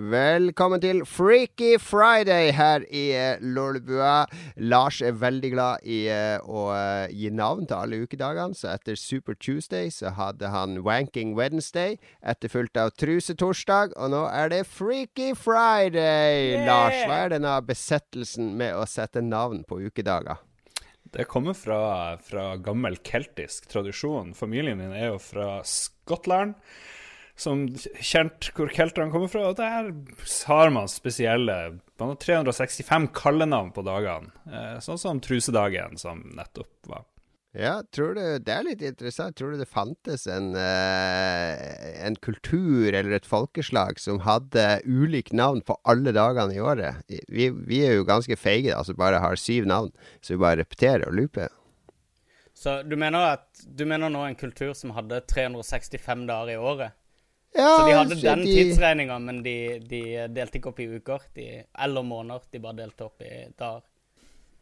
Velkommen til Freaky Friday her i uh, Lolbua. Lars er veldig glad i uh, å uh, gi navn til alle ukedagene, så etter Super Tuesday så hadde han Wanking Wednesday, etterfulgt av Trusetorsdag, og nå er det Freaky Friday! Yeah! Lars, hva er denne besettelsen med å sette navn på ukedager? Det kommer fra, fra gammel keltisk tradisjon. Familien min er jo fra Skottland som kjent hvor kelterne kommer fra. Og der har man spesielle Man har 365 kallenavn på dagene. Eh, sånn som trusedagen, som nettopp var. Ja, tror du Det er litt interessant. Tror du det fantes en, uh, en kultur eller et folkeslag som hadde ulikt navn på alle dagene i året? Vi, vi er jo ganske feige, altså bare har syv navn, så vi bare repeterer og looper. Så du mener, at, du mener nå en kultur som hadde 365 dager i året? Ja, så de hadde den de... tidsregninga, men de, de, delte ikke opp i uker de, eller måneder. De bare delte opp i dager.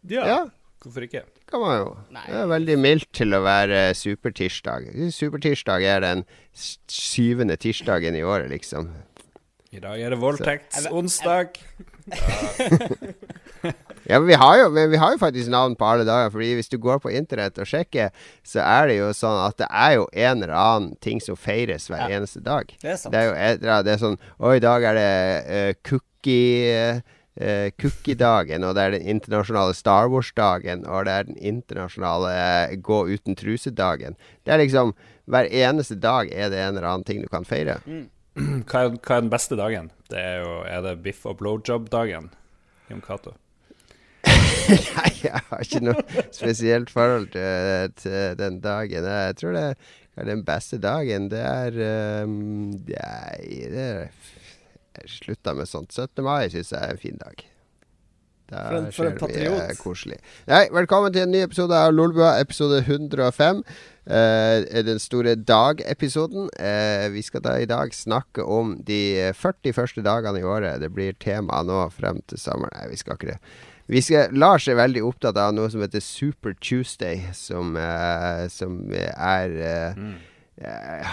Ja. ja. Hvorfor ikke? Kan man jo. Nei. Det er veldig mildt til å være supertirsdag. Supertirsdag er den syvende tirsdagen i året, liksom. I dag er det voldtektsonsdag. ja, men vi, har jo, men vi har jo faktisk navn på alle dager. Fordi hvis du går på internett og sjekker, så er det jo sånn at det er jo en eller annen ting som feires hver ja. eneste dag. Det er sant. Det er jo det er sånn Å, i dag er det uh, cookie... Uh, cookie-dagen, og det er den internasjonale Star Wars-dagen, og det er den internasjonale uh, gå uten truse-dagen. Det er liksom Hver eneste dag er det en eller annen ting du kan feire. Mm. Hva er, hva er, den beste dagen? Det er jo Er det biff og blowjob-dagen? Jon Cato? Nei, jeg har ikke noe spesielt forhold til, til, den dagen. Jeg tror det er den beste dagen. Det er um, Nei, det er Jeg slutta med sånt. 17. mai syns jeg er en fin dag. Da for en, for en patriot. Koselig. Nei, velkommen til en ny episode av Lolbua, episode 105. Uh, den store dag-episoden. Uh, vi skal da i dag snakke om de 40 første dagene i året. Det blir tema nå frem til sommeren. Nei, vi skal ikke det. Vi skal, Lars er veldig opptatt av noe som heter Super Tuesday, som, uh, som er mm.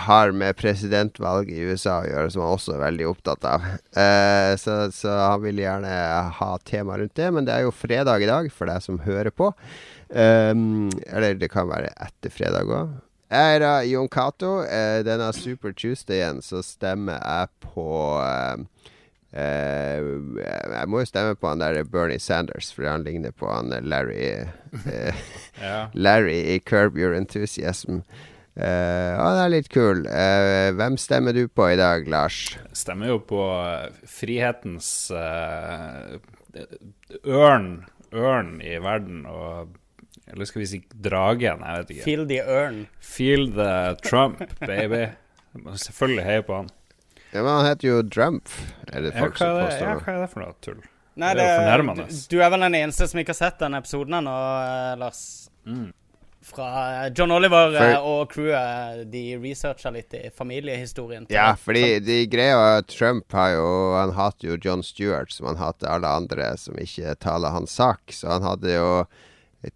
har med presidentvalget i USA å gjøre, som han også er veldig opptatt av. Så, så, han vil gjerne ha tema rundt det, men det er jo fredag i dag, for deg som hører på. Um, eller det kan være etter fredag òg. Jeg er da Jon Cato. Uh, denne Super Tuesdayen så stemmer jeg på uh, uh, Jeg må jo stemme på han der Bernie Sanders, for han ligner på han Larry ja. Larry i Curb Your Enthusiasm. Uh, han er litt kul. Uh, hvem stemmer du på i dag, Lars? Jeg stemmer jo på frihetens uh, ørn, ørn i verden. Og eller skal vi si dragen? Jeg vet ikke. Feel the ørn. Feel the Trump, baby. selvfølgelig heier på han. Ja, Men han heter jo Drumpf, er det folk ja, som påstår. Ja, hva er det for noe tull? Nei, det, er jo fornærmende. Du, du, er vel den eneste som ikke har sett den episoden ennå, eh, Lars. Mm. Fra eh, John Oliver for, eh, og crewet, de researcha litt i familiehistorien. Ja, fordi de greia Trump har jo Han hater jo John Stewart, som han hater alle andre som ikke taler hans sak. Så han hadde jo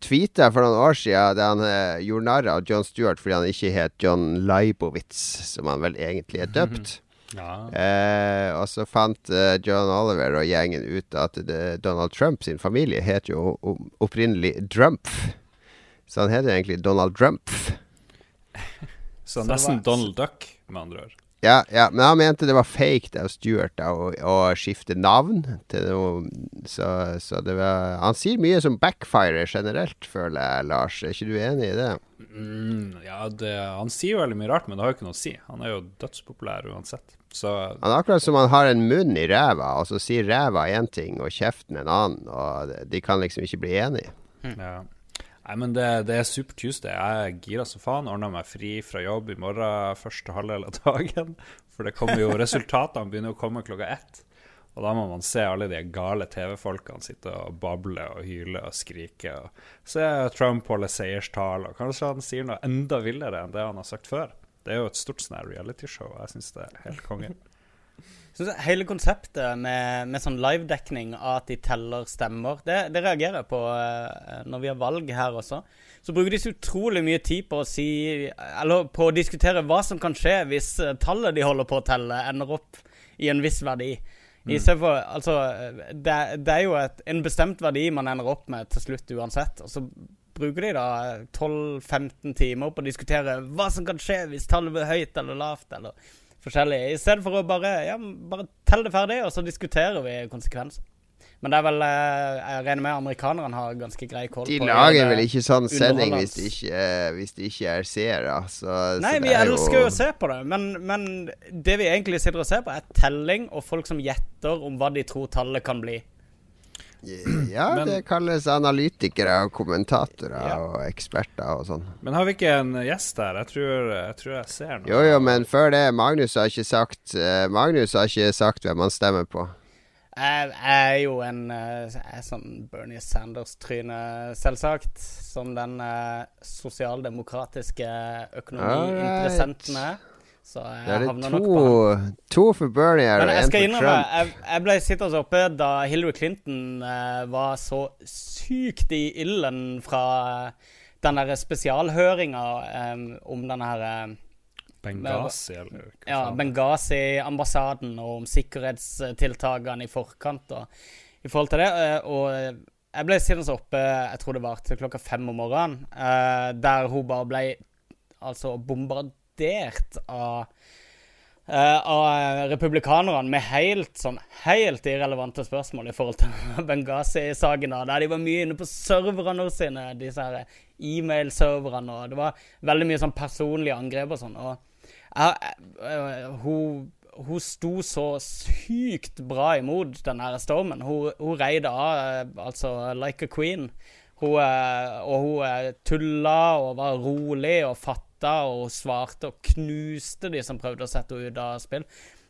tweeta for noen år siden da han gjorde narr av John Stewart fordi han ikke het John Leibowitz, som han vel egentlig er døpt. Ja. Eh, og så fant eh, John Oliver og gjengen ut at det, Donald Trump sin familie het jo opprinnelig Drump. Så han heter egentlig Donald Drump. så nesten Donald Duck, med andre ord. Ja, ja, men han mente det var fake av Stuart da, å, å, skifte navn til noe Så, så det var Han sier mye som backfire generelt, føler jeg, Lars. Er ikke du enig i det? Mm, ja, det, han sier veldig mye rart, men det har jo ikke noe å si. Han er jo dødspopulær uansett. Så Han er akkurat som han har en munn i ræva, og så sier ræva én ting og kjeften en annen, og de kan liksom ikke bli enige. Mm. Ja. Nei, men det, det er Super Tuesday. Jeg er gira som faen. Ordna meg fri fra jobb i morgen første halvdel av dagen. For det kommer jo resultatene begynner å komme klokka ett. Og da må man se alle de gale TV-folkene sitte og bable og hyle og skrike. Og se Trump holde seierstale, og kanskje han sier noe enda villere enn det han har sagt før. Det er jo et stort sånn realityshow, jeg syns det er helt konge. Så hele konseptet med, med sånn livedekning av at de teller stemmer, det, det reagerer jeg på uh, når vi har valg her også. Så bruker de så utrolig mye tid på å si Eller på å diskutere hva som kan skje hvis uh, tallet de holder på å telle, ender opp i en viss verdi. I stedet for Altså, det, det er jo et, en bestemt verdi man ender opp med til slutt uansett. Og så bruker de da 12-15 timer på å diskutere hva som kan skje hvis tallet blir høyt eller lavt, eller forskjellig. I stedet for å bare, ja, bare telle det ferdig, og så diskuterer vi konsekvenser. Men det er vel eh, Jeg regner med amerikanerne har ganske grei koll på De lager vel ikke sånn sending hvis de ikke, eh, hvis de ikke er seere. Så, Nei, så vi er elsker jo å se på det, men, men det vi egentlig sitter og ser på, er telling og folk som gjetter om hva de tror tallet kan bli. Ja, Men- det kalles analytikere og kommentatorer Ja. og eksperter og sånn. Men har vi ikke en gjest der? Jeg tror jeg, tror jeg ser noe. Jo, jo, men før det, Magnus har ikke sagt eh, Magnus har ikke sagt hvem han stemmer på. Jeg er jo en eh, er sånn Bernie Sanders-tryne, selvsagt. Som den eh, sosialdemokratiske økonomiinteressenten er. Så jeg det havner nok på han. to, to for Bernie her Men og én for innrømme, Trump. jeg, jeg ble sittende oppe da Hillary Clinton eh, var så sykt i ilden fra eh, den derre spesialhøringa eh, om den her eh, Benghazi, eller hva ja. Benghazi-ambassaden og om sikkerhetstiltakene i forkant og i forhold til det. eh, Og jeg ble sittende oppe, jeg tror det var til klokka fem om morgenen, eh, der hun bare ble altså bombardert av eh, av republikanerne med helt sånn helt irrelevante spørsmål i forhold til Benghazi-saken. Der de var mye inne på serverne sine, disse her e-mail-serverne. og Det var veldig mye sånn personlige angrep og sånn. og jeg, jeg, hun, hun sto så sykt bra imot den her stormen. Hun, hun reide av, eh, altså like a queen. Hun, eh, og hun eh, tulla og var rolig og fatta og svarte og knuste de som prøvde å sette henne ut av spill.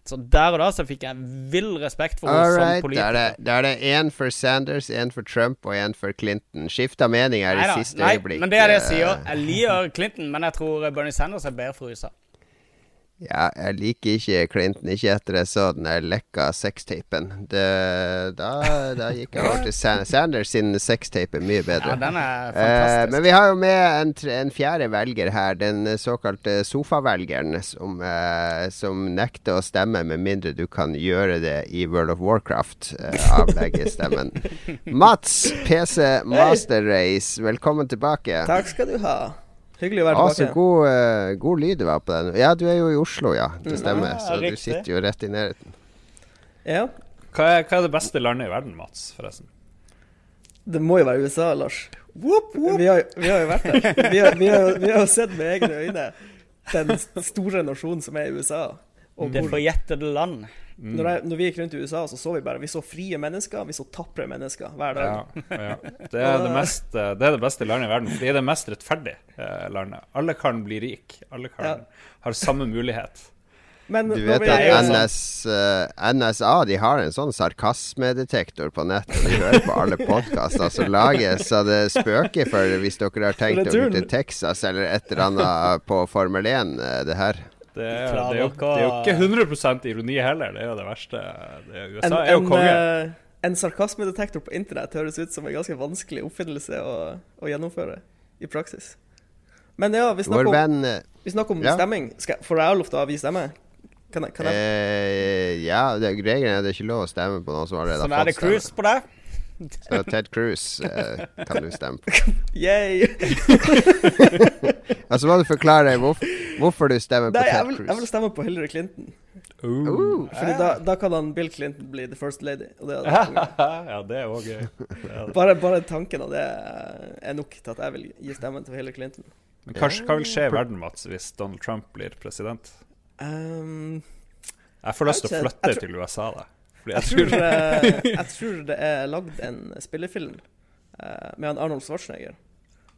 Så der og da så fikk jeg vill respekt for henne right. som er politiker. da er det én for Sanders, én for Trump og én for Clinton. Skifta mening her i siste nei, øyeblikk. Men det er det jeg eh, sier. Jeg liker Clinton, men jeg tror Bernie Sanders er bedre for USA. Ja, jeg liker ikke Clinton, ikke etter jeg så den lekka sextapen. Det- Da, da gikk jeg over til Sanders sin sextape mye bedre. Ja, den er Eh, fantastisk. men vi har jo med en, en fjerde velger her, den såkalte sofavelgeren, som, eh, som nekter å stemme med mindre du kan gjøre det i World of Warcraft. Eh, avlegge stemmen. Mats, PC Master Race, velkommen tilbake. Takk skal du ha. Hyggelig å være tilbake. så tilbake. god, uh, god lyd du har på den. Ja, du er jo i Oslo, ja. Det stemmer. Ja, så du sitter jo rett i nærheten. Ja, Hva er, hva er det beste landet i verden, Mats, forresten? det må jo være USA, Lars. Vi, har, vi har jo vært der. Vi har, vi, har, vi har sett med egne øyne den store nasjonen som er i USA. Og Det forjettede land. Når, jeg, når vi gikk rundt i USA, så så vi bare Vi så frie mennesker, vi så tapre mennesker hver dag. Ja, ja. Det, er det, mest, eh, det er det beste landet i verden. Det er det mest rettferdige eh, landet. Alle kan bli rik. Alle kan, Ja. har samme mulighet. Men Du vet at er sånn- NS, eh, NSA de har en sånn sarkasmedetektor på nettet. De hører på alle podkaster som lages, så det spøker for hvis dere har tenkt dere gå til Texas eller et eller annet på Formel 1, eh, det her. Det er, det er, jo, det er jo ikke 100 ironi heller. Det er jo det verste. Det er, USA en, er jo konge. En, en sarkasmedetektor på internett høres ut som en ganske vanskelig oppfinnelse å, å gjennomføre i praksis. Men ja, vi snakker om, eh, vi snakker om Ja. stemming. Skal, får jeg lov til å avgi stemme? Kan jeg, kan jeg? eh, Ja, det, regelen er det er ikke lov å stemme på noen som allerede Så da har er det fått stemme. cruise på deg. Så Ted Cruz eh, kan du stemme på. Yay! Og så må du forklare hvorf hvorfor du stemmer på Ted jeg vil, Cruz. jeg vil stemme på Hillary Clinton. Ooh. Fordi da, da kan han Bill Clinton bli the first lady. Og det er, ja, det er òg gøy. Bare, bare tanken av det er nok til at jeg vil gi stemmen til Hillary Clinton. Men hva, hva vil skje i verden, Mats, hvis Donald Trump blir president? Um, Jeg får lyst til å flytte tror- til USA, da. Fordi jeg, tror, eh, jeg tror det er lagd en spillefilm eh, med han Arnold Schwarzenegger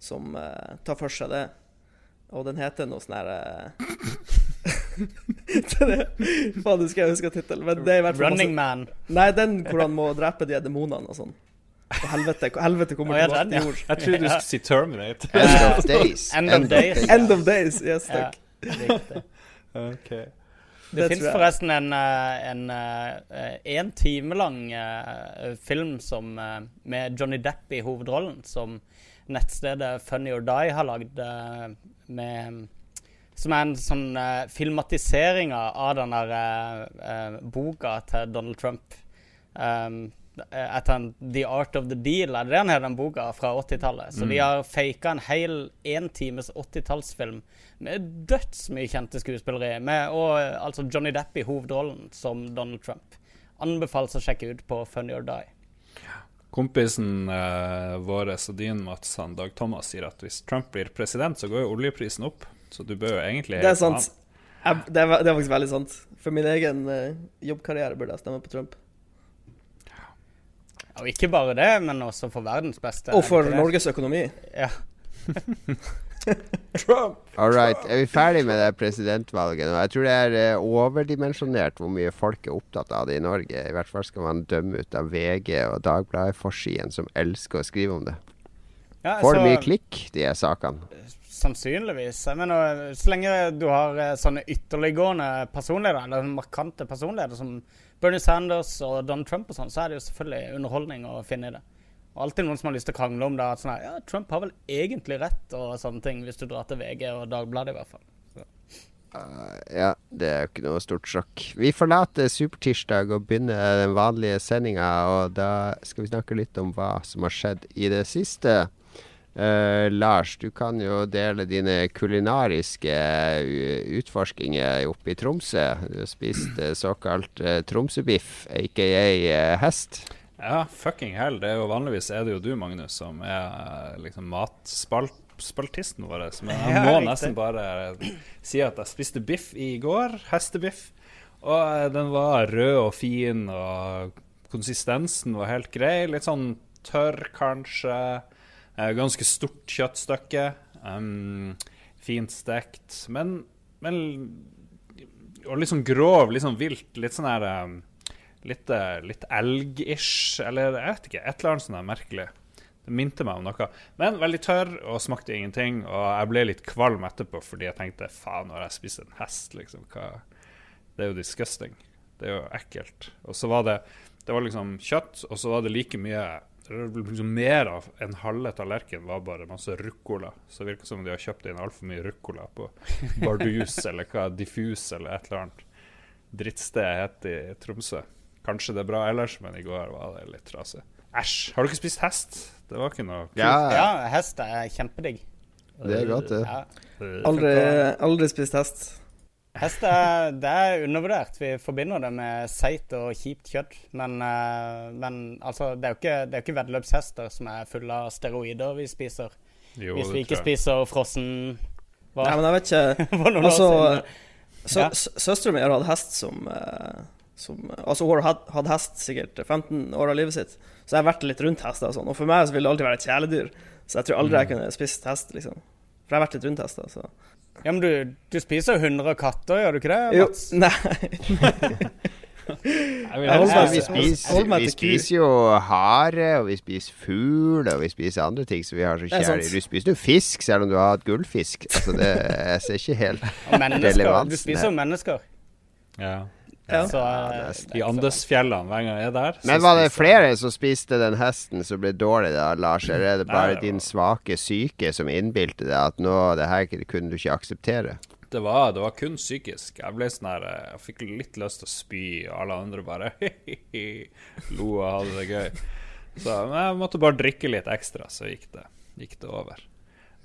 som eh, tar for seg det. Og den heter noe sånn her Faen, nå skal jeg huske tittelen. Men det er i hvert fall Running masse, Man. Nei, den hvor han må drepe de demonene og sånn. Og helvete, helvete kommer tilbake til jord. Jeg trodde du skulle si Terminate. End of days. End of days. End of days. Yes, takk. Ja. Det, Det fins forresten en, en, en, eh, en time lang eh, film som, eh, med Johnny Depp i hovedrollen, som nettstedet Funny or Die har lagd eh, med Som er en sånn filmatisering av den der eh, eh, boka til Donald Trump. Um, etter en The Art of the Deal, er det han heter, den boka fra 80-tallet? Så Mm. de har faka en hel én times 80-tallsfilm med dødsmye kjente skuespillere med, og altså Johnny Depp i hovedrollen som Donald Trump. Anbefales å sjekke ut på Funny or Die. Kompisen eh, vår og din, Mats, han Dag Thomas, sier at hvis Trump blir president, så går jo oljeprisen opp. Så du bør jo egentlig Det er sant. Jeg, det, er, det er faktisk veldig sant. For min egen eh, jobbkarriere burde jeg stemme på Trump. Og ikke bare det, men også for verdens beste. Og for? Norges økonomi. Ja. Trump! All right. Er vi ferdig med det presidentvalget nå? Jeg tror det er eh, overdimensjonert hvor mye folk er opptatt av det i Norge. I hvert fall skal man dømme ut av VG og Dagbladet-forsiden, som elsker å skrive om det. Ja, Får det så- mye klikk, de her sakene? Sannsynligvis. Jeg mener, Så lenge du har eh, sånne ytterliggående personligheter, eller markante personligheter som Bernie Sanders og Donald Trump og sånn, så er det jo selvfølgelig underholdning å finne i det. Og alltid noen som har lyst til å krangle om det. At sånn her, ja, Trump har vel egentlig rett, og sånne ting, hvis du drar til VG og Dagbladet, i hvert fall. Uh, ja, det er jo ikke noe stort sjokk. Vi forlater Supertirsdag og begynner den vanlige sendinga, og da skal vi snakke litt om hva som har skjedd i det siste. Eh, Lars, du kan jo dele dine kulinariske uh, utforskinger oppe i Tromsø. Du har spist uh, såkalt uh, Tromsøbiff, aka uh, hest. Ja, fucking hell. Det er jo Vanligvis er det jo du, Magnus, som er eh, liksom matspaltisten vår. Men jeg må nesten bare si at jeg spiste biff i går. Hestebiff. Og eh, den var rød og fin, og konsistensen var helt grei. Litt sånn tørr, kanskje. Eh, ganske stort kjøttstykke. Um, fint stekt. Men, men Og litt sånn grov, litt sånn vilt. Litt sånn her um, Litt, eh, litt elg-ish, eller jeg vet ikke. Et eller annet sånn er merkelig. Det minte meg om noe. Men veldig tørr og smakte ingenting. Og jeg ble litt kvalm etterpå fordi jeg tenkte faen, når jeg spiser en hest, liksom hva Det er jo disgusting. Det er jo ekkelt. Og så var det Det var liksom kjøtt, og så var det like mye liksom Mer av en halve tallerken var bare masse ruccola. Så det virker som de har kjøpt inn altfor mye ruccola på Bardus eller hva, Diffus eller et eller annet drittsted heter i Tromsø. Kanskje det er bra ellers, men i går var det litt trasig. Æsj! Har du ikke spist hest? Det var ikke noe kult. Ja, Ja, hest er kjempedigg. det er godt, det. Ja. Aldri, aldri spist hest. Hest er, det er undervurdert. Vi forbinder det med seigt og kjipt kjøtt. Men, eh, men altså, det er jo ikke, det er ikke veddeløpshester som er fulle av steroider vi spiser. Jo, hvis vi ikke spiser frossen hva? Nei, men jeg vet ikke Altså, sø, Ja. sø- Søstera mi har hatt hest som, eh, som Altså, hun har hatt, hest sikkert 15 år av livet sitt, så jeg har vært litt rundt hester og sånn. Og for meg så vil det alltid være et kjæledyr, så jeg tror aldri jeg kunne spist hest, liksom. For jeg har vært litt rundt hester, så Ja, men du, du spiser jo hunder og katter, gjør du ikke det, Jo, Mats? nei. Vi, spiser, vi spiser jo hare, og vi spiser fugl, og vi spiser andre ting som vi har så kjære. Du spiser jo fisk, selv om du har hatt gullfisk. Altså det, er ser ikke helt Og mennesker. Du spiser jo mennesker. Ja. Ja. Så, Ja, eh. I Andesfjellene, hver gang jeg er der Men var det flere som spiste den hesten som ble dårlig da, Lars? Eller er det Nei, bare det din svake syke som innbilte deg at nå, det her kunne du ikke akseptere? Det var, det var kun psykisk. Jeg ble sånn her eh, Jeg fikk litt lyst til å spy, og alle andre bare lo og hadde det gøy. Så jeg måtte bare drikke litt ekstra, så gikk det, gikk det over.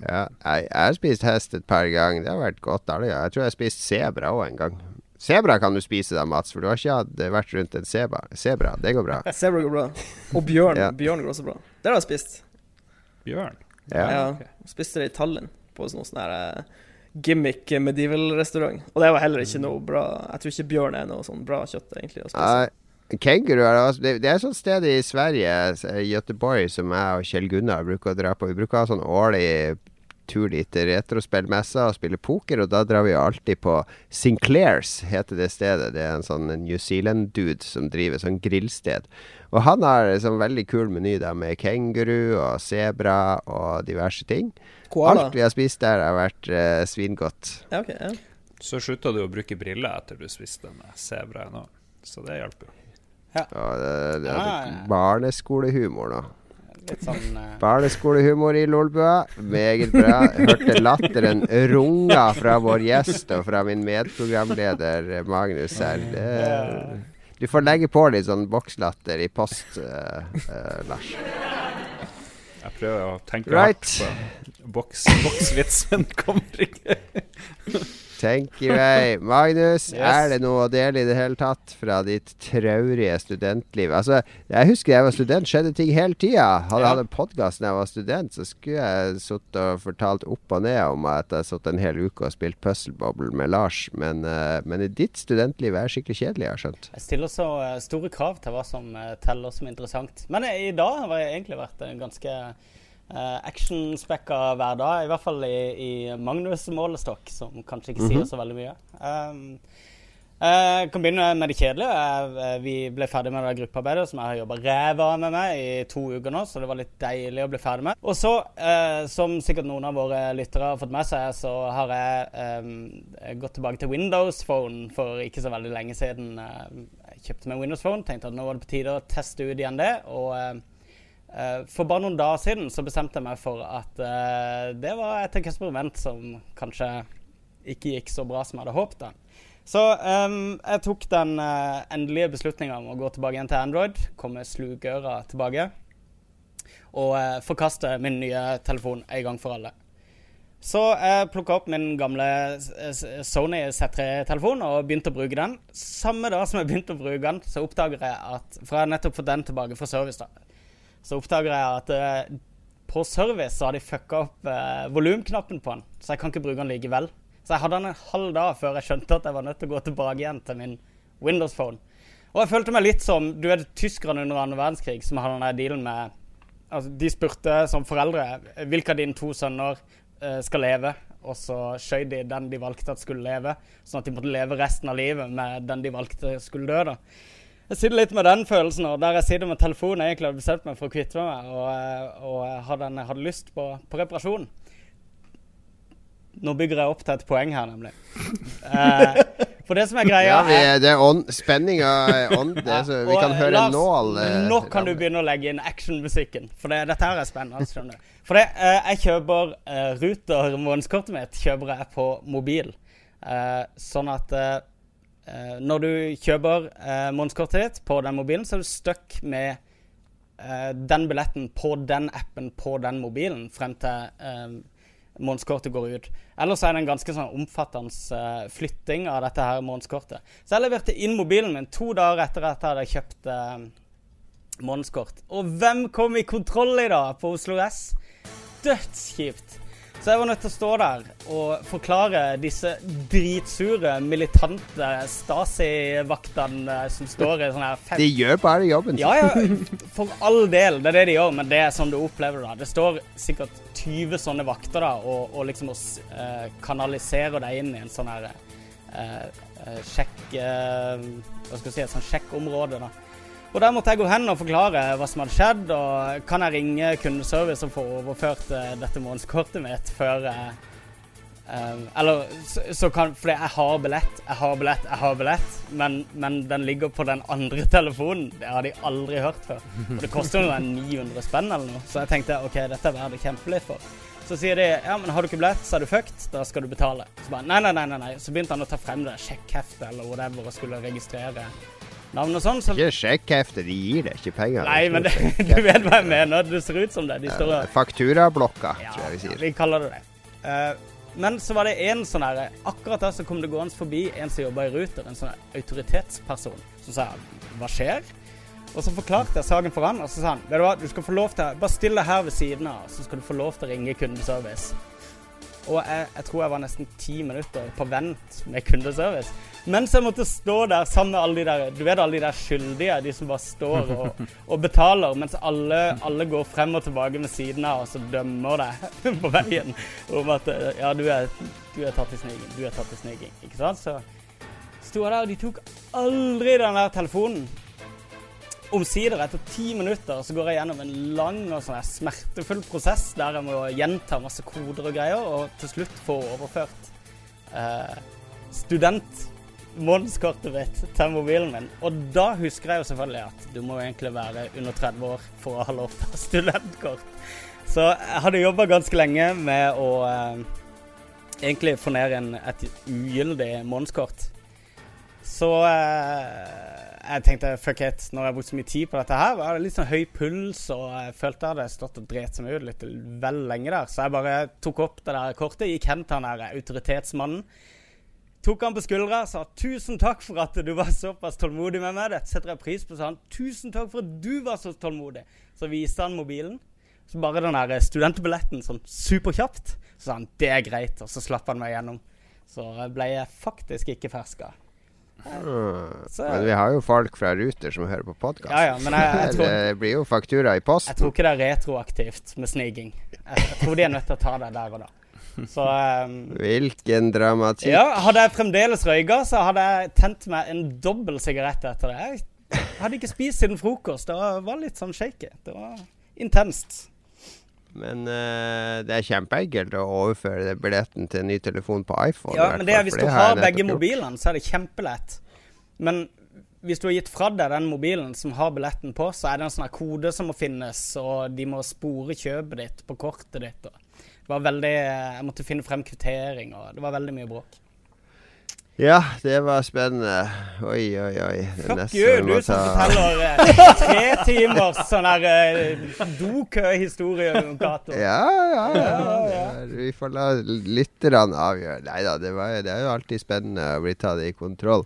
Ja, jeg, jeg har spist hest et par ganger. Det har vært godt. Jeg tror jeg har spist sebra òg en gang. Sebra kan du spise da, Mats, for du har ikke hatt, vært rundt en sebra. sebra. Det går bra. Sebra går bra. Og bjørn. Ja. Bjørn går også bra. Det har jeg spist. Bjørn. Ja. Ja, okay. Spiste det i Tallinn, på noen sånn her eh, gimmick medieval-restaurant. Og det var heller ikke noe bra Jeg tror ikke bjørn er noe sånn bra kjøtt, egentlig. å spise. Uh, Kenguru er også, det, det er et sånt sted i Sverige, Göteborg, som jeg og Kjell Gunnar bruker å dra på. Vi bruker å ha sånn årlig tur dit til retrospillmessa og spille poker, og da drar vi alltid på Sinclairs, heter det stedet. Det er en sånn New Zealand-dude som driver sånn grillsted. Og han har en sånn veldig kul meny da med kenguru og sebra og diverse ting. Koala. Alt vi har spist der, har vært eh, svingodt. Ja, okay, Ja. Så slutta du å bruke briller etter du spiste med sebra nå, så det hjalp jo. Og det, det er Ah, ja. barneskolehumor nå. Litt sånn uh... Barneskolehumor i Lolbua. Meget bra. Hørte latteren runga fra vår gjest og fra min medprogramleder Magnus her. Det, Du får legge på litt sånn bokslatter i post, uh, uh, Lars. Jeg prøver å tenke Right. hardt på boks, boksvitsen kommer ikke. Tenk i vei. Magnus, Yes. er det noe å dele i det hele tatt fra ditt traurige studentliv? Altså, jeg husker jeg var student, skjedde ting hele tida. Hadde jeg Ja. hatt en podkast da jeg var student, så skulle jeg sittet og fortalt opp og ned om at jeg satt en hel uke og spilt puzzlebobble med Lars. Men, uh, men i ditt studentliv er skikkelig kjedelig, jeg har skjønt. Jeg stiller så eh, store krav til hva som eh, teller som interessant. Men i dag har jeg egentlig vært en ganske uh, actionspekka hver dag. I hvert fall i, i Magnus' målestokk, som kanskje ikke sier så veldig mye. Um, jeg kan begynne med det kjedelige. Eh, vi ble ferdig med det gruppearbeidet som jeg har jobba ræva med meg i to uker nå, så det var litt deilig å bli ferdig med. Og så, uh, som sikkert noen av våre lyttere har fått med seg, så har jeg um, gått tilbake til Windows Phone for ikke så veldig lenge siden. Eh, jeg kjøpte meg Windows Phone, tenkte at nå var det på tide å teste ut igjen det. og... Eh, eh, for bare noen dager siden så bestemte jeg meg for at uh, det var et eksperiment som kanskje ikke gikk så bra som jeg hadde håpet. Så um, jeg tok den uh, endelige beslutninga om å gå tilbake igjen til Android, komme slugøra tilbake, og uh, forkaste min nye telefon en gang for alle. Så jeg plukka opp min gamle Sony Z3-telefon og begynte å bruke den. Samme dag som jeg begynte å bruke den, så oppdager jeg at For jeg har nettopp fått den tilbake fra service, da. Så oppdager jeg at uh, på service så har de fucka opp uh, volumknappen på den, så jeg kan ikke bruke den likevel. Så jeg hadde den en halv dag før jeg skjønte at jeg var nødt til å gå tilbake igjen til min Windows Phone. Og jeg følte meg litt som du vet, tyskerne under annen verdenskrig som hadde den der dealen med Altså, de spurte som foreldre hvilke av dine to sønner uh, skal leve, og så skjøt de den de valgte at skulle leve, sånn at de måtte leve resten av livet med den de valgte skulle dø. da. Jeg sitter litt med den følelsen nå, der jeg sitter med telefonen jeg egentlig hadde bestemt meg for å kvitte meg med, og, eh, og jeg hadde, hadde lyst på, på reparasjon. Nå bygger jeg opp til et poeng her, nemlig. Eh, for det som er greia Ja, vi, det er ånd, spenninga er ånd. Det, så, vi og, kan eh, høre Lars, nål. eh, Nå kan du begynne å legge inn actionmusikken. For det, dette her er spennende. skjønner du. For det, eh, jeg kjøper eh, Ruter månedskortet mitt kjøper jeg på mobil. Eh, sånn at eh, eh, når du kjøper eh, månedskortet ditt på den mobilen, så er du stuck med eh, den billetten på den appen på den mobilen frem til eh, månedskortet går ut. Ellers er det en ganske sånn omfattende eh, flytting av dette her månedskortet. Så jeg leverte inn mobilen min to dager etter at jeg hadde kjøpt eh, månedskort. Og hvem kom i kontroll i dag på Oslo S? Dødskjipt. Så jeg var nødt til å stå der og forklare disse dritsure, militante Stasi-vaktene som står i sånn her fem De gjør bare jobben. ja, ja, for all del. Det er det de gjør, men det er sånn du opplever det. Det står sikkert 20 sånne vakter da, og, og liksom oss, eh, kanaliserer deg inn i en sånn her eh, eh, sjekk... Eh, hva skal jeg si, et sånn sjekkområde, da. Og der måtte jeg gå hen og forklare hva som hadde skjedd, og kan jeg ringe kundeservice og få overført eh, dette månedskortet mitt før jeg um, Eller så, så kan Fordi jeg har billett, jeg har billett, jeg har billett, men, men den ligger på den andre telefonen. Det har de aldri hørt før. Og det koster jo noe 900 spenn eller noe, så jeg tenkte OK, dette er verdt å kjempe litt for. Så sier de ja, men har du ikke billett, så er du fucked, da skal du betale. Så bare nei, nei, nei, nei, nei. Så begynte han å ta frem det sjekkheftet eller whatever og skulle registrere navn og sånn. Så Ikke sjekkhefte, de gir deg ikke penger. Nei, men det, du vet hva jeg mener. Det ser ut som det. De står og Fakturablokka, ja, tror jeg vi sier. ja, vi kaller det det. Eh, men så var det en sånn her Akkurat da så kom det gående forbi en som jobba i Ruter, en sånn autoritetsperson, som sa hva skjer? Og så forklarte jeg saken for han, og så sa han vet du hva, du skal få lov til Bare still deg her ved siden av, så skal du få lov til å ringe kundeservice. Og jeg, jeg tror jeg var nesten ti minutter på vent med kundeservice. Mens jeg måtte stå der sammen med alle de der Du vet alle de der skyldige, de som bare står og, og betaler, mens alle, alle går frem og tilbake ved siden av og så dømmer deg på veien om at Ja, du er, du er tatt i sniking. Du er tatt i sniking. Ikke sant? Så sto jeg der, og de tok aldri den der telefonen. Omsider, etter ti minutter, så går jeg gjennom en lang og sånn smertefull prosess der jeg må gjenta masse koder og greier, og til slutt få overført eh, studentmånedskortet mitt til mobilen min. Og da husker jeg jo selvfølgelig at du må egentlig være under 30 år for å ha lov til studentkort. Så jeg hadde jobba ganske lenge med å eh, egentlig få ned en, et ugyldig månedskort. Så eh, jeg tenkte fuck it, når jeg har brukt så mye tid på dette her, var det litt sånn høy puls, og jeg følte jeg hadde stått og drept meg ut litt vel lenge der. Så jeg bare tok opp det der kortet, gikk hen til han der autoritetsmannen. Tok han på skuldra sa 'tusen takk for at du var såpass tålmodig med meg'. Dette setter jeg pris på, sa han. 'Tusen takk for at du var så tålmodig'. Så viste han mobilen. Så bare den der studentbilletten sånn superkjapt. Så sa han 'det er greit', og så slapp han meg gjennom. Så ble jeg faktisk ikke ferska. Mm. Så- Men vi har jo folk fra Ruter som hører på podkast. Ja, ja, Det blir jo faktura i posten. jeg tror ikke det er retroaktivt med sniking. Jeg, jeg tror de er nødt til å ta det der og da. Så um, Hvilken dramatikk. Ja, hadde jeg fremdeles røyka, så hadde jeg tent meg en dobbel sigarett etter det. Jeg hadde ikke spist siden frokost. Det var var litt sånn shaky. Det var intenst. Men uh, det er kjempeenkelt å overføre billetten til en ny telefon på iPhone. Ja, men det er hvis du har begge mobilene, så er det kjempelett. Men hvis du har gitt fra deg den mobilen som har billetten på, så er det en sånn kode som må finnes, og de må spore kjøpet ditt på kortet ditt. Det var veldig Jeg måtte finne frem kvittering, og det var veldig mye bråk. Ja, det var spennende. Oi, oi, oi. Fuck you, du som forteller eh, tre timers sånn her eh, dokøhistorie om Cato. Ja, ja, ja. Ja, ja. Vi får la lytterne avgjøre. Nei da, det, det er jo alltid spennende å bli tatt i kontroll.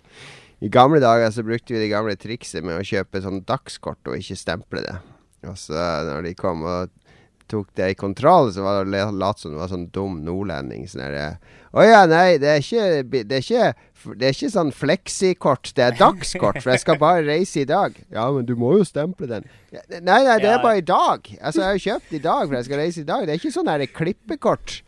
I gamle dager så brukte vi det gamle trikset med å kjøpe sånn dagskort og ikke stemple det. Og så når de kom og tok det i kontroll, så var det lot som du var sånn dum nordlending. Sånn Å ja, nei, det er ikke Det er ikke det er ikke sånn fleksikort, det er dagskort, for jeg skal bare reise i dag. Ja, men du må jo stemple den. Nei, nei, det er bare i dag. Altså, jeg har jo kjøpt i dag, for jeg skal reise i dag. Det er ikke sånn her klippekort.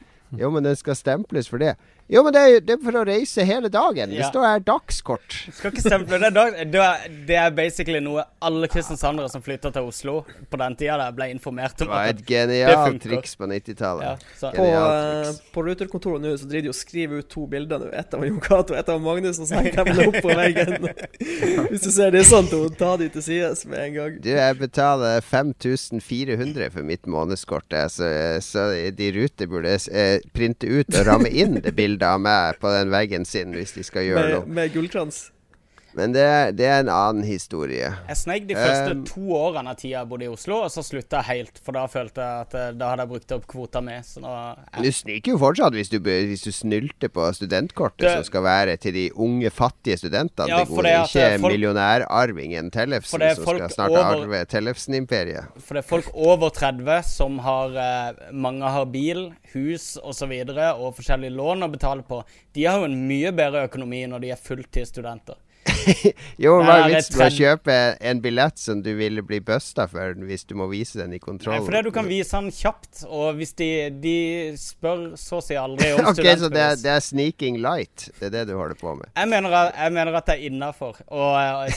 Jo, men den skal stemples for det. Jo, men det er, det er for å reise hele dagen. Det Ja. står her dagskort. Skal ikke stemple det. Da, da, det er basically noe alle kristiansandere som flytta til Oslo på den tida, der ble informert om. Det var et genialt triks på 90-tallet. ja, På, eh, på Ruter-kontoret nå så driver de og skriver ut to bilder nå. Ett av Jon Cato og ett av Magnus, og så henger de opp på veggen. Hvis du ser det er sånn, så ta de til sides med en gang. Du, jeg betaler 5400 for mitt månedskort, så, så de ruter burde eh, printe ut og ramme inn det bildet av meg på den veggen sin, hvis de skal gjøre Med, noe. med gullkrans. Men det, det er en annen historie. Jeg sneik de første Um, to årene av tida jeg bodde i Oslo, og så slutta jeg helt. For da følte jeg at eh, da hadde jeg brukt opp kvota mi. Men du sniker jo fortsatt hvis du, hvis du snylter på studentkortet, Det- som skal være til de unge, fattige studentene. Ja, det gode, ikke eh, folk- millionærarvingen Tellefsen, som skal snart over- arve Tellefsen-imperiet. For det er folk over 30 som har eh, Mange har bil, hus osv. Og, så videre, og forskjellige lån å betale på. De har jo en mye bedre økonomi når de er fulltidsstudenter. Jo, Det er vitsen med å kjøpe en billett som du ville bli busta for, hvis du må vise den i kontroll? Nei, fordi du kan vise den kjapt, og hvis de, de spør så å si aldri om Ok, så det er, det er sneaking light? Det er det du holder på med? Jeg mener, at, jeg mener at det er innafor.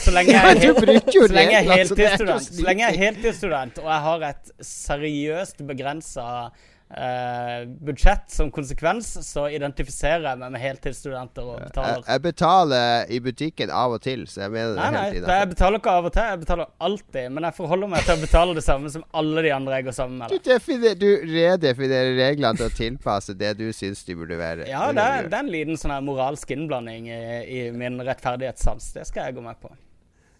Så lenge jeg er, heltidsstudent, så lenge jeg er heltidsstudent og jeg har et seriøst begrensa budsjett som konsekvens, så identifiserer jeg meg med heltidsstudenter og betaler jeg betaler i butikken av og til, så jeg mener det Nei, tiden. nei, jeg betaler ikke av og til, jeg betaler alltid. Men jeg forholder meg til å betale det samme som alle de andre jeg går sammen med. Du, definer, du redefinerer reglene til å tilpasse det du syns de burde være. Ja, Det det er det en liten sånn her moralsk innblanding i, i min rettferdighetssans. Det skal jeg gå med på.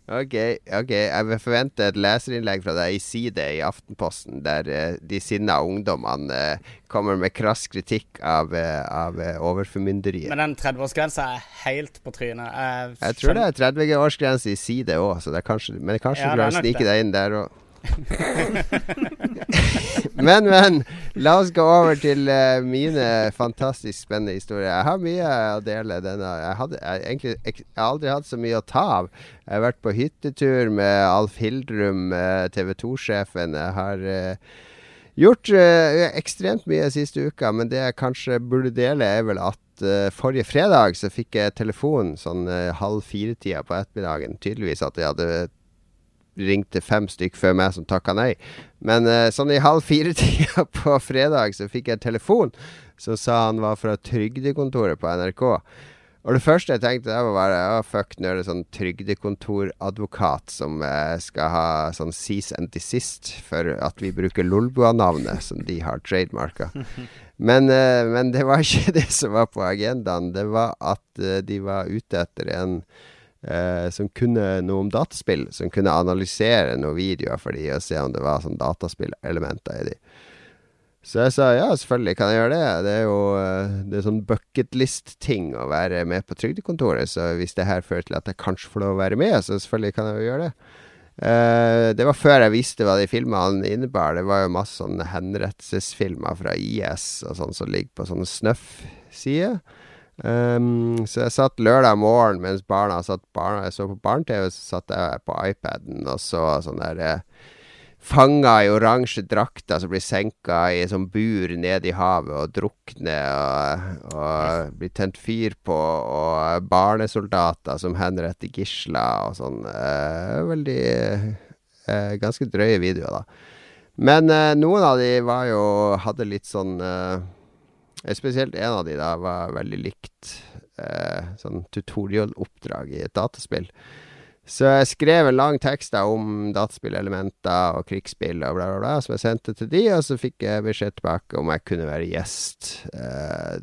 Ok, ok. Jeg vil forvente et leserinnlegg fra deg i Side i Aftenposten, der uh, de sinna ungdommene uh, kommer med krass kritikk av, uh, av overformynderiet. Men den 30-årsgrensa er helt på trynet. Jeg, Jeg tror det er 30-årsgrense i Side òg, men kanskje Ja, du det er kan snike deg inn der òg. men, men. La oss gå over til uh, mine fantastisk spennende historier. Jeg har mye å dele denne. Jeg, hadde, jeg, egentlig, jeg, jeg har aldri hatt så mye å ta av. Jeg har vært på hyttetur med Alf Hildrum, uh, TV 2-sjefen. Jeg har uh, gjort eh, ekstremt mye siste uka, men det jeg kanskje burde dele, er vel at eh, forrige fredag så fikk jeg telefon sånn eh, halv fire-tida på ettermiddagen. Tydeligvis at jeg hadde ringte fem stykk før meg som takka nei. Men uh, sånn i halv fire-tida på fredag så fikk jeg telefon som sa han var fra trygdekontoret på NRK. Og det første jeg tenkte, det var bare Å, fuck, nå er det sånn trygdekontoradvokat som eh, skal ha sånn cease and desist for at vi bruker Lolbua-navnet, som de har trademarka. Men, eh, men det var ikke det som var på agendaen. Det var at eh, de var ute etter en eh, som kunne noe om dataspill. Som kunne analysere noen videoer for de og se om det var sånn dataspillelementer i de. Så jeg sa ja, selvfølgelig kan jeg gjøre det. Det er jo eh, det er sånn bucketlist-ting å være med på trygdekontoret. Så hvis det her fører til at jeg kanskje får lov å være med, så selvfølgelig kan jeg jo gjøre det. Uh, det var før jeg visste hva de filmene innebar. Det var jo masse sånne henrettelsesfilmer fra IS og sånn som ligger på sånne snøff-sider. Um, så jeg satt lørdag morgen mens barna satt barna, jeg så på barne-TV, så satt jeg på iPaden og så sånn der eh, fanga i oransje drakter som blir senka i sånn bur nede i havet og drukner og, og blir tent fyr på, og barnesoldater som henretter gisler og sånn. Eh, veldig eh, Ganske drøye videoer, da. Men eh, noen av de var jo Hadde litt sånn eh, Spesielt en av de da var veldig likt eh, sånn tutorial-oppdrag i et dataspill. Så jeg skrev en lang tekst da om dataspillelementer og krigsspill og bla, bla, bla, som jeg sendte til de, og så fikk jeg beskjed tilbake om jeg kunne være gjest eh,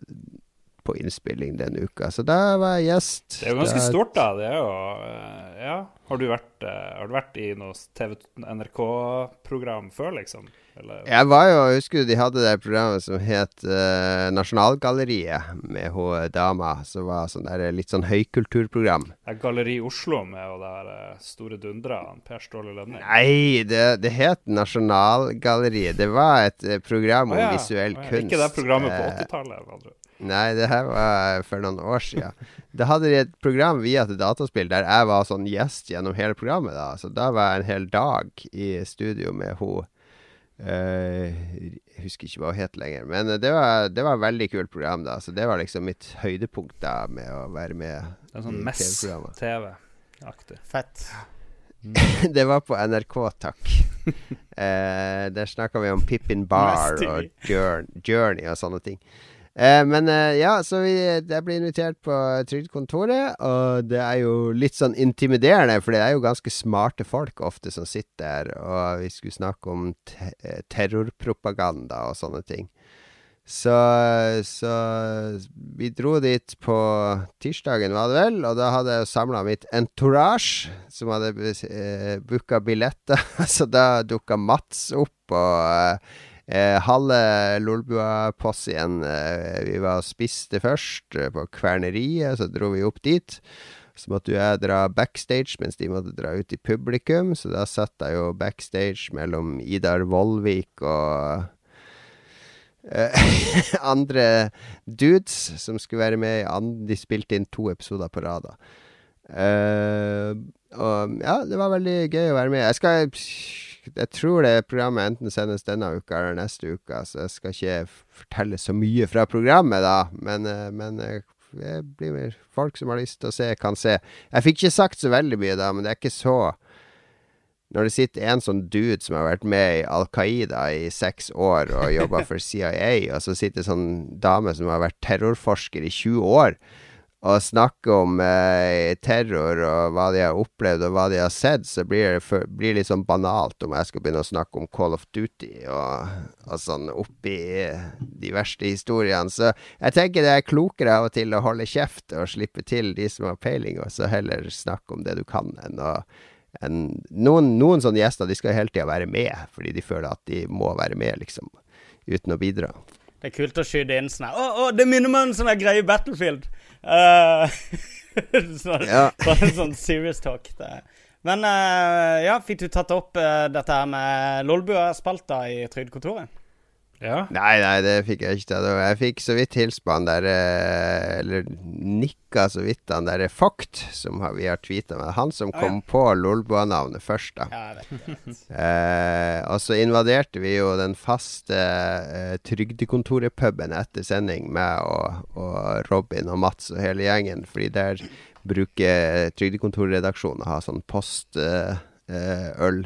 på innspilling den uka. Så da var jeg gjest. Det er jo ganske Da- stort, da. Det er jo eh, Ja. Har du vært, eh, har du vært i noe TV NRK-program før, liksom? Eller? Jeg var jo, jeg husker de hadde det programmet som het uh, Nasjonalgalleriet, med hun dama som var sånn der litt sånn høykulturprogram. Det er Galleri Oslo med hun der eh, store dundra, Per Ståle Lønning. Nei, det, det het Nasjonalgalleriet. Det var et eh, program om ah, ja, visuell ja, kunst. Ikke det programmet på Eh, 80-tallet? med andre. Nei, det her var for noen år siden. Da hadde de et program via til dataspill der jeg var sånn gjest gjennom hele programmet. da Så da var jeg en hel dag i studio med hun eh, Jeg husker ikke hva hun het lenger. Men eh, det var, det var et veldig kult program, da. Så det var liksom mitt høydepunkt da med å være med. Det er sånn i TV-programmet. Mess-TV-aktig. Fett. det var på NRK, takk. Eh, der snakka vi om Pippin Bar og Journey og sånne ting. Eh, men eh, ja, så vi, jeg ble invitert på Trygdekontoret, og det er jo litt sånn intimiderende, for det er jo ganske smarte folk ofte som sitter der, og vi skulle snakke om te eh, terrorpropaganda og sånne ting. Så, så vi dro dit på tirsdagen, var det vel, og da hadde jeg samla mitt entourage, som hadde eh, booka billetter. så da dukka Mats opp, og eh, Eh, halve Lolbua-possien eh, Vi var og spiste først eh, på Kverneriet, så dro vi opp dit. Så måtte jeg dra backstage mens de måtte dra ut i publikum, så da satt jeg jo backstage mellom Idar Vollvik og eh, andre dudes som skulle være med De spilte inn to episoder på rad, da. Eh, og ja, det var veldig gøy å være med. Jeg skal Jeg tror det programmet enten sendes denne uka eller neste uke, så jeg skal ikke fortelle så mye fra programmet, da. Men, eh, men eh, det blir mer folk som har lyst til å se, kan se. Jeg fikk ikke sagt så veldig mye, da, men det er ikke så når det sitter en sånn dude som har vært med i Al Qaida i seks år og jobba for CIA, og så sitter sånn dame som har vært terrorforsker i 20 år, og snakker om eh, terror og hva de har opplevd og hva de har sett, så blir det for, blir litt sånn banalt om jeg skal begynne å snakke om Call of Duty og, og sånn oppi de verste historiene. Så jeg tenker det er klokere av og til å holde kjeft og slippe til de som har peiling, og så heller snakke om det du kan, enn å en, noen, noen sånne gjester de skal hele tida være med, fordi de føler at de må være med, liksom, uten å bidra. Det er kult å skyte inn sånn her Å, å, det minner meg om en sånn greie i Battlefield. Uh, sånn, Ja. sånn, sånn serious talk. Det. Men uh, ja, fikk du tatt opp uh, dette her med Lolbua-spalta i Trygdekontoret? Ja. Nei, nei, det fikk jeg ikke tatt over. Jeg fikk så vidt hils på han der eh, Eller nikka så vidt han der Fokt, som vi har tweeta med. Han som ja. kom på Lolboa-navnet først, da. Ja. Eh, og så invaderte vi jo den faste eh, Trygdekontoret-puben etter sending, med og, og Robin og Mats og hele gjengen. Fordi der bruker Trygdekontorredaksjonen å ha sånn post-øl.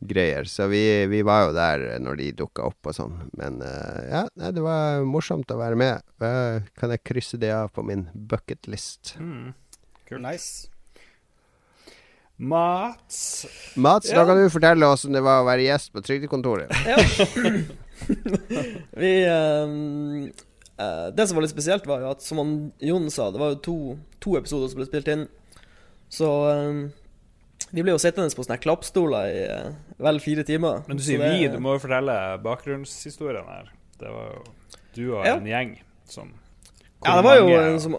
Greier. Så vi, vi var jo der når de dukka opp og sånn. Men eh, ja, nei, det var morsomt å være med. Kan jeg krysse det av på min bucketlist? Mm. Nice. Mats Mats, Ja. da kan du fortelle oss om det var å være gjest på Trygdekontoret. Vi um, eh, Det som var litt spesielt, var jo at som han Jon sa, det var jo to, to episoder som ble spilt inn. Så um, vi ble jo sittende på sånne klappstoler i uh, vel fire timer. Men du sier det- vi, du må jo fortelle bakgrunnshistorien her. Det var jo du og Ja. en gjeng som Ja, det var jo mange eh, som,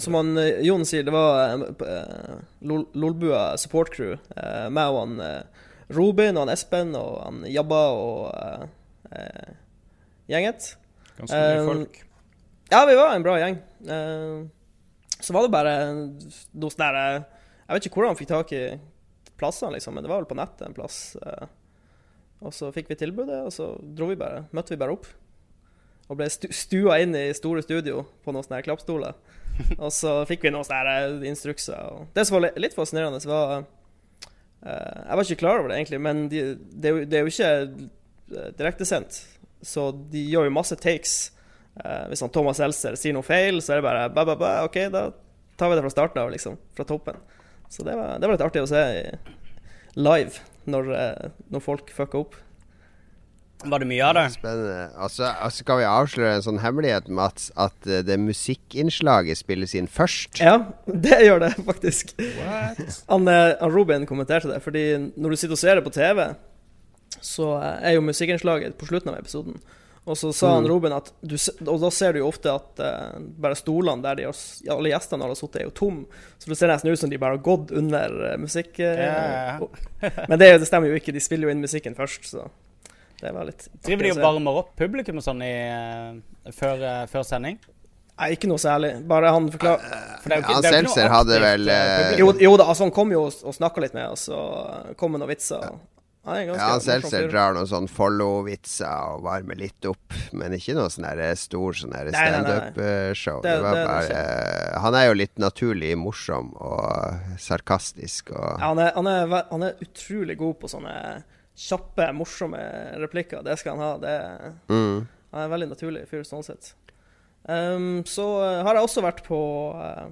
som han eh, Jon sier, det var uh, Lolbua support crew. Uh, meg og han uh, Robin og han Espen og han Jabba og uh, eh, gjenget. Ganske mye folk. Ja, vi var en bra gjeng. Eh, så var det bare noe sånn der eh, Jeg vet ikke hvordan han fikk tak i plassene, liksom, men det var vel på nettet en plass. eh, og så fikk vi tilbudet, og så dro vi bare, møtte vi bare opp. Og ble stua inn i store studio på noen sånne klappstoler. og så fikk vi noen sånne eh, instrukser. Og det som var litt fascinerende, var eh, Jeg var ikke klar over det, egentlig, men de, det, er jo, ikke direktesendt. Så de gjør jo masse takes. Hvis han Thomas Elser sier noe feil, så er det bare ba, ba, ba, OK, da tar vi det fra starten av, liksom. Fra toppen. Så det var, det var litt artig å se live når, eh, når folk fucka opp. Var det mye av det? Spennende. Og så og så kan vi avsløre en sånn hemmelighet, Mats, at eh, det musikkinnslaget spilles inn først. Ja, det gjør det faktisk. What? Han, eh, han Robin kommenterte det, fordi når du sitter og ser det på TV, så eh, er jo musikkinnslaget på slutten av episoden. Og så sa han Mm. Robin at du, Og da ser du jo ofte at uh, bare stolene der de har, alle gjestene har sittet, er jo tom. Så det ser nesten ut som de bare har gått under eh, musikk... ja. og- Men det, det stemmer jo ikke, de spiller jo inn musikken først, så det var litt Driver de og varmer opp publikum og sånn i, uh, før, uh, før sending? Nei, ikke noe særlig. Bare han forklarer For det jo Han er Seltzer hadde vel. Jo, jo da, altså han kom jo og, og snakka litt med oss og kom med noen vitser. og- Er Ja, Seltzer drar noen sånn follow-vitser og varmer litt opp, men ikke noe sånn stor sånn standup-show. Er Han er jo litt naturlig morsom og sarkastisk og Ja, han, er, han, er, han er utrolig god på sånne kjappe, morsomme replikker. Det skal han ha. Det, mm. han er en veldig naturlig fyr sånn sett. Um, så eh, har jeg også vært på uh,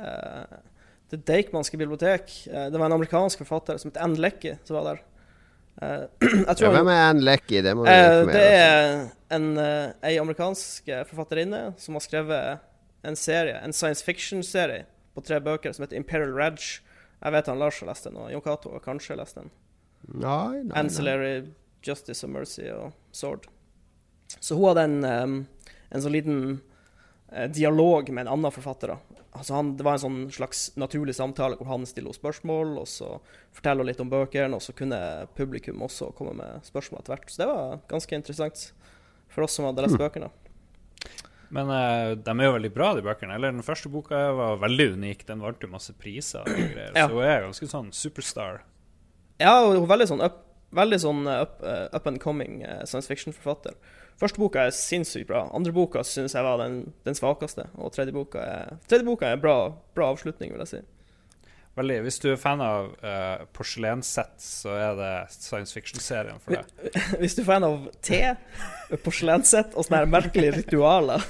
uh, Det Deichmanske bibliotek. Uh, det var en amerikansk forfatter som het Ann Leckie som var der. Hvem er Ann Leckie? Det må vi informere det informere om. er en, eh, ei amerikansk eh, forfatterinne som har skrevet en serie, en science fiction-serie på tre bøker som heter Imperial Reg. Jeg vet han Lars har lest den, og Jon Cato har kanskje lest den. Nei, nei, nei. Ancillary Justice of Mercy og Sword. Så hun hadde en, en sånn liten eh, dialog med en annen forfatter. da. Altså han, det var en sånn slags naturlig samtale hvor han stiller spørsmål, og så forteller litt om bøkene, og så kunne publikum også komme med spørsmål etter hvert. Så det var ganske interessant for oss som hadde lest bøkene. Men uh, de er jo veldig bra, de bøkene. Eller den første boka var veldig unik. Den vant jo masse priser. Og greier. Ja. Så hun er ganske sånn superstar. Ja, hun er veldig sånn up, veldig sånn eh, up, uh, up and coming uh, science fiction-forfatter. Første boka er sinnssykt bra. Andre boka syns jeg var den, den svakeste. Og tredje boka er, tredje boka er bra, bra avslutning, vil jeg si. Veldig. Hvis du er fan av uh, porselenssett, så er det science fiction-serien for deg. Hvis du er fan av te, porselenssett og sånne merkelige ritualer,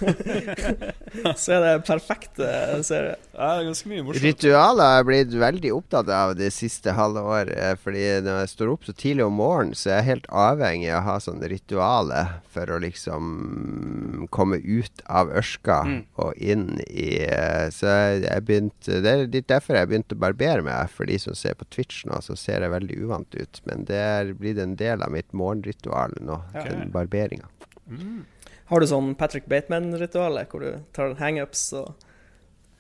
så er det en perfekt eh, serie. Ja, det er ganske mye morsomt. Ritualer har jeg blitt veldig opptatt av det siste halve år. eh, Fordi når jeg står opp så tidlig om morgenen, så er jeg helt avhengig av å ha sånne ritualer for å liksom komme ut av ørska Mm. og inn i eh, Så jeg, begynte Det er litt derfor jeg begynte å barbere meg. For de som ser på Twitch nå, så ser jeg veldig uvant ut. Men det er blitt en del av mitt morgenritual nå, okay. den barberinga. Mm. Har du sånn Patrick Bateman-ritualet, hvor du tar hangups og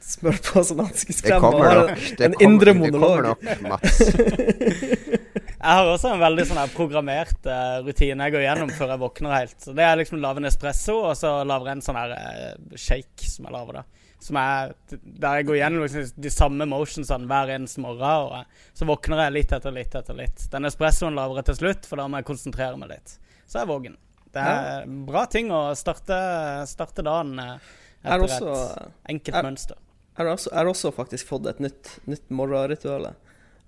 smør på sånn Det ansiktskrem? og har nok. En kommer, indre det kommer nok, Mats. Jeg har også en veldig sånn her programmert uh, rutine jeg går gjennom før jeg våkner helt. Så Det er liksom lave lage en espresso, og så lager jeg en sånn her uh, shake som jeg lager da. Som er, der jeg går gjennom liksom de samme motionsene hver eneste morgen. Og eh, så våkner jeg litt etter litt etter litt. Den espressoen lavere til slutt, for da må jeg konsentrere meg litt. Så er jeg våken. Det er bra ting å starte, starte dagen eh, etter også, et enkelt er, mønster. jeg har også, også faktisk fått et nytt, nytt morgenritual.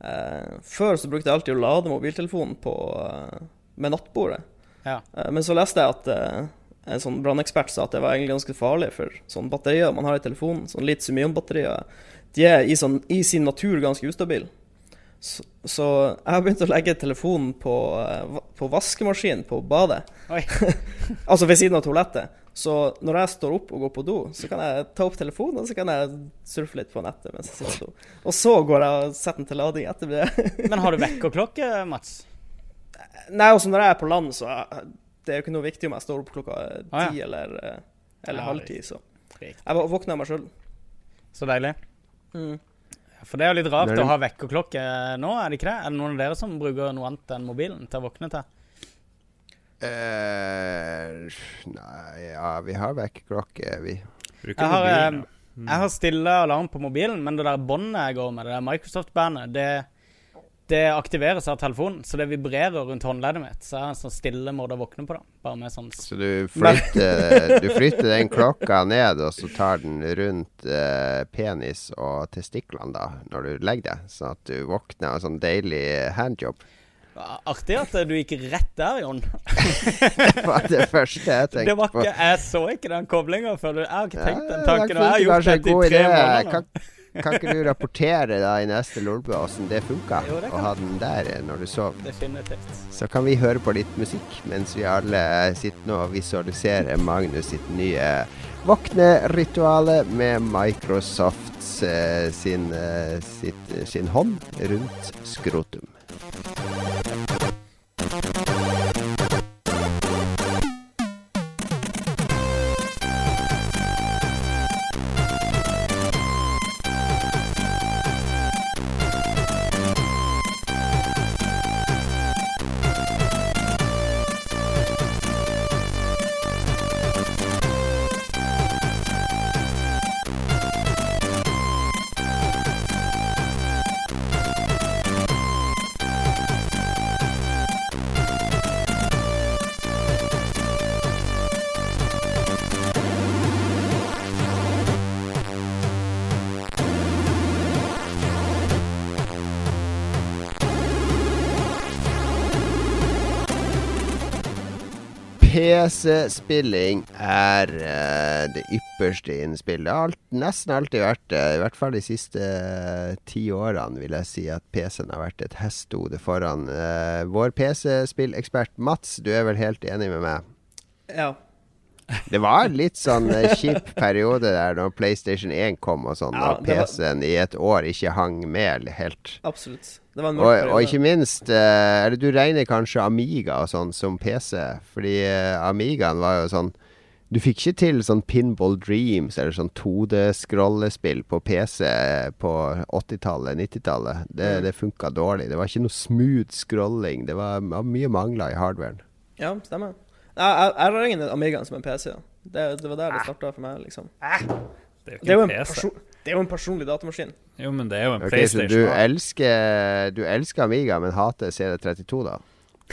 Uh, før så brukte jeg alltid å lade mobiltelefonen på, uh, med nattbordet. Ja. Uh, men så leste jeg at eh, en sånn brannekspert sa at det var egentlig ganske farlig for sånne batterier man har i telefonen, sånn litium-ion-batterier, de er i, sånn, i sin natur ganske ustabile. Så, så jeg har begynt å legge telefonen på, eh, på vaskemaskinen på badet. Altså ved siden av toalettet. Så når jeg står opp og går på do, så kan jeg ta opp telefonen og så kan jeg surfe litt på nettet mens jeg sitter på do. Og så går jeg og setter den til lading etter det. Men har du vekkerklokke, Mats? Nei, også når jeg er på land, så det er jo ikke noe viktig om jeg står opp klokka ti Ah, ja. eller, eh, eller Ja, halv ti. Så Riktig. jeg vå- våkner av meg sjøl. Så deilig. Mm. For det er jo litt rart å ha vekkerklokke nå, er det ikke det? Er det noen av dere som bruker noe annet enn mobilen til å våkne til? Eh, nei, ja, vi har vekkerklokke, vi. Bruker Jeg har, mobilen, eh, ja. Jeg har stille alarm på mobilen, men det der båndet jeg går med, det der Microsoft-bandet, det, det aktiveres av telefonen, så det vibrerer rundt håndleddet mitt. Så jeg har en sånn stille måte å våkne på, da. Bare med sånn Så du flytter, du flytter den klokka ned, og så tar den rundt eh, penis og testiklene da, når du legger deg, sånn at du våkner av en sånn deilig handjob. Artig at du gikk rett der, Jon. Det var det første jeg tenkte Det var på. Jeg så ikke den koblinga før. du- Jeg har ikke tenkt den tanken. Og jeg har gjort dette i tre måneder. Kan, ikke du rapportere da i neste Lolbua åssen det funka? Jo, det Og ha den der eh, når du sov? Definitivt. Så kan vi høre på litt musikk mens vi alle sitter nå og visualiserer Magnus sitt nye våknerituale med Microsofts eh, sin, eh, sitt, sin hånd rundt skrotum. PC-spilling er uh, det ypperste innen spill. Det har alt, nesten alltid vært det. I hvert fall de siste uh, ti årene vil jeg si at PC-en har vært et hestehode foran. Uh, vår PC-spillekspert Mats, du er vel helt enig med meg? Ja. Det var en litt sånn kjip periode der når PlayStation 1 kom og sånn, Ja, og PC-en i et år ikke hang med helt. Absolutt. Det var en Og, og ikke minst eh, Eller du regner kanskje Amiga og sånn som PC, fordi eh, Amigaen var jo sånn Du fikk ikke til sånn Pinball Dreams eller sånn 2D-scrollespill på PC på 80-tallet, 90-tallet. Det, Mm. det funka dårlig. Det var ikke noe smooth scrolling. Det var, var mye mangler i hardwaren. Ja, stemmer. Jeg, jeg, jeg regner Amigaen som en PC. Det, det var der det starta for meg, liksom. Det er Det er, jo jo ikke en PC. Det er jo en personlig datamaskin. Jo, men det er jo en Ok, så PlayStation. du elsker, du elsker Amiga, men hater CD32, da?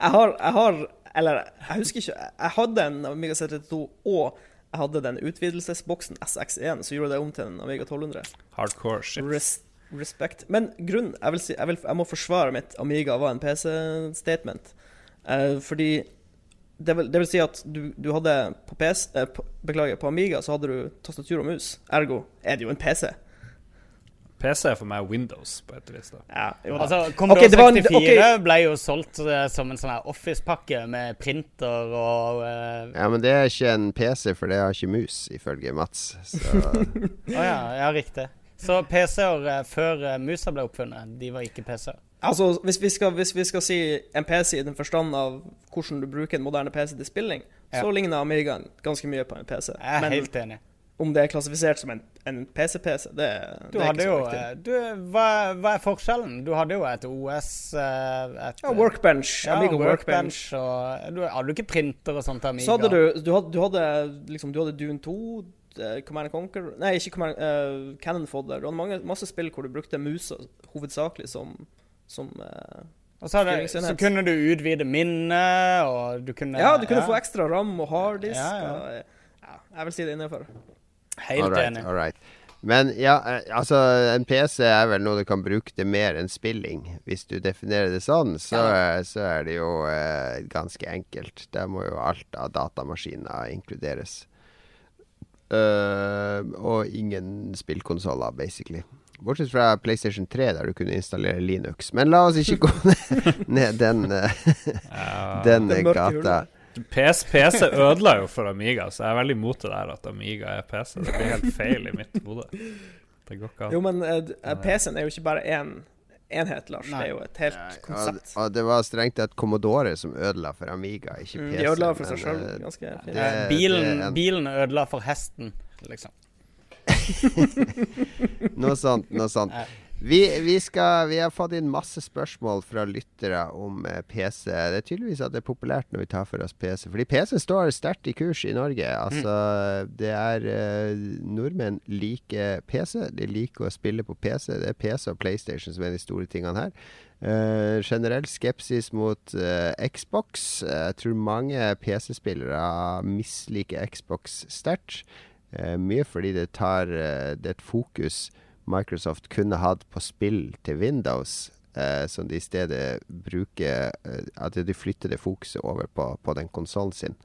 Jeg har, jeg har Eller, jeg husker ikke Jeg jeg hadde en Amiga CD32, og jeg hadde den utvidelsesboksen SX1, så gjorde det om til en Amiga 1200. Hardcore shit. Res respekt. Men grunnen jeg, vil si, jeg, vil, jeg må forsvare mitt Amiga var en PC-statement. Uh, fordi det vil, det vil si at du, du hadde på PC eh, på, Beklager, på Amiga så hadde du tastatur og mus. Ergo er det jo en PC. PC er for meg Windows, på et vis. da. Ja, jo da. Altså, Commodore okay, det en- 64 ok. ble jo solgt eh, som en sånn her Office-pakke med printer og uh... Ja, men det er ikke en PC, for det har ikke mus, ifølge Mats. Å oh, ja, ja, riktig. Så PC-er eh, før musa ble oppfunnet, de var ikke PC-er. Altså, hvis vi, skal, hvis vi skal si en PC i den forstand av hvordan du bruker en moderne PC til spilling, Ja. så ligner Amigaen ganske mye på en PC. Jeg er Men helt enig. om det er klassifisert som en, PC-PC, det, Du det er ikke så viktig. eh, du, hva, hva er forskjellen? Du hadde jo et OS eh, et, Ja, Workbench. ja, Amiga workbench. Og du hadde du ikke printer og sånt Amiga? Så hadde du Du hadde, du hadde liksom Du hadde Dune 2, eh, Command and Conquer Nei, ikke Command uh, Cannon Fodder. Du hadde mange, masse spill hvor du brukte musa hovedsakelig som, som uh, så, hadde, så kunne du utvide minnet, og du kunne Ja, du kunne få ekstra ram og harddisk. Ja, ja. og, eh, ja, jeg vil si det er innenfor. Helt all right, enig. all right. Men ja, eh, altså en PC er vel noe du kan bruke til mer enn spilling. Hvis du definerer det sånn, så, eh, så er det jo eh, ganske enkelt. Der må jo alt av datamaskiner inkluderes. Uh, og ingen spillkonsoller, basically. Bortsett fra PlayStation 3, der du kunne installere Linux. Men la oss ikke gå ned, ned den, eh, den eh, gata. PS, PC ødela jo for Amiga, så jeg er veldig imot det der at Amiga er PC. Det blir helt feil i mitt hode. Det går ikke Jo, men uh, PC-en er jo ikke bare én enhet, Lars. Nei. Det er jo et helt Nei, konsept. og det var strengt tatt Commodore som ødela for Amiga, ikke Mm, PC. de ødela for seg sjøl eh, ganske fint. det- Eh, bilen, det en- bilen ødela for hesten, liksom. Noe sånt. Noe sånt. Vi, vi, skal, vi har fått inn masse spørsmål fra lyttere om eh, PC. Det er tydeligvis at det er populært når vi tar for oss PC. Fordi PC står sterkt i kurs i Norge. Altså, det er eh, Nordmenn liker PC. De liker å spille på PC. Det er PC og PlayStation som er de store tingene her. Uh, generell skepsis mot uh, Xbox. Jeg tror mange PC-spillere misliker Xbox sterkt. Eh, mye fordi det tar eh, Det et fokus Microsoft kunne hatt på spill til Windows, eh, som de i stedet bruker eh, At de flytter det fokuset over på, på den konsollen sin.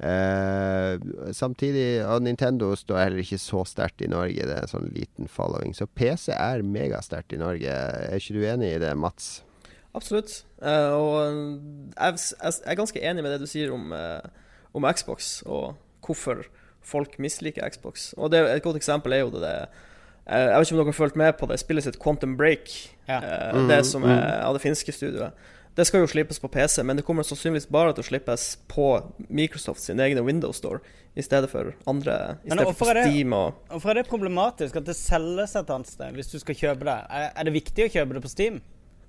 Eh, samtidig Og Nintendo står heller ikke så sterkt i Norge. Det er en sånn liten following. Så PC er megasterkt i Norge. Er ikke du enig i det, Mats? Absolutt. Eh, og jeg, jeg, er ganske enig med det du sier om, om Xbox, og hvorfor folk misliker Xbox. Og det, Et godt eksempel er jo det, det eh, Jeg vet ikke om dere har fulgt med på det spillet sitt Quantum Break. Ja. eh, Mhm, det som er av det finske studioet. Det skal jo slippes på PC, men det kommer sannsynligvis bare til å slippes på Microsoft sin egne Windows Store, i stedet for andre I Men stedet for det- Steam og Hvorfor er det problematisk at det selges et annet sted hvis du skal kjøpe det? Er det viktig å kjøpe det på Steam?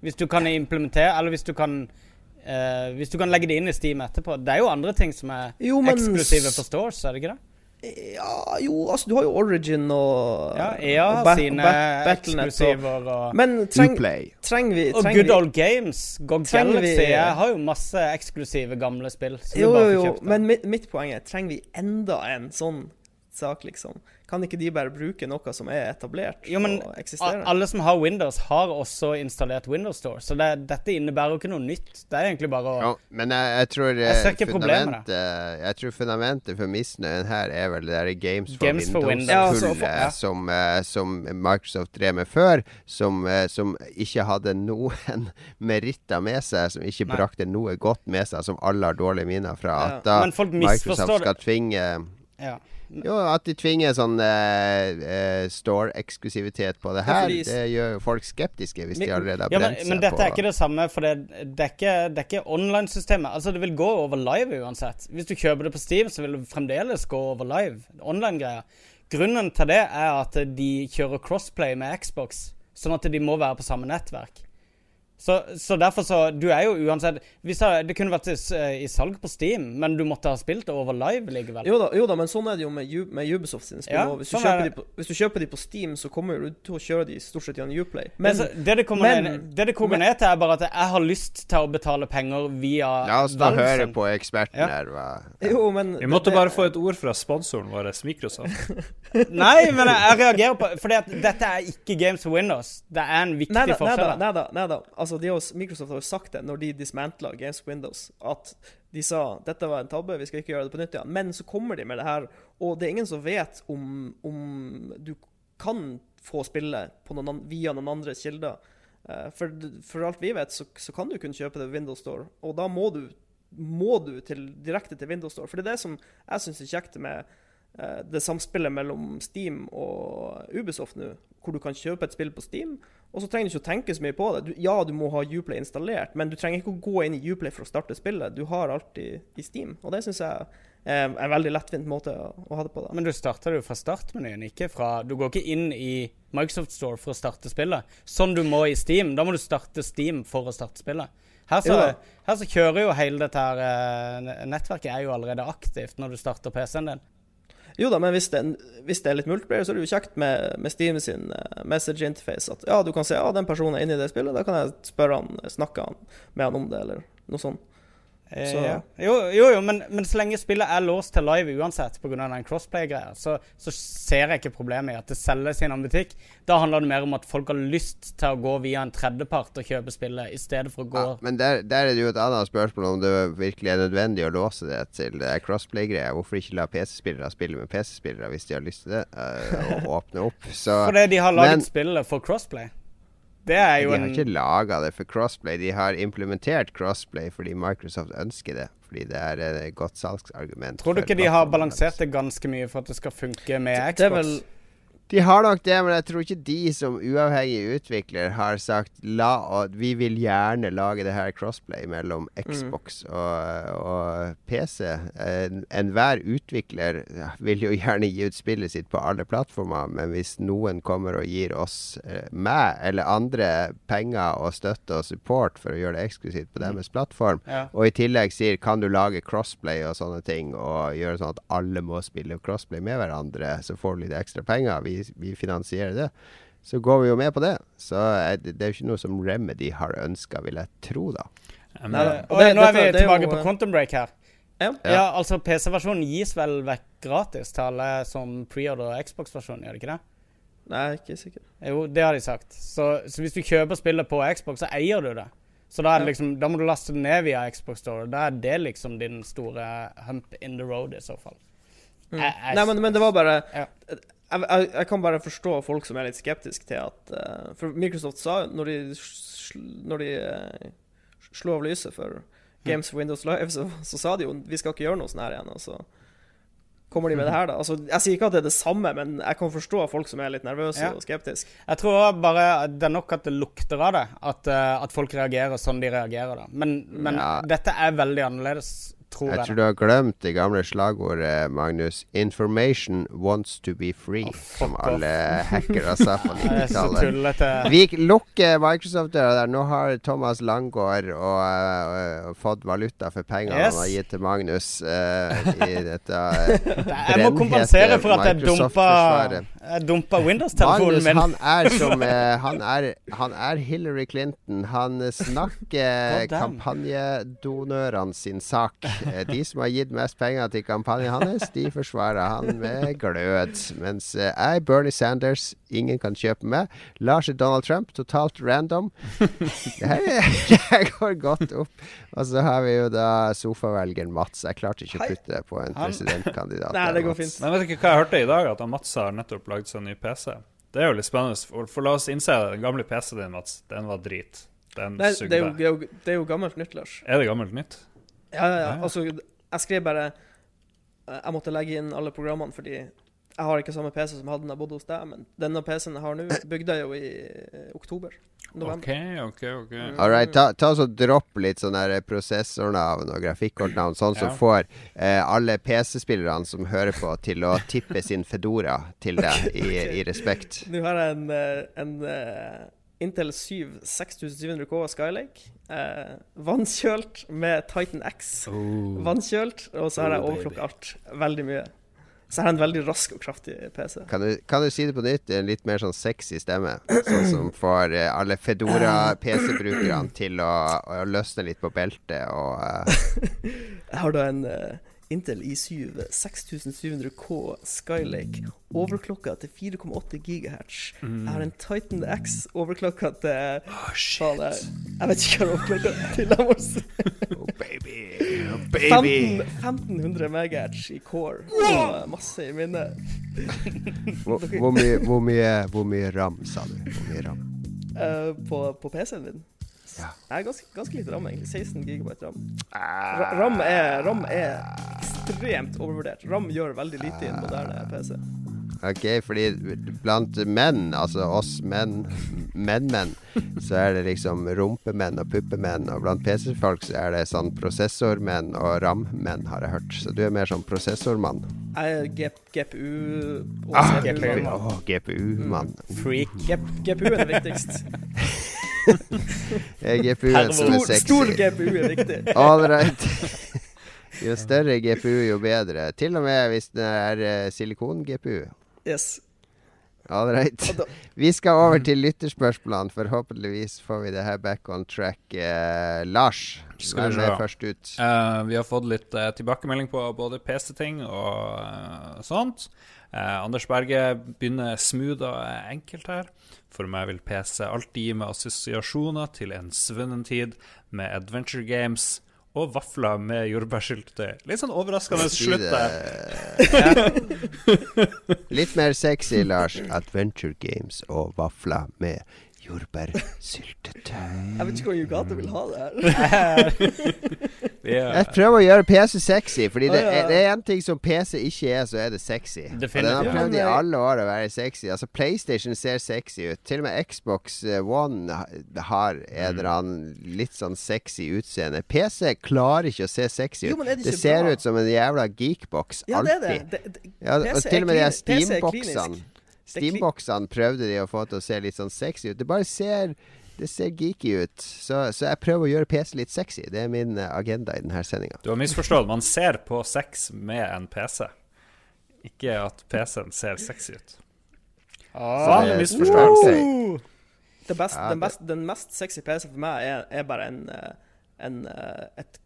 Hvis du kan implementere, eller hvis du kan Uh, Hvis du kan legge det inn i Steam etterpå. Det er jo andre ting som er Jo, men eksklusive for stores, er det ikke det? Ja, jo, altså, du har jo Origin og Ja, EA og Ba- sine Ba- eksklusiver og Men treng, Uplay. trenger vi Og Good vi- Old Games. GOG Galaxy vi-. Jeg har jo masse eksklusive gamle spill. Som Jo, du bare jo, jo, men mitt, mitt poeng er trenger vi enda en sånn sak, liksom? Kan ikke de bare bruke noe som er etablert Jo, men og eksisterer? Alle som har Windows, har også installert Windows Store. Så det, dette innebærer jo ikke noe nytt. Det er egentlig bare å jo, men jeg, jeg tror Jeg ser eh, ikke problemet fundamentet Jeg tror fundamentet for misnøyen her er vel det derre Games for Games for Windows. Ja, altså, for- ja. som, eh, som Microsoft drev med før, som, eh, som ikke hadde noen meritter med seg, som ikke Nei. brakte noe godt med seg, som alle har dårlige minner fra. Ja. Da Men folk Microsoft skal tvinge ja. Jo, at de tvinger sånn uh, uh, store-eksklusivitet på det her, fordi- det gjør jo folk skeptiske hvis Men- de allerede har Ja, men, på men dette på er ikke det samme, for det, det er ikke, er ikke online-systemet. Altså, det vil gå over live uansett. Hvis du kjøper det på Steam, så vil det fremdeles gå over live. Online-greier. Grunnen til det er at de kjører crossplay med Xbox, sånn at de må være på samme nettverk. Så, så derfor så Du er jo uansett jeg, Det kunne vært i, i salg på Steam, men du måtte ha spilt det over live likevel. Jo da, jo da, men sånn er det jo med, med Ubisoft sine spill. Ja, hvis, sånn er hvis du kjøper de på Steam, så kommer du til å kjøre de stort sett gjennom Uplay. Men, Men, så, det, det, kommer men- ned, det det koker ned til, er bare at jeg har lyst til å betale penger via La oss da høre på eksperten Ja. her. Hva? jo, men Vi måtte det- bare få et ord fra sponsoren vår, Microsoft. Nei, men jeg, jeg reagerer på Fordi at dette er ikke Games for Windows. Det er en viktig Nei da, nei forskjell. da, nei da, nei da. Altså, de også, Microsoft har jo sagt det når de dismantla Games Windows, at de sa dette var en tabbe, vi skal ikke gjøre det på nytt igjen. Men så kommer de med det her, og det er ingen som vet om, om du kan få spille noen, via noen andres kilder. Eh, for, for alt vi vet, så, så kan du kun kjøpe det ved Windows Store, og da må du, må du til, direkte til Windows Store. For det er det som jeg syns er kjekt med eh, det samspillet mellom Steam og Ubisoft nå, hvor du kan kjøpe et spill på Steam, og så trenger du ikke å tenke så mye på det. Du, ja, du må ha Uplay installert, men du trenger ikke å gå inn i Uplay for å starte spillet. Du har alltid i Steam, og det syns jeg er en veldig lettvint måte å, å ha det på. da. Men du starter jo fra startmenyen, ikke fra Du går ikke inn i Microsoft Store for å starte spillet. Sånn du må i Steam. Da må du starte Steam for å starte spillet. Her så, her så kjører jo hele dette her eh, Nettverket er jo allerede aktivt når du starter PC-en din. Jo da, men hvis det, hvis det er litt multiplayer, så er det jo kjekt med, med Steam sin eh, message interface. At ja, du kan se ja, den personen er inne i det spillet, da kan jeg spørre han, snakke han, med han om det, eller noe sånt. Eh, ja. Jo, jo, jo men, men så lenge spillet er låst til live uansett pga. den crossplay-greia, så, så ser jeg ikke problemet i at det selges i en butikk. Da handler det mer om at folk har lyst til å gå via en tredjepart og kjøpe spillet, i stedet for å gå Ja, men der, der er det jo et annet spørsmål om det virkelig er nødvendig å låse det til det er crossplay-greia. Hvorfor ikke la PC-spillere spille med PC-spillere hvis de har lyst til det? eh, og åpne opp. Så Fordi de har laget men- spillet for crossplay. Det er De har en ikke laga det for crossplay, de har implementert crossplay fordi Microsoft ønsker det. Fordi det er et godt salgsargument. Tror du ikke de har balansert det ganske mye for at det skal funke med Xbox? Det er vel De har nok det, men jeg tror ikke de som uavhengig utvikler har sagt La vi vil gjerne lage det her crossplay mellom Xbox og, og PC. En- Enhver utvikler vil jo gjerne gi ut spillet sitt på alle plattformer, men hvis noen kommer og gir oss, eh, meg eller andre, penger og støtte og support for å gjøre det eksklusivt på deres plattform, Ja. og i tillegg sier kan du lage crossplay og sånne ting, og gjøre sånn at alle må spille crossplay med hverandre, så får du litt ekstra penger, vi, vi finansierer det, så går vi jo med på det. Så er det, det er jo ikke noe som Remedy har ønska, vil jeg tro, da. Nei. Eh, og det- nå er vi det tilbake jo, på eh, Quantum Break her. Ja. Ja, altså PC-versjonen gis vel vekk gratis til alle som preorder Xbox-versjonen, gjør det ikke det? Nei, ikke sikker. Jo, det har de sagt. Så, så hvis du kjøper spillet på Xbox, så eier du det. Så da, er det liksom, da må du laste det ned via Xbox Store. Da er det liksom din store hump in the road, i så fall. Mm. Jeg- jeg- Nei, men, men det var bare Ja. Jeg, jeg, jeg kan bare forstå folk som er litt skeptiske til at uh, For Microsoft sa når de, når de uh, slo av lyset for Games for Windows Live, så, så sa de jo vi skal ikke gjøre noe sånn her igjen. Og så kommer de med det her, da. Altså, jeg sier ikke at det er det samme, men jeg kan forstå folk som er litt nervøse Ja. og skeptiske. Jeg tror bare det er nok at det lukter av det. At, eh, at folk reagerer sånn de reagerer, da. Men, men Ja. dette er veldig annerledes, tror Jeg tror du har glemt det gamle slagordet, Magnus. 'Information wants to be free', oh, som alle hackere sa på Det er så 90-tallet. Vi lukker Microsoft-døra der. Nå har Thomas Langgaard og, øh, fått valuta for pengene Yes. han har gitt til Magnus uh, i dette Jeg må kompensere for at jeg dumpa, jeg dumpa Windows-telefonen min. han er som eh, han, er, han er Hillary Clinton. Han eh, snakker kampanjedonørene sin sak. Eh, De som har gitt mest penger til kampanjen hans, de forsvarer han med glød. Mens eh, jeg er Bernie Sanders, ingen kan kjøpe meg. Lars er Donald Trump, totalt random. Det her går godt opp. Og så har vi jo da sofavelgeren Mats. Jeg klarte ikke å putte på en presidentkandidat. Nei, det går fint. Men vet ikke hva jeg hørte i dag? At han Mats har nettopp lagd seg en ny PC. Det er jo litt spennende. For, for la oss innse det. Den gamle PC-en din, Mats, den var drit. Den Nei, det er, jo, det, er jo, det er jo gammelt nytt, Lars. Er det gammelt nytt? Ja, ja, ja. Altså, jeg skrev bare eh, Jeg måtte legge inn alle programmene fordi jeg har ikke samme PC som jeg hadde da jeg bodde hos deg, men denne PC-en jeg har nå, bygde jeg jo i eh, oktober. November. OK, OK, OK. Mm. All right, ta, ta så Dropp litt sånne der prosessornavn og grafikkortnavn, sånn som Ja. får eh, alle PC-spillerne som hører på, til å tippe sin Fedora til deg i, i respekt. Nå har jeg en, eh, en eh, Intel 7 6700K Skylake. Eh, vannkjølt med Titan X. Vannkjølt, og så har jeg Oh, overklokka alt. Veldig mye. Så jeg har en veldig rask og kraftig PC. Kan du, kan du si det på nytt i en litt mer sånn sexy stemme? Sånn som får eh, alle Fedora-PC-brukerne til å, å løsne litt på beltet og uh... Jeg har da en eh, Intel i7 6700K Skylake overklokka til 4,8 GHz. Jeg har en Titan X overklokka til oh, shit. jeg vet ikke hva overklokka til. Jeg må si. Oh, baby. Oh, baby. 15, 1500 MHz i core og masse i minnet. Hvor, hvor, mye, hvor, mye, hvor mye ram, sa du? Hvor mye ram? Uh, på på PC-en min. Ja. Er ganske, ganske lite ram, egentlig. 16 GB ram. Ram er, ram er ekstremt overvurdert. Ram gjør veldig lite i en moderne PC. Ok, fordi blant menn, altså oss menn, menn-menn, så er det liksom rumpemenn og puppemenn. Og blant PC-folk så er det sånn prosessormenn og RAM-menn, har jeg hørt. Så du er mer sånn prosessormann. Jeg er GPU og Ah, CPU. GPU. oh, GPU-mann. Freak. GPU er det viktigst. GPU-en som er Stor, stor. GPU er viktig. All right. Jo større GPU, jo bedre. Til og med hvis det er eh, silikon-GPU. Yes. All right. Vi skal over til lytterspørsmålene. Forhåpentligvis får vi det her back on track. Eh, Lars, Skal vi vær først ut. Uh, vi har fått litt tilbakemelding på både PC-ting og sånt. Eh, Anders Berge begynner smooth og enkelt her. For meg vil PC alltid gi meg assosiasjoner til en svunnen tid med adventure games og vafler med jordbærsyltetøy. Litt sånn overraskende slutt der. Litt mer sexy, Lars. Adventure games og vafler med Jordbærsyltetøy. Jeg vet ikke hvor Yugata vil ha det her. Er, Jeg prøver å gjøre PC sexy, Fordi det, er- det er en ting som PC ikke er, så er det sexy. Og den har prøvd i alle år å være sexy. Altså PlayStation ser sexy ut. Til og med Xbox eh, One har en eller annen litt sånn sexy utseende. PC klarer ikke å se sexy ut. Jo, men er det det ser bra? ut som en jævla geekbox. Ja, det er alltid. det. det, det Ja, og til og med de Steam-boksene Steam-boksene prøvde de å få til å se litt sånn sexy ut. Det bare ser Det ser geeky ut. Så, så jeg prøver å gjøre PC litt sexy. Det er min eh, agenda i denne sendinga. du har misforstått. Man ser på sex med en PC. Ikke at PC-en ser sexy ut. Ah. Det- misforståelse. Det best, Ja, den, best, den mest sexy PC for meg er, er bare en, eh, en eh, et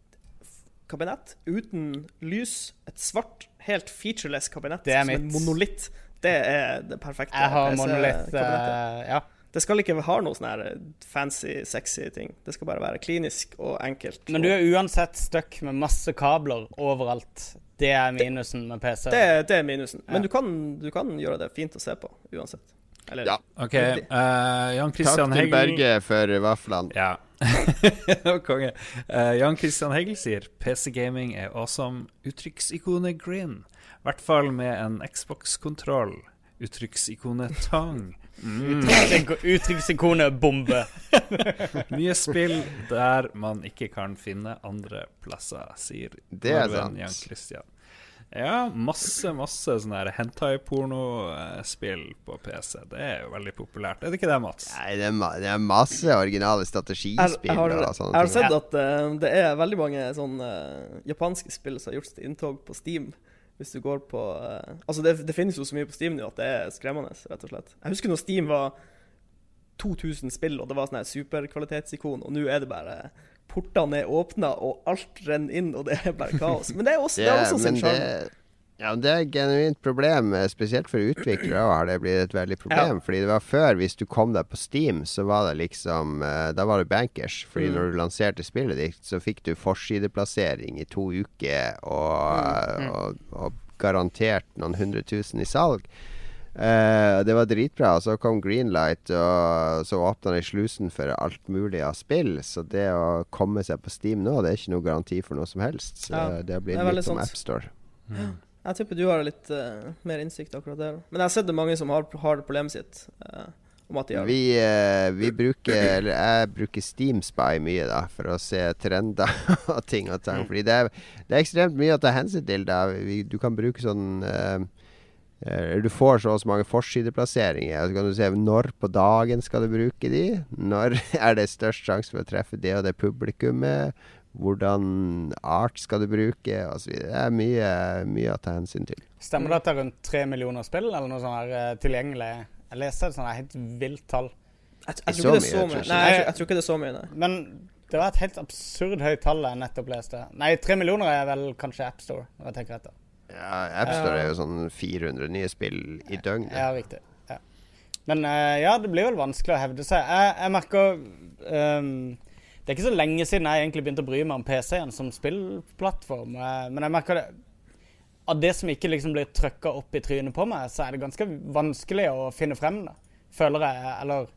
kabinett uten lys. Et svart, helt featureless kabinett Det er som en monolitt. Det er det perfekte Jeg har kabinettet. eh, Ja. Det skal ikke ha noe sånn her fancy, sexy ting. Det skal bare være klinisk og enkelt. Men du er uansett stuck med masse kabler overalt. Det er minusen med PC. det, det er minusen. Ja. Men du kan, du kan gjøre det fint å se på uansett. Eller Ja. OK. Uh, Jan Takk til Berge for vaflene. Ja. Konge. Uh, Jan Christian Hegel sier PC-gaming er awesome. Uttrykksikonet grin. I hvert fall med en Xbox-kontroll. Uttrykksikonet tang. Mm. Uttrykksikonet bombe. Mye spill der man ikke kan finne andre plasser, sier Det er sant. Jan Christian. Ja, masse, masse sånne hentai-pornospill på PC. Det er jo veldig populært. Er det ikke det, Mats? Nei, det er, ma det er masse originale strategispill jeg, har, og jeg har ting. sett at uh, det er veldig mange sånne uh, japanske spill som har gjort sitt inntog på Steam. Hvis du går på uh, Altså, det, det finnes jo så mye på Steam nå at det er skremmende, rett og slett. Jeg husker når Steam var 2000 spill, og det var sånn superkvalitetsikon, og nå er det bare Portene er åpna, og alt renner inn, og det er bare kaos. Men det er også, det er også sin sjarm. ja, det er et genuint problem, eh, spesielt for utviklere. også har det blitt et veldig problem. Fordi det var før, hvis du kom deg på Steam, så var det liksom eh, Da var det bankers. Fordi Mm. når du lanserte spillet ditt, så fikk du forsideplassering i to uker og, Mm. og, og garantert noen hundre tusen i salg. Eh, det var dritbra. Så kom Greenlight, og så åpna de slusen for alt mulig av spill. Så det å komme seg på Steam nå, det er ikke noe garanti for noe som helst. Så Ja, det veldig litt som AppStore. Mm. Jeg tipper du har litt uh, mer innsikt akkurat der. Men jeg har sett det mange som har, har problemet sitt. Uh, om at de har Vi, vi bruker Eller jeg bruker Steam Spy mye, da, for å se trender og ting og tang. Mm. Fordi det er, det er ekstremt mye å ta hensyn til. Da. Vi, du kan bruke sånn Du får så og så mange forsideplasseringer. Så kan du se når på dagen skal du bruke de. Når er det størst sjanse for å treffe det og det publikummet. Hvordan art skal du bruke, osv. Det er mye, mye å ta hensyn til. Stemmer det at det er rundt tre millioner spill eller noe sånt her eh, tilgjengelig? Jeg leste et sånt her helt vilt tall. Jeg, jeg, tror ikke det er så så mye, mye. tror jeg Nei, jeg, jeg tror ikke det er så mye, nei. Men det var et helt absurd høyt tall jeg nettopp leste. Nei, tre millioner er vel kanskje AppStore, når jeg tenker etter. Ja, AppStore er jo sånn 400 nye spill i døgnet. Ja, riktig. Ja. Men eh, ja, det blir vel vanskelig å hevde seg. Jeg, jeg merker um, Det er ikke så lenge siden jeg egentlig begynte å bry meg om PC-en som spillplattform. eh, men jeg merker det Av det som ikke liksom blir trøkka opp i trynet på meg, så er det ganske vanskelig å finne frem det. Føler jeg. Eller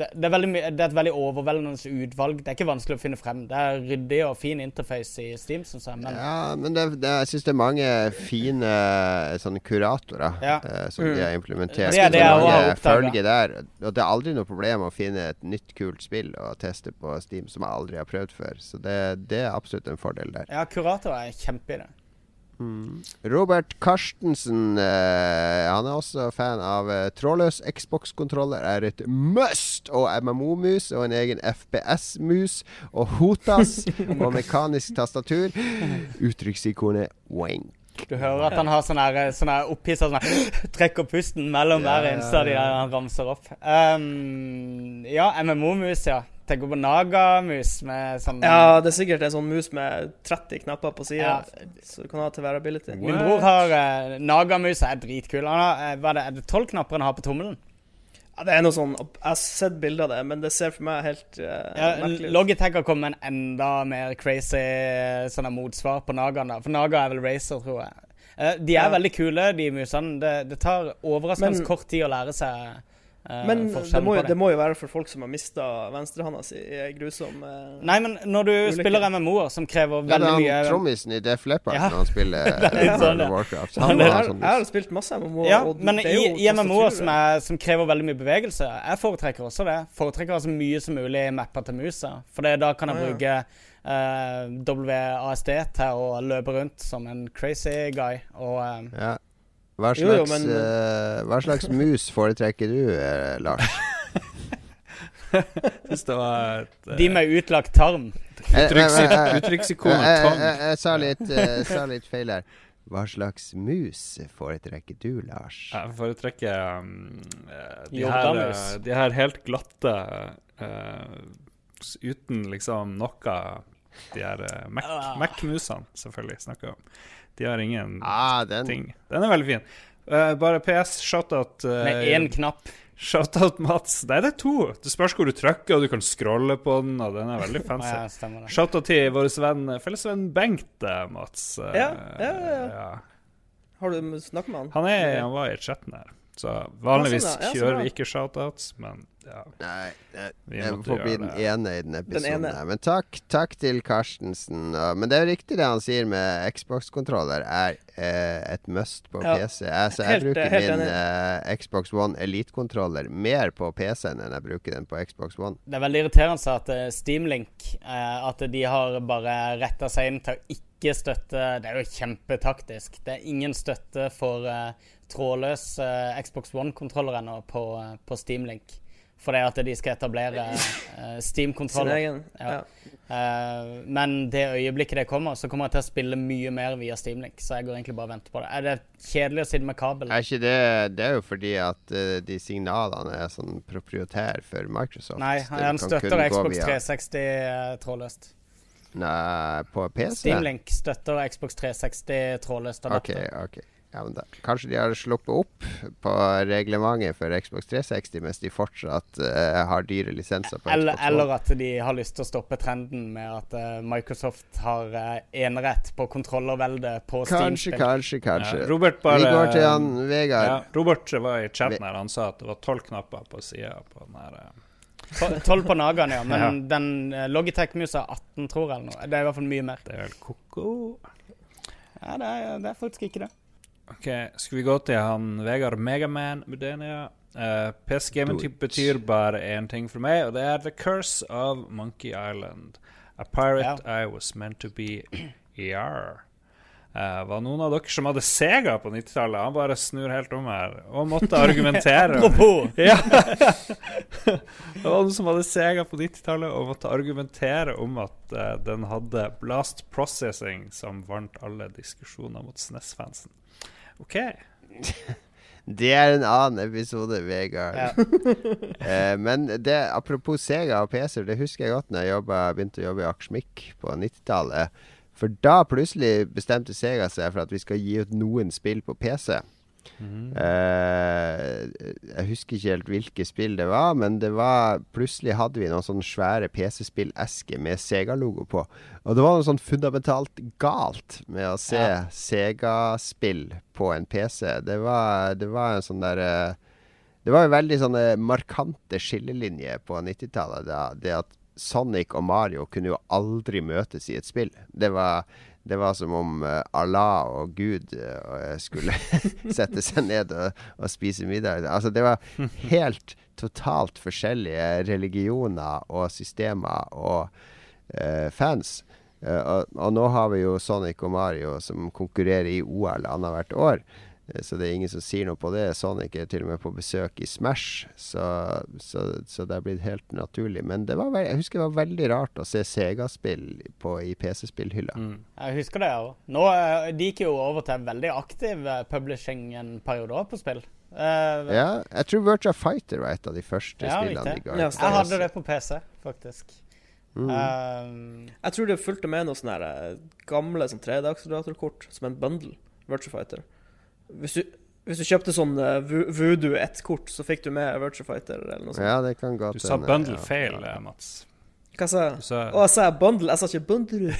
det, det, er veldig, det er et veldig overveldende utvalg. Det er ikke vanskelig å finne frem. Det er ryddig og fin interface i Steam, Synes jeg. Men Ja, men det, det, jeg syns det er mange fine eh, sånne kuratorer Ja. eh, som de har implementert. Det er det jeg mange følger der. Og det er aldri noe problem å finne et nytt, kult spill å teste på Steam som jeg aldri har prøvd før. Så det, det er absolutt en fordel der. ja, kuratorer er kjempe Robert Karstensen, uh, han er også fan av uh, trådløs Xbox-kontroller. Er et must! Og MMO-mus og en egen FPS-mus. Og Hotas og mekanisk tastatur. Uttrykksikonet wank. Du hører at han har sånn her, sånn her opphissa sånn her Trekker pusten mellom hver eneste av de der han ramser opp. Um, ja, MMO-mus, ja. Tenker på Naga-mus med sånn Ja, det er sikkert en sånn mus med 30 knapper på sida, Ja. så du kan ha til variability. Min bror har uh, Naga-mus, er dritkul. Han har, eh, hva er det, er det tolv knapper han har på tommelen? Ja, det er noe sånn Jeg har sett bilder av det, men det ser for meg helt uh, Ja, merkelig ut. Logitech har kommet med en enda mer crazy sånn motsvar på Nagaen. da. For Naga er vel Racer, tror jeg. Uh, de er Ja. veldig kule, de musene. Det, det tar overraskende Men- kort tid å lære seg Men det må, jo, det. det må jo være for folk som har mista venstrehånda si i ei grusom uh, Nei, men når du Ulykke. spiller MMO-er som krever Ja, det veldig er mye han trommisen i Def Leppard Ja. når han spiller Det er sånn. Warcraft. Han det jeg, har, sånn jeg har spilt masse MMO, Ja, men er i, i MMO-er som, er- som krever veldig mye bevegelse Jeg foretrekker også det. Foretrekker så mye som mulig mapper til musa. For det, da kan jeg Ah, ja. bruke uh, WASD til å løpe rundt som en crazy guy. Og uh, Ja. Hva Jo, jo, slags, men- uh, hva slags mus foretrekker du, eh, Lars? Syns det var et uh... de med utlagt tarm uttrykksikonet tarm. jeg, sa litt, eh, sa litt feil her. Hva slags mus foretrekker du, Lars? Jeg foretrekker um, eh, de, her, eh, de her helt glatte eh, Uten liksom noe De her eh, Mac- Ah. Mac-musene, selvfølgelig, snakker jeg om. De har ingen Ah, den. ting. Den er veldig fin. Uh, bare PS, shoutout uh, med én knapp. Shoutout Mats. Nei, det er to. Det spørs hvor du trykker, og du kan scrolle på den, og den er veldig fancy. Ja. Shoutout til vår venn, fellesvenn Bengt, eh, Mats. Uh, Ja, ja, ja, ja. Har du snakket med han? Han, er, han var i chatten her. Så vanligvis Ja, sånn, ja. Ja, kjører vi ikke shoutouts, men ja. Nei, jeg, jeg måtte får bli den ene i den episoden. ene. Men takk, takk til Karstensen. Men det er jo riktig det han sier med Xbox-kontroller er eh, et must på Ja. PC. Altså, jeg Helt- bruker helt min eh, Xbox One Elite-kontroller mer på PC-en enn jeg bruker den på Xbox One. Det er veldig irriterende at eh, Steamlink eh, At de har bare retta seg inn til å ikke støtte Det er jo kjempetaktisk. Det er ingen støtte for eh, trådløs eh, Xbox One-kontroller ennå på, på Steamlink. For det at de skal etablere eh, Steam-kontroller. Ja. Ja. Eh, men det øyeblikket det kommer, så kommer jeg til å spille mye mer via Steamlink. Så jeg går egentlig bare og venter på det. Er det kjedelig å sitte med kabel? Er ikke det Det er jo fordi at eh, de signalene er sånn proprietær for Microsoft. Nei, han støtter Xbox 360 eh, trådløst. Nei, på PC? Steamlink støtter Xbox 360 trådløst Ok, ok. Ja, men da, kanskje de har sluppet opp på reglementet for Xbox 360 mens de fortsatt uh, har dyre lisenser på Eller, Xbox eller at de har lyst til å stoppe trenden med at uh, Microsoft har uh, enerett på kontrollervelde på Kanskje, Steam. Kanskje, kanskje, kanskje. Ja, Robert bare Vi går til han Vegard. ja, Robert var i chatten her, han sa at det var tolv knapper på sida på den her 12 på nagan, ja. Men Ja. den uh, Logitech-musa er 18, tror jeg, eller noe. Det er i hvert fall mye mer. Det er vel ko-ko. Ja, det er, det er faktisk ikke det. OK, skal vi gå til han Vegard Megaman Mudenia? Uh, PC Gaming betyr bare én ting for meg, og det er The Curse of Monkey Island. A pirate I was meant to be. ER. Uh, var noen av dere som hadde Sega på 90-tallet? Han bare snur helt om her og måtte argumentere. Ja. det var noen som hadde Sega på 90-tallet og måtte argumentere om at uh, den hadde blast processing som vant alle diskusjoner mot SNES-fansen. OK. Det er en annen episode, Vegard. Ja. Eh, men det, apropos Sega og PC-er, det husker jeg godt når jeg jobbet, begynte å jobbe i Akersmik på 90-tallet. For da plutselig bestemte Sega seg for at vi skal gi ut noen spill på PC. Eh, jeg husker ikke helt hvilke spill det var, men det var plutselig hadde vi noen sånne svære PC-spillesker med Sega-logo på. Og det var noe sånn fundamentalt galt med å se Ja. Sega-spill på en PC. Det var, det var en sånn der Det var jo veldig sånne markante skillelinjer på 90-tallet. Det at Sonic og Mario kunne jo aldri møtes i et spill. Det var, det var som om eh, Allah og Gud eh, skulle sette seg ned og, og spise middag. Altså, det var helt totalt forskjellige religioner og systemer og uh, fans. Uh, og, og nå har vi jo Sonic og Mario som konkurrerer i OL annethvert år. Eh, Så det er ingen som sier noe på det. Sonic er til og med på besøk i Smash, så, så, så det er blitt helt naturlig. Men det var, jeg husker det var veldig rart å se Sega-spill i PC-spillhylla. Mm. Jeg husker det, jeg òg. Nå eh, De gikk jo over til en veldig aktiv eh, publishing en periode på spill. Uh, Ja, jeg tror Virtua Fighter var et av de første Ja, spillene de ga. Ut. Jeg hadde det på PC, faktisk. Mm. Um, Jeg tror det fulgte med noen sånne gamle sånn 3D-akseleratorkort som en bundle. Virtua Fighter. Hvis du, hvis du kjøpte sånn uh, Voodoo 1-kort, så fikk du med Virtua Fighter eller noe sånt. Ja, det kan godt Du sa bundle ja. feil, eh, Mats. Hva sa jeg? sa Å, jeg sa bundle? Jeg sa ikke bundle.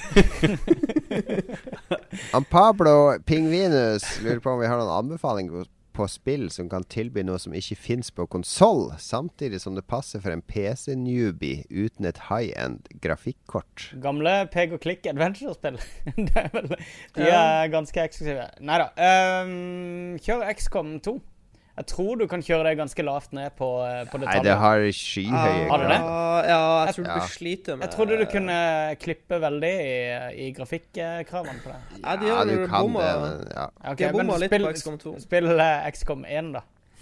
Pablo Pingvinus lurer på om vi har noen anbefaling på spill som kan tilby noe som ikke fins på konsoll, samtidig som det passer for en PC-newbie uten et high-end grafikkort. Gamle peg og klikk adventure-spill. det er vel De er ganske eksklusive. Nei da. Um, kjør XCOM 2. Jeg tror du kan kjøre det ganske lavt ned på, på detaljer. Nei, det har skyhøye Har det det? Ja, jeg tror du Ja. blir slite med Jeg trodde du kunne klippe veldig i, i grafikkravene på det. Ja, de Ja, har du kan bomma- det, men ja. Okay, De men litt spill, på XCOM 2. spill eh, XCOM 1, da.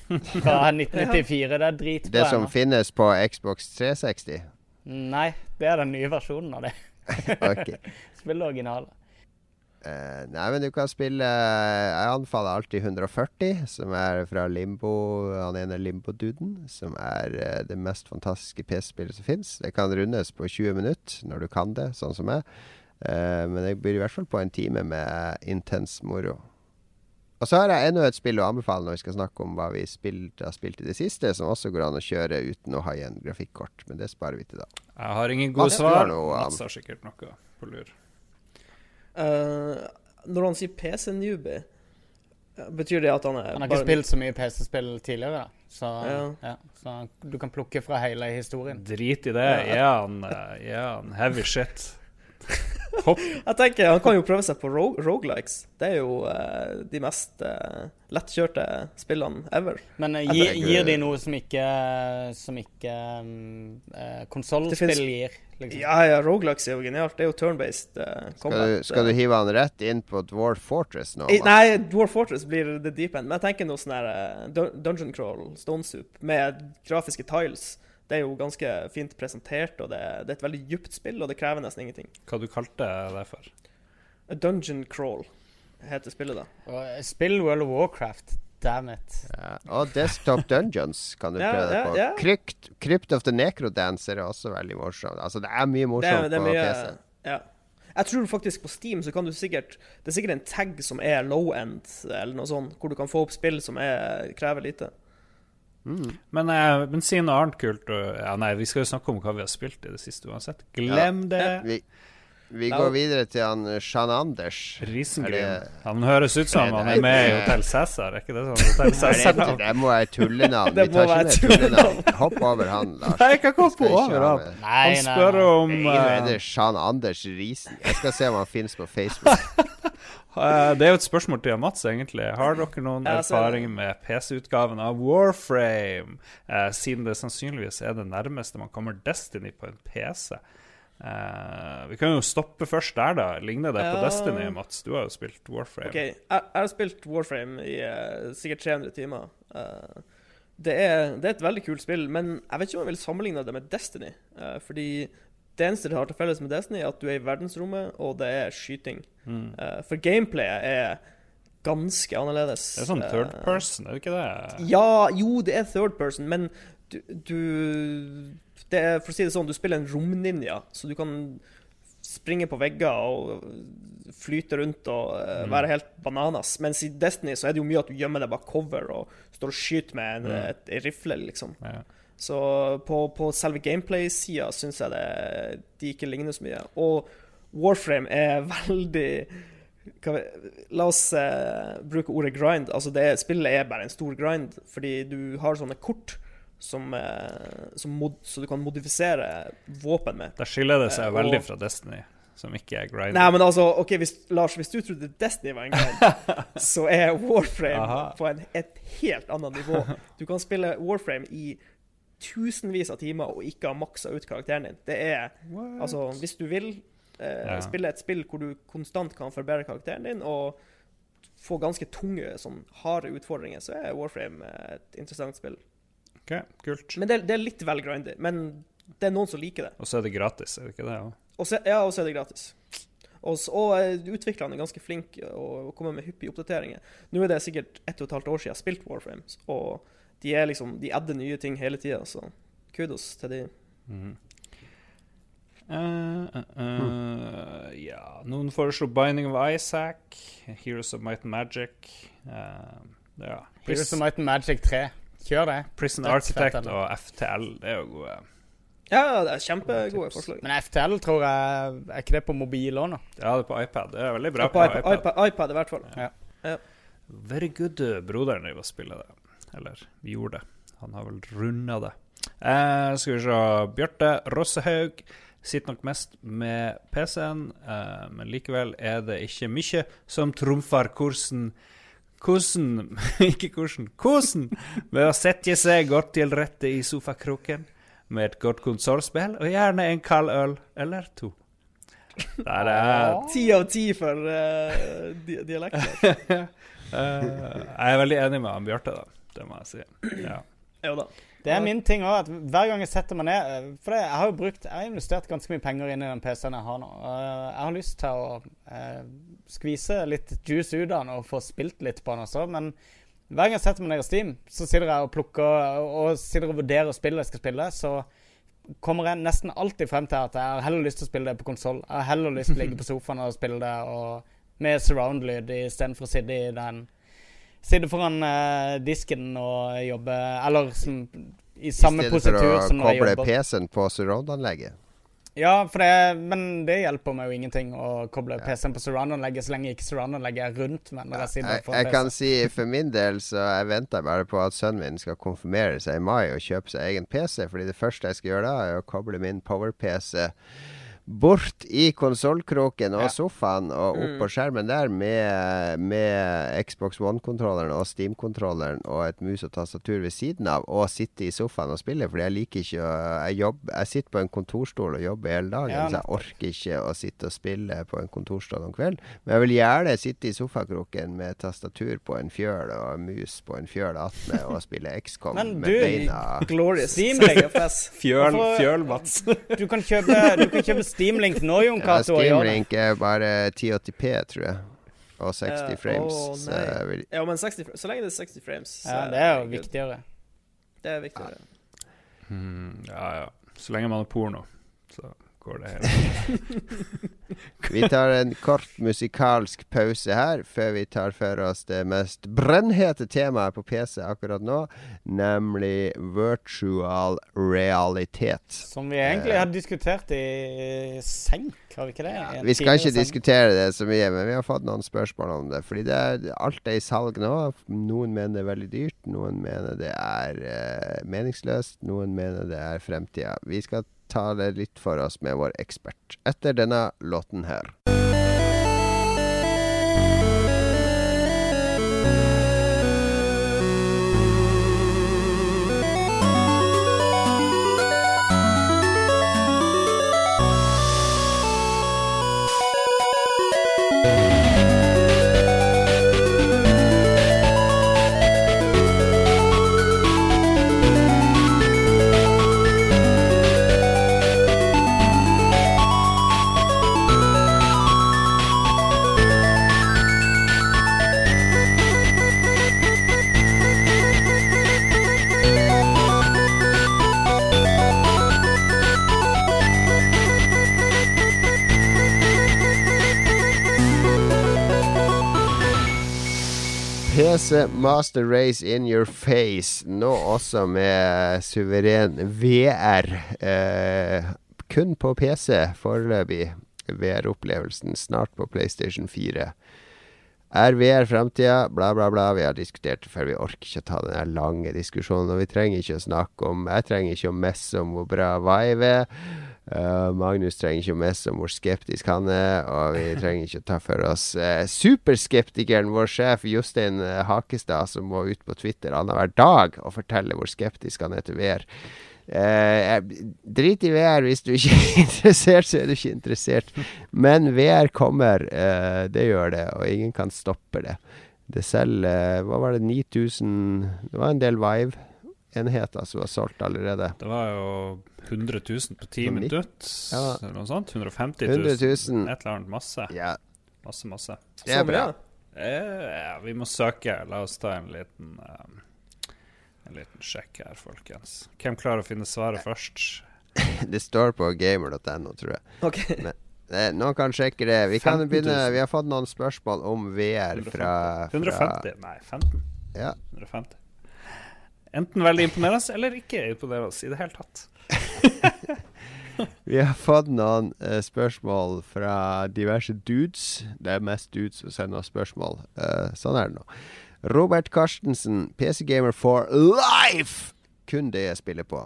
Fra 1994. Det er dritbra. Det som finnes på Xbox 360. Nei, det er den nye versjonen av det. Ok. Spill det originale. Eh, nei, men du kan spille Jeg anfaller alltid 140, som er fra Limbo. Han ene Limbo-duden, som er uh, det mest fantastiske PC-spillet som fins. Det kan rundes på 20 minutter når du kan det, sånn som meg. Uh, men det blir i hvert fall på en time med intens moro. Og så har jeg enda et spill å anbefale når vi skal snakke om hva vi spilt, har spilt i det siste, som også går an å kjøre uten å ha igjen grafikkort. Men det sparer vi til da. Jeg har ingen gode svar. Mats har sikkert noe på lur. Eh, Når han sier PC-newbie, eh, betyr det at han er Han har ikke spilt så mye PC-spill tidligere, da. Så, Ja. ja, så du kan plukke fra hele historien. Drit i det. Er han, eh, er han heavy shit? Hopp. Jeg tenker Han kan jo prøve seg på ro rogelikes. Det er jo uh, de mest uh, lettkjørte spillene ever. Men uh, gi, gir, de noe som ikke Som ikke um, uh, konsollspill gir? Liksom? Ja, ja, Rogelux er jo genialt. Det er jo turn-based uh, Skal du, skal du hive han rett inn på Dwarf Fortress nå? I, Nei, Dwarf Fortress blir the deep end. Men jeg tenker noe sånn her uh, Dungeon Crawl, Stone Soup, med grafiske tiles. Det er jo ganske fint presentert, og det, det er et veldig djupt spill, og det krever nesten ingenting. Hva du kalte det for? A Dungeon Crawl heter spillet, da. Eh, Spill World of Warcraft. Damn it. Ja, og Desktop Dungeons kan du Ja, prøve deg på. ja. Crypt, Crypt of the Necrodancer er også veldig morsomt. Altså, det er mye morsomt det er på PC. Ja. Jeg tror faktisk på Steam så kan du sikkert Det er sikkert en tag som er low end, eller noe sånt, hvor du kan få opp spill som er, krever lite. Mm. Men, eh, men si noe annet kult. og- Ja, nei, vi skal jo snakke om hva vi har spilt i det siste uansett. Glem det. Vi, vi går videre til han Sean Anders. Risengrim. Han høres ut som han er med i Hotell Cæsar, er ikke det sånn? Hotell Cæsar det må være tullenavn. Det Vi tar ikke med tullenavn. Hopp over han, Lars. Nei, jeg kan ikke hoppe over ha han. Han nei, spør om uh... eh, Sean Anders Risen. Jeg skal se om han finnes på Facebook. eh, Det er jo et spørsmål til Mats, egentlig. Har dere noen er erfaring med PC-utgaven av Warframe? Eh, siden det sannsynligvis er det nærmeste man kommer Destiny på en PC. Eh, vi kan jo stoppe først der, da. Ligner det på. Destiny, Mats? Du har jo spilt Warframe. OK, jeg, jeg har spilt Warframe i uh, sikkert 300 timer. Eh, det, er, det er et veldig kult spill, men jeg vet ikke om jeg vil sammenligne det med Destiny. fordi det eneste det har til felles med Destiny, er at du er i verdensrommet, og det er skyting. Mm. For gameplayet er ganske annerledes. Det er sånn third person, er det ikke det? Ja, jo, det er third person, men du, du det er, For å si det sånn, du spiller en romninja, så du kan springe på vegger og flyte rundt og uh, Mm. være helt bananas. Mens i Destiny så er det jo mye at du gjemmer deg bak cover og står og skyter med en, Mm. et, et rifle, liksom. Ja. Så på, på selve gameplay-sida syns jeg det, de ikke ligner så mye. Og Warframe er veldig vi, La oss uh, bruke ordet grind. Altså det, spillet er bare en stor grind, fordi du har sånne kort som, eh, som mod, så du kan modifisere våpen med. Der skiller det seg Eh, veldig og- fra Destiny, som ikke er grinding. Nei, men altså, ok, hvis, Lars, hvis du trodde Destiny var en grind, så er Warframe Aha. på en, et helt annet nivå. Du kan spille Warframe i tusenvis av timer og ikke ha maksa ut karakteren din. Det er What? Altså, hvis du vil eh, Ja. spille et spill hvor du konstant kan forbedre karakteren din, og få ganske tunge, sånn harde utfordringer, så er Warframe eh, et interessant spill. OK, kult. Men det, det er litt vel grindy. Men det er noen som liker det. Og så er det gratis, er det ikke det? Ja? Og så, ja, og så er det gratis. Og, og eh, utviklerne er ganske flinke og kommer med hyppige oppdateringer. Nå er det sikkert ett og et halvt år siden jeg har spilt Warframe, og de er liksom, de adder nye ting hele tida, så kudos til de. Mhm. uh, uh, eh, Ja Noen foreslo Binding of Isaac, Heroes of Might and Magic eh, ja. Heroes of Might and Magic 3. Kjør det. Prison Architect og FTL, det er jo gode. Ja, det er kjempegode Tips. forslag. Men FTL tror jeg Er ikke det på mobil òg nå? Ja, det er på iPad. Det er veldig bra Ja, på, på iPad, iPad. iPad, i hvert fall. Very good eh, broderen driver og spiller det. Eller vi gjorde det. Han har vel runda det. Eh, skal vi se Bjarte Rossehaug sitter nok mest med PC-en, eh, men likevel er det ikke mye som trumfer kursen Kosen Ikke hvordan. kosen med å sette seg godt til rette i sofakroken med et godt konsollspill, og gjerne en kald øl eller to. Der er Ti av ti for uh, di dialekter. uh, Jeg er veldig enig med Bjarte, da. Det må jeg si. Ja. Jo da. Det er min ting òg, hver gang jeg setter meg ned eh, For det, jeg har jo brukt Jeg har investert ganske mye penger inn i den PC-en jeg har nå. Eh, Jeg har lyst til å eh, skvise litt juice ut av den og få spilt litt på den også, men hver gang jeg setter meg ned i Steam, så sitter jeg og plukker og sitter og vurderer spillet jeg skal spille, så kommer jeg nesten alltid frem til at jeg har heller lyst til å spille det på konsoll. Jeg har heller lyst til å ligge på sofaen og spille det og med surround-lyd istedenfor å sitte i den Sitte foran eh, disken og jobbe Eller som, i samme I stedet positur for som å når jeg koble. PC-en på surround-anlegget. Ja, for det, men det hjelper meg jo ingenting å koble Ja. PC-en på surround-anlegget så lenge ikke surround-anlegget er rundt meg når jeg sitter Jeg, foran jeg kan si for min del så jeg venter bare på at sønnen min skal konfirmere seg i mai og kjøpe seg egen PC. Fordi det første jeg skal gjøre da, er å koble min power-PC bort i konsollkroken og Ja. sofaen og opp Mm. på skjermen der med, med Xbox One-kontrolleren og Steam-kontrolleren og et mus og tastatur ved siden av, og sitte i sofaen og spille. Fordi jeg liker ikke å Jeg, jobb, jeg sitter på en kontorstol og jobber hele dagen, Ja, så jeg orker ikke å sitte og spille på en kontorstol om kvelden. Men jeg vil gjerne sitte i sofakroken med tastatur på en fjøl og mus på en fjøl attmed og spille XCOM Men med du- beina Glorious. Steam- CFS. Fjøl, fjøl, Mats. Du kan kjøpe, du kan kjøpe Steamlink nå, Jon Cato. Ja. Steamlink er bare 1080p, tror jeg. Og 60 Eh, frames. oh, så vil, Ja, men 60, så lenge det er 60 frames. så Ja, det er jo viktigere. Det er viktigere. Hmm, ja, ja. Så lenge man er porno, så går det hele. vi tar en kort musikalsk pause her før vi tar for oss det mest brennhete temaet på PC akkurat nå, nemlig virtual realitet. Som vi egentlig Eh. har diskutert i senk, har vi ikke det? Ja, Vi skal ikke diskutere det så mye, men vi har fått noen spørsmål om det. Fordi det er, alt er i salg nå. Noen mener det er veldig dyrt, noen mener det er uh, meningsløst, noen mener det er fremtida. Vi skal ta det litt for oss med vår ekspert etter denne låten her. PC Master Race in your face, nå også med suveren VR. Eh, kun på PC foreløpig. VR-opplevelsen snart på PlayStation 4. Er VR framtida? Bla, bla, bla. Vi har diskutert det før. Vi orker ikke å ta den lange diskusjonen. Og vi trenger ikke å snakke om Jeg trenger ikke å messe om hvor bra Vive er. Eh, Magnus trenger ikke å messe om hvor skeptisk han er, og vi trenger ikke å ta for oss uh, superskeptikeren, vår sjef Jostein eh, Hakestad, som må ut på Twitter annenhver dag og fortelle hvor skeptisk han er til VR. Uh, drit i VR. Hvis du ikke er interessert, så er du ikke interessert. Men VR kommer. uh, det gjør det, og ingen kan stoppe det. Det selger uh, Hva var det, 9000 Det var en del Vive-enheter som var solgt allerede. Det var jo 100 000 på 10 nitt- minutter, Ja. eller noe sånt. 150 000. 100 000. Et eller annet. Masse. Ja, Masse, masse. det er bra. Eh, ja, vi må søke. La oss ta en liten um, En liten sjekk her, folkens. Hvem klarer å finne svaret først? Det står på gamer.no, tror jeg. Ok. Eh, Noen kan sjekke det. Vi kan begynne Vi har fått noen spørsmål om VR fra, fra 150? Nei, 15. Ja. 150. Enten veldig imponerende eller ikke imponerende i det hele tatt. Vi har fått noen uh, spørsmål fra diverse dudes. Det er mest dudes som sender oss spørsmål. Uh, sånn er det nå. Robert Karstensen, PC-gamer for life! Kun det jeg spiller på.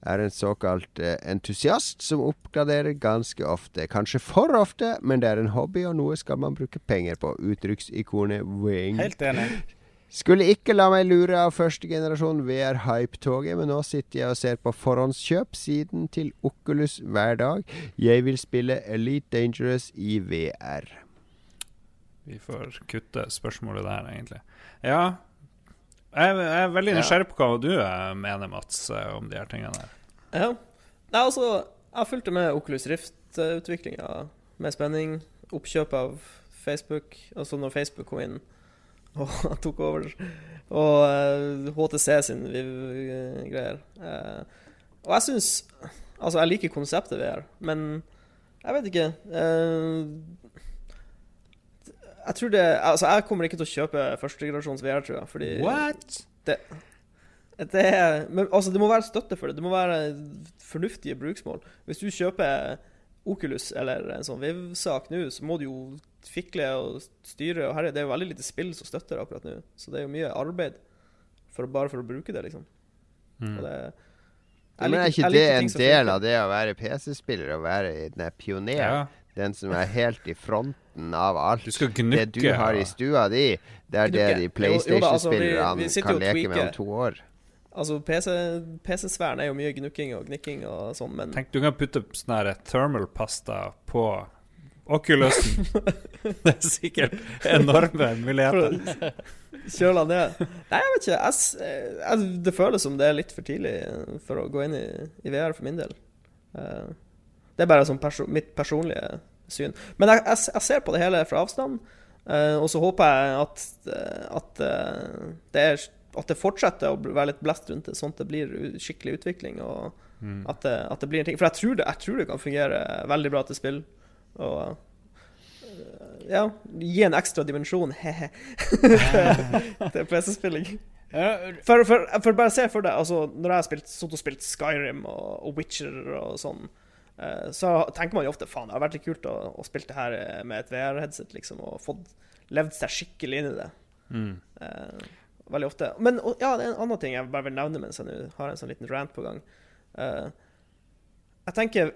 Er en såkalt eh, entusiast som oppgraderer ganske ofte. Kanskje for ofte, men det er en hobby, og noe skal man bruke penger på. Uttrykksikonet wing. Helt enig. Skulle ikke la meg lure av første generasjon VR-hype-toget, men nå sitter jeg og ser på forhåndskjøp siden til Oculus hver dag. Jeg vil spille Elite Dangerous i VR. Vi får kutte spørsmålet der, egentlig. Ja. Jeg, jeg er veldig nysgjerrig på hva du eh, mener, Mats, eh, om de her tingene der. Ja. Nei, altså, jeg fulgte med Oculus Rift-utviklinga med spenning. Oppkjøp av Facebook, altså når Facebook kom inn og han tok over. Og eh, HTC sin Viv-greier. Eh, og jeg syns Altså, jeg liker konseptet VR, men jeg vet ikke. Eh, jeg tror det Altså, jeg kommer ikke til å kjøpe førstegenerasjons VR, tror jeg, fordi What? det, men, altså, det må være støtte for det. Det må være fornuftige bruksmål. Hvis du kjøper Oculus eller en sånn Viv-sak nå, så må du jo fikle og styre og herre. Det er jo veldig lite spill som støtter akkurat nå, så det er jo mye arbeid for, bare for å bruke det, liksom. Mm. Og det, Men er ikke det en del av det å være PC-spiller, å være den pioner? Ja. Den som er helt i fronten av alt. Du skal Det du har i stua di, det er det de altså, PlayStation-spillerne altså, kan leke med om to år. Altså, PC-sfæren er jo mye gnukking og gnikking og sånn, men Tenk, du kan putte sånn her thermal pasta på Oculusen. det er sikkert enorme muligheter. Kjøla ned. Nei, jeg vet ikke. Jeg, jeg, det føles som det er litt for tidlig for å gå inn i, i VR for min del. Eh, det er bare sånn perso mitt personlige syn. Men jeg, jeg, jeg ser på det hele fra avstand, eh, og så håper jeg at, eh, at, eh, det er, at det fortsetter å være litt blest rundt det, sånn at det blir skikkelig utvikling. Og Mm. at, det, at det blir en ting. For jeg tror det, jeg tror det kan fungere veldig bra til spill. Og eh, ja, gi en ekstra dimensjon, til, PC-spilling. For, for, for bare se for deg, altså, når jeg har spilt, og spilt Skyrim og, og Witcher og sånn, eh, så tenker man jo ofte faen, det har vært litt kult å, å spille det her eh, med et VR-headset, liksom, og fått levd seg skikkelig inn i det. Mm. Eh, veldig ofte. Men og, ja, det er en annen ting jeg bare vil nevne mens jeg har en sånn liten rant på gang. Eh, jeg tenker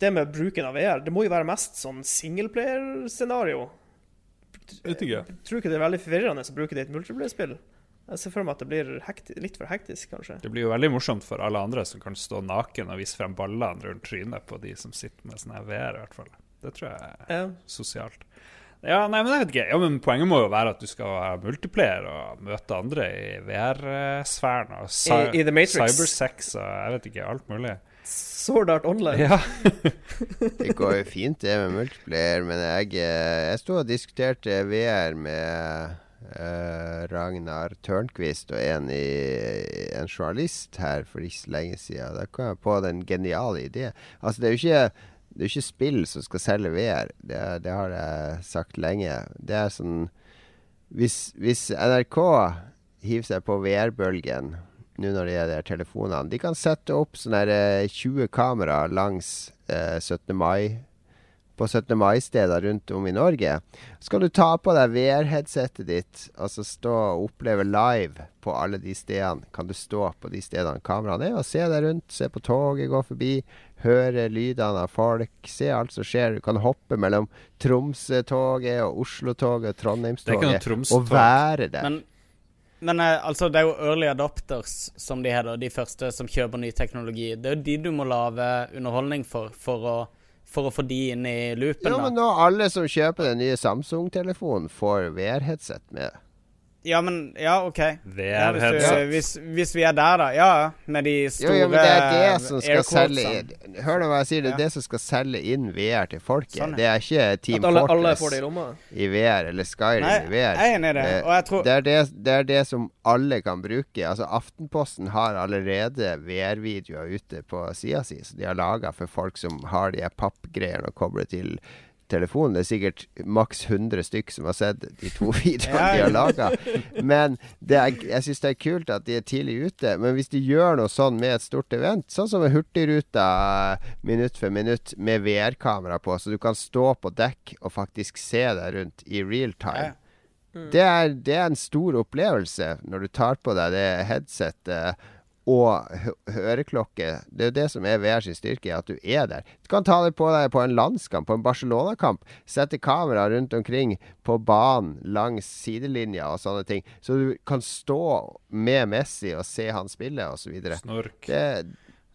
det med bruken av VR, det må jo være mest sånn singleplayer-scenario. Vet ikke. Tror ikke det er veldig forvirrende å bruke det i et multiplayer-spill. Jeg ser for meg at det blir litt for hektisk, kanskje. Det blir jo veldig morsomt for alle andre som kan stå naken og vise frem ballene rundt trynet på de som sitter med sånn VR, i hvert fall. Det tror jeg er Ja. sosialt. Ja, nei, men jeg vet ikke. Ja, men Poenget må jo være at du skal ha multiplayer og møte andre i VR-sfæren. og I- i The Matrix. Cybersex og jeg vet ikke, alt mulig. Sword Art Online. Ja. Det går jo fint det med multiplayer, men jeg, eh, jeg sto og diskuterte VR med uh, Ragnar Tørnquist og en, i, en journalist her for ikke så lenge siden. Da kom jeg på den geniale ideen. Altså, det er jo ikke, det er ikke spill som skal selge VR. Det, det har jeg sagt lenge. Det er sånn Hvis, hvis NRK hiver seg på VR-bølgen nå når det er de telefonene. De kan sette opp sånne her, eh, 20 kamera langs eh, 17. mai på 17. mai-steder rundt om i Norge. Så kan du ta på deg VR-headsetet ditt og så stå og oppleve live på alle de stedene. Kan du stå på de stedene kameraene er, og se deg rundt, se på toget gå forbi, høre lydene av folk, se alt som skjer. Du kan hoppe mellom Tromsø-toget og Oslo-toget og Trondheimstoget og være der. Men, men eh, altså, det er jo early adopters, som de heter, de første som kjøper ny teknologi. Det er jo de du må lage underholdning for, for å, for å få de inn i loopen. Ja, da. men nå alle som kjøper den nye Samsung-telefonen, får VR-headset med. Ja, men Ja, OK. Ja, hvis, du, hvis, hvis vi er der, da. Ja. Med de store jo, men det er det som skal selge. Hør nå hva jeg sier, det er Ja. det som skal selge inn VR til folket. Sånn, ja. Det er ikke Team alle, alle Fortress får det i i VR eller Skyrim Nei, i VR. jeg er enig i det. Og jeg tror det, er det, det er det som alle kan bruke. Altså Aftenposten har allerede VR-videoer ute på sida si, som de har laga for folk som har de pappgreiene og kobler til telefonen. Det er sikkert maks 100 stykk som har sett de to videoene de har laga. Men det er, jeg syns det er kult at de er tidlig ute. Men hvis de gjør noe sånn med et stort event, sånn som med Hurtigruta minutt for minutt med VR-kamera på, så du kan stå på dekk og faktisk se deg rundt i real time. Det er, det er en stor opplevelse når du tar på deg det headsetet og høreklokke. Det er jo det som er VR sin styrke, at du er der. Du kan ta det på deg på en landskamp, på en Barcelona-kamp. Sette kamera rundt omkring på banen langs sidelinja og sånne ting. Så du kan stå med Messi og se han spille, osv. Snork. Det,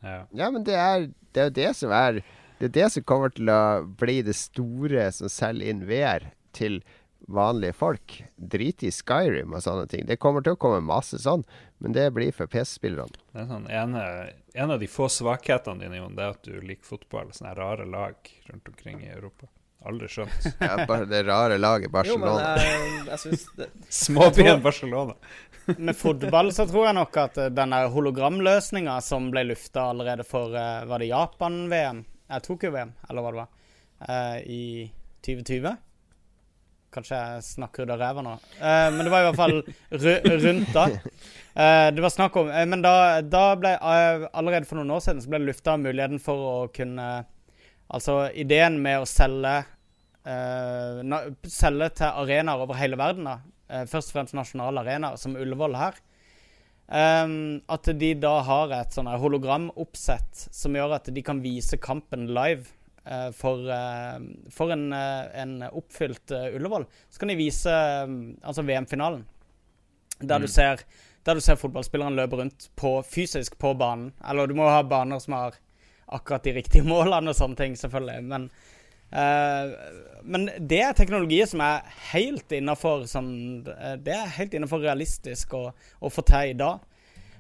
Ja. ja, men det er, det er jo det som er Det er det som kommer til å bli det store som selger inn VR til vanlige folk. Drit i Skyrim og sånne ting. Det kommer til å komme masse sånn, men det blir for PC-spillerne. Det er sånn ene, en av de få svakhetene dine, Jon, det er at du liker fotball. Sånne rare lag rundt omkring i Europa. Aldri skjønt. Ja, bare det rare laget Barcelona. syns det Småbyen Barcelona. Med fotball så tror jeg nok at den denne hologramløsninga som ble lufta allerede for eh, Var det Japan-VM? Jeg tok jo VM, eller hva det var. eh, I 2020. Kanskje jeg snakker ut av ræva nå. Uh, men det var i hvert fall rundt da. Uh, det var snakk om uh, Men da, da ble Allerede for noen år siden så ble det lufta muligheten for å kunne Altså ideen med å selge na, Selge til arenaer over hele verden, da. Først og fremst nasjonale arenaer, som Ullevål her. Um, at de da har et sånn hologramoppsett som gjør at de kan vise kampen live for, eh, for en, eh, en oppfylt eh, Ullevål. Så kan de vise eh, altså VM-finalen, der, Mm. du ser, der du ser fotballspilleren løpe rundt på, fysisk på banen. Eller du må ha baner som har akkurat de riktige målene og sånne ting, selvfølgelig. Men, uh, men det er teknologi som er helt innafor sånn, eh, Det er helt innafor realistisk å, å få til i dag.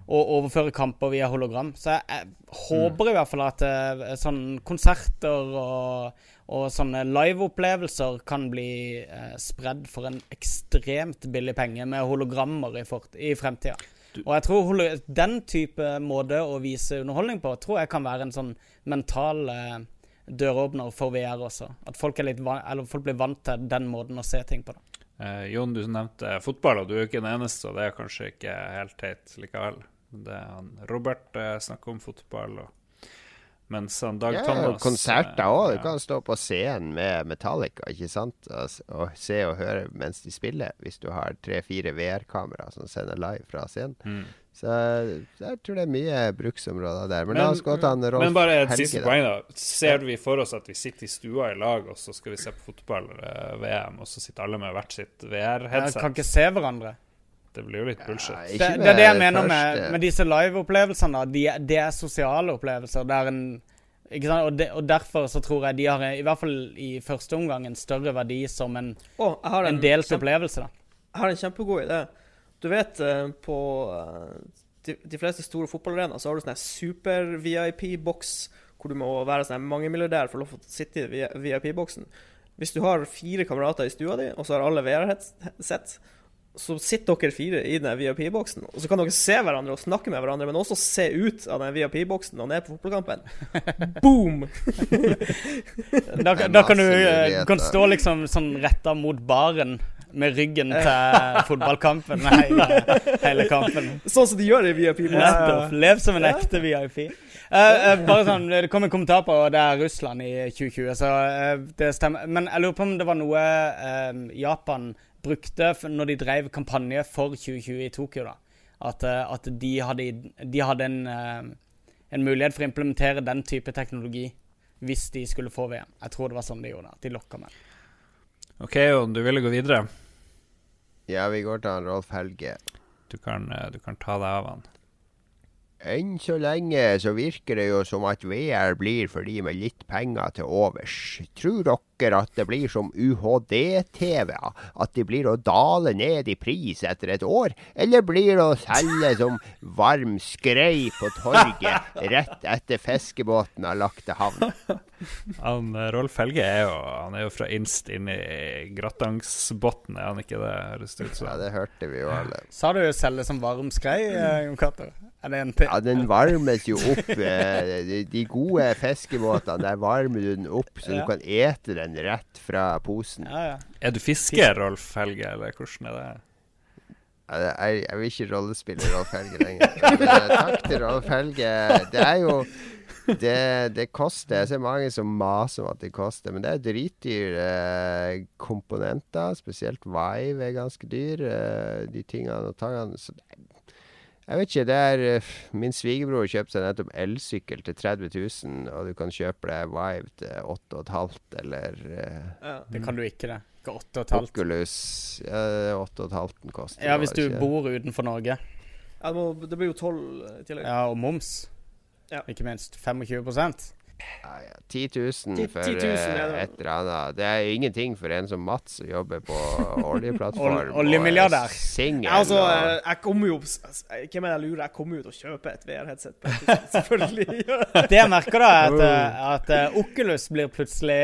Å overføre kamper via hologram. Så jeg, jeg håper i hvert fall at sånne sånn konserter og, og sånne liveopplevelser kan bli eh, spredd for en ekstremt billig penge med hologrammer i, fort, i fremtida. Og jeg tror den type måte å vise underholdning på, tror jeg kan være en sånn mental eh, døråpner for VR også. At folk, van eller folk blir vant til den måten å se ting på. Da. Eh, Jon, du nevnte fotball, og du er ikke den eneste, og det er kanskje ikke helt teit likevel. Men Det er han Robert eh, snakker om fotball, og mens han Dag Ja, Thomas konserter eh, Ja. Du kan stå på scenen med Metallica ikke sant? Og, og se og høre mens de spiller, hvis du har tre-fire VR-kameraer som sender live fra scenen. Mm. Så jeg tror det er mye bruksområder der. Men, la oss gå til han Rolf Men bare et Helge, siste da. poeng, da. Ser vi for oss at vi sitter i stua i lag, og så skal vi se på fotball-VM, og så sitter alle med hvert sitt VR-headset? kan ikke se hverandre. Det blir jo litt bullshit. Ja, Det, det er det jeg mener med, med disse live-opplevelsene. Det De, er- er sosiale opplevelser. Det er en ikke sant? Og, de, og derfor så tror jeg de har, i hvert fall i første omgang, en større verdi som en, oh, en, en delt kjempe- opplevelse. da. Jeg har en kjempegod idé. Du vet, eh, på eh, de, de fleste store fotballarenaer så har du sånn super-VIP-boks hvor du må være sånn mangemilliardær for å få sitte i VIP-boksen. Hvis du har fire kamerater i stua di, og så har alle VR-sett, så sitter dere fire i den VIP-boksen, og så kan dere se hverandre og snakke med hverandre, men også se ut av den VIP-boksen og ned på fotballkampen. Boom! Da, da kan du eh, kan stå liksom sånn retta mot baren med ryggen til fotballkampen hele, hele kampen. Sånn som de gjør i VIP-boksen. Nettopp. Lev som en ekte VIP. Uh, uh, bare sånn, Det kom en kommentar på det er Russland i 2020, så uh, det stemmer. Men jeg lurer på om det var noe eh, Japan brukte når de drev kampanje for 2020 i Tokyo. da. At, eh, at de hadde, de hadde en, eh, en mulighet for å implementere den type teknologi hvis de skulle få VM. Jeg tror det var sånn de gjorde det. at De lokka med. OK, Jon, du ville gå videre? Ja, vi går til han Rolf Helge. Du kan, eh, du kan ta deg av han. Enn så lenge så virker det jo som at VR blir for de med litt penger til overs. Tror dere at det blir som UHD-TV? At de blir å dale ned i pris etter et år? Eller blir det å selge som varm skrei på torget rett etter fiskebåten har lagt til havn? Han, eh, Rolf Helge er jo, han er jo fra innst inn i Grattangsbotn, er han ikke det? Høres det ut som. Ja, det hørte vi jo alle. Sa du selge som varm skrei, eh, Jon Cato? Er det en? Ja, den varmes jo opp. eh, de- De gode fiskebåtene, der varmer du den opp, så Ja. du kan ete den rett fra posen. Ja, ja. Er du fisker, Rolf Helge, eller hvordan er det? Jeg, jeg, vil ikke rollespille Rolf Helge lenger. Men, eh, takk til Rolf Helge. Det er jo det, det koster. Jeg ser mange som maser om at det koster, men det er dritdyre eh, komponenter. Spesielt Vive er ganske dyr. eh, de tingene og tangene. Så det, jeg vet ikke. det er eh, Min svigerbror kjøpte seg nettopp elsykkel til 30 000, og du kan kjøpe deg Vive til 8,5 eller eh, Ja. Det kan du ikke, det. Ikke åtte og et halvt. Oculus ja, 8,5 koster. Ja, hvis du ikke? bor utenfor Norge. Ja, det, må, det blir jo tolv i tillegg. Ja, og moms. Ja. Ikke minst. 25 Ja, ja. 10 000 for 10 000 er eh, et eller annet. Det er ingenting for en som Mats som jobber på oljeplattform. Ol- oljemilliardær. Singel. Altså, og- eh, jeg kommer jo Hvem er det jeg lurer? Jeg kommer jo til å kjøpe et VR-headset. Selvfølgelig. Det jeg merker, da, er at, eh, at eh, Oculus blir plutselig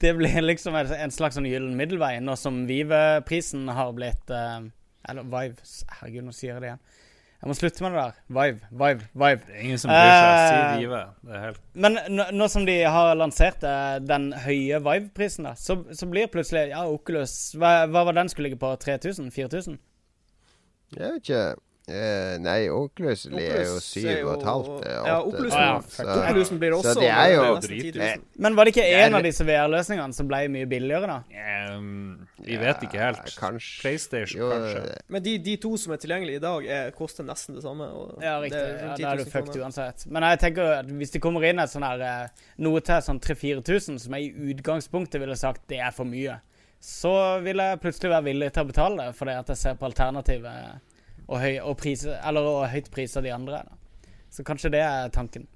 Det blir liksom en, slags sånn gyllen middelvei, nå som Vive-prisen har blitt Eller Vive Herregud, nå sier jeg det igjen. Jeg må slutte med det der. Vive, Vive, Vive. Det er ingen som bryr seg. Eh, Si Vive. Det er helt Men nå, nå som de har lansert eh, den høye Vive-prisen, da, så, så blir plutselig Ja, Oculus hva, hva var den skulle ligge på? 3000? 4000? Jeg vet ikke. Eh, nei, Oculus er jo syv og et halvt. eh, Ja, så- Oculusen blir så også det er jo- det 10 000. Men var det ikke Det en av disse VR-løsningene som ble mye billigere, da? Ehm, Vi vet ikke helt. Kanskje. PlayStation, Jo, kanskje. Men de, de to som er tilgjengelige i dag, er, koster nesten det samme. Og Ja, riktig. det Ja, da er 10 du 000 fucked uansett. Men jeg tenker at hvis det kommer inn et sånn her eh, noe til sånn 3000-4000, som jeg i utgangspunktet ville sagt det er for mye, så vil jeg plutselig være villig til å betale det, fordi at jeg ser på alternativet og, høy, og, priser, eller, og høyt priser de andre. Da. Så kanskje det er tanken.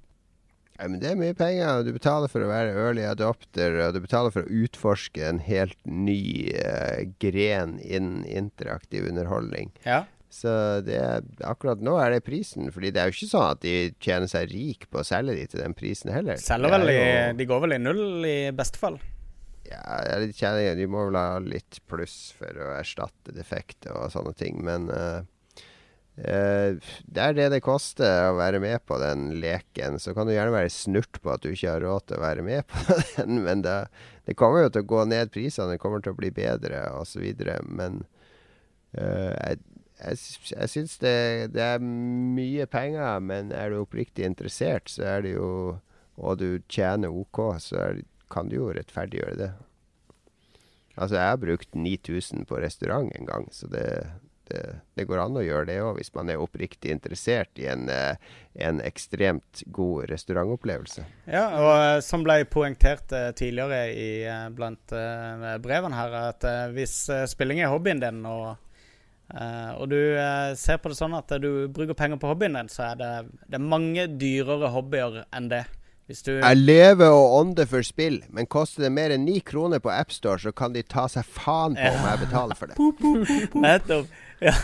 Ja, men det er mye penger. Du betaler for å være early adopter, og du betaler for å utforske en helt ny uh, gren innen interaktiv underholdning. Ja. Så det er, akkurat nå er det prisen. Fordi det er jo ikke sånn at de tjener seg rik på å selge de til den prisen heller. Er vel jo- De går vel i null i beste fall. Ja, de, tjener, de må vel ha litt pluss for å erstatte defekter og sånne ting, men eh, det er det det koster å være med på den leken. Så kan du gjerne være snurt på at du ikke har råd til å være med på den, men det, det kommer jo til å gå ned prisene, det kommer til å bli bedre osv. Men uh, jeg, jeg, jeg syns det, det er mye penger, men er du oppriktig interessert, så er det jo Og du tjener OK, så er, kan du jo rettferdiggjøre det. Altså, jeg har brukt 9000 på restaurant en gang, så det, det, det går an å gjøre det òg, hvis man er oppriktig interessert i en, eh, en ekstremt god restaurantopplevelse. Ja, og eh, som ble poengtert eh, tidligere i, eh, blant eh, brevene her, at eh, hvis eh, spilling er hobbyen din, og, eh, og du eh, ser på det sånn at eh, du bruker penger på hobbyen din, så er det, det er mange dyrere hobbyer enn det. Hvis du Jeg lever og ånder for spill, men koster det mer enn ni kroner på AppStore, så kan de ta seg faen på om jeg betaler for det. Nettopp. Ja.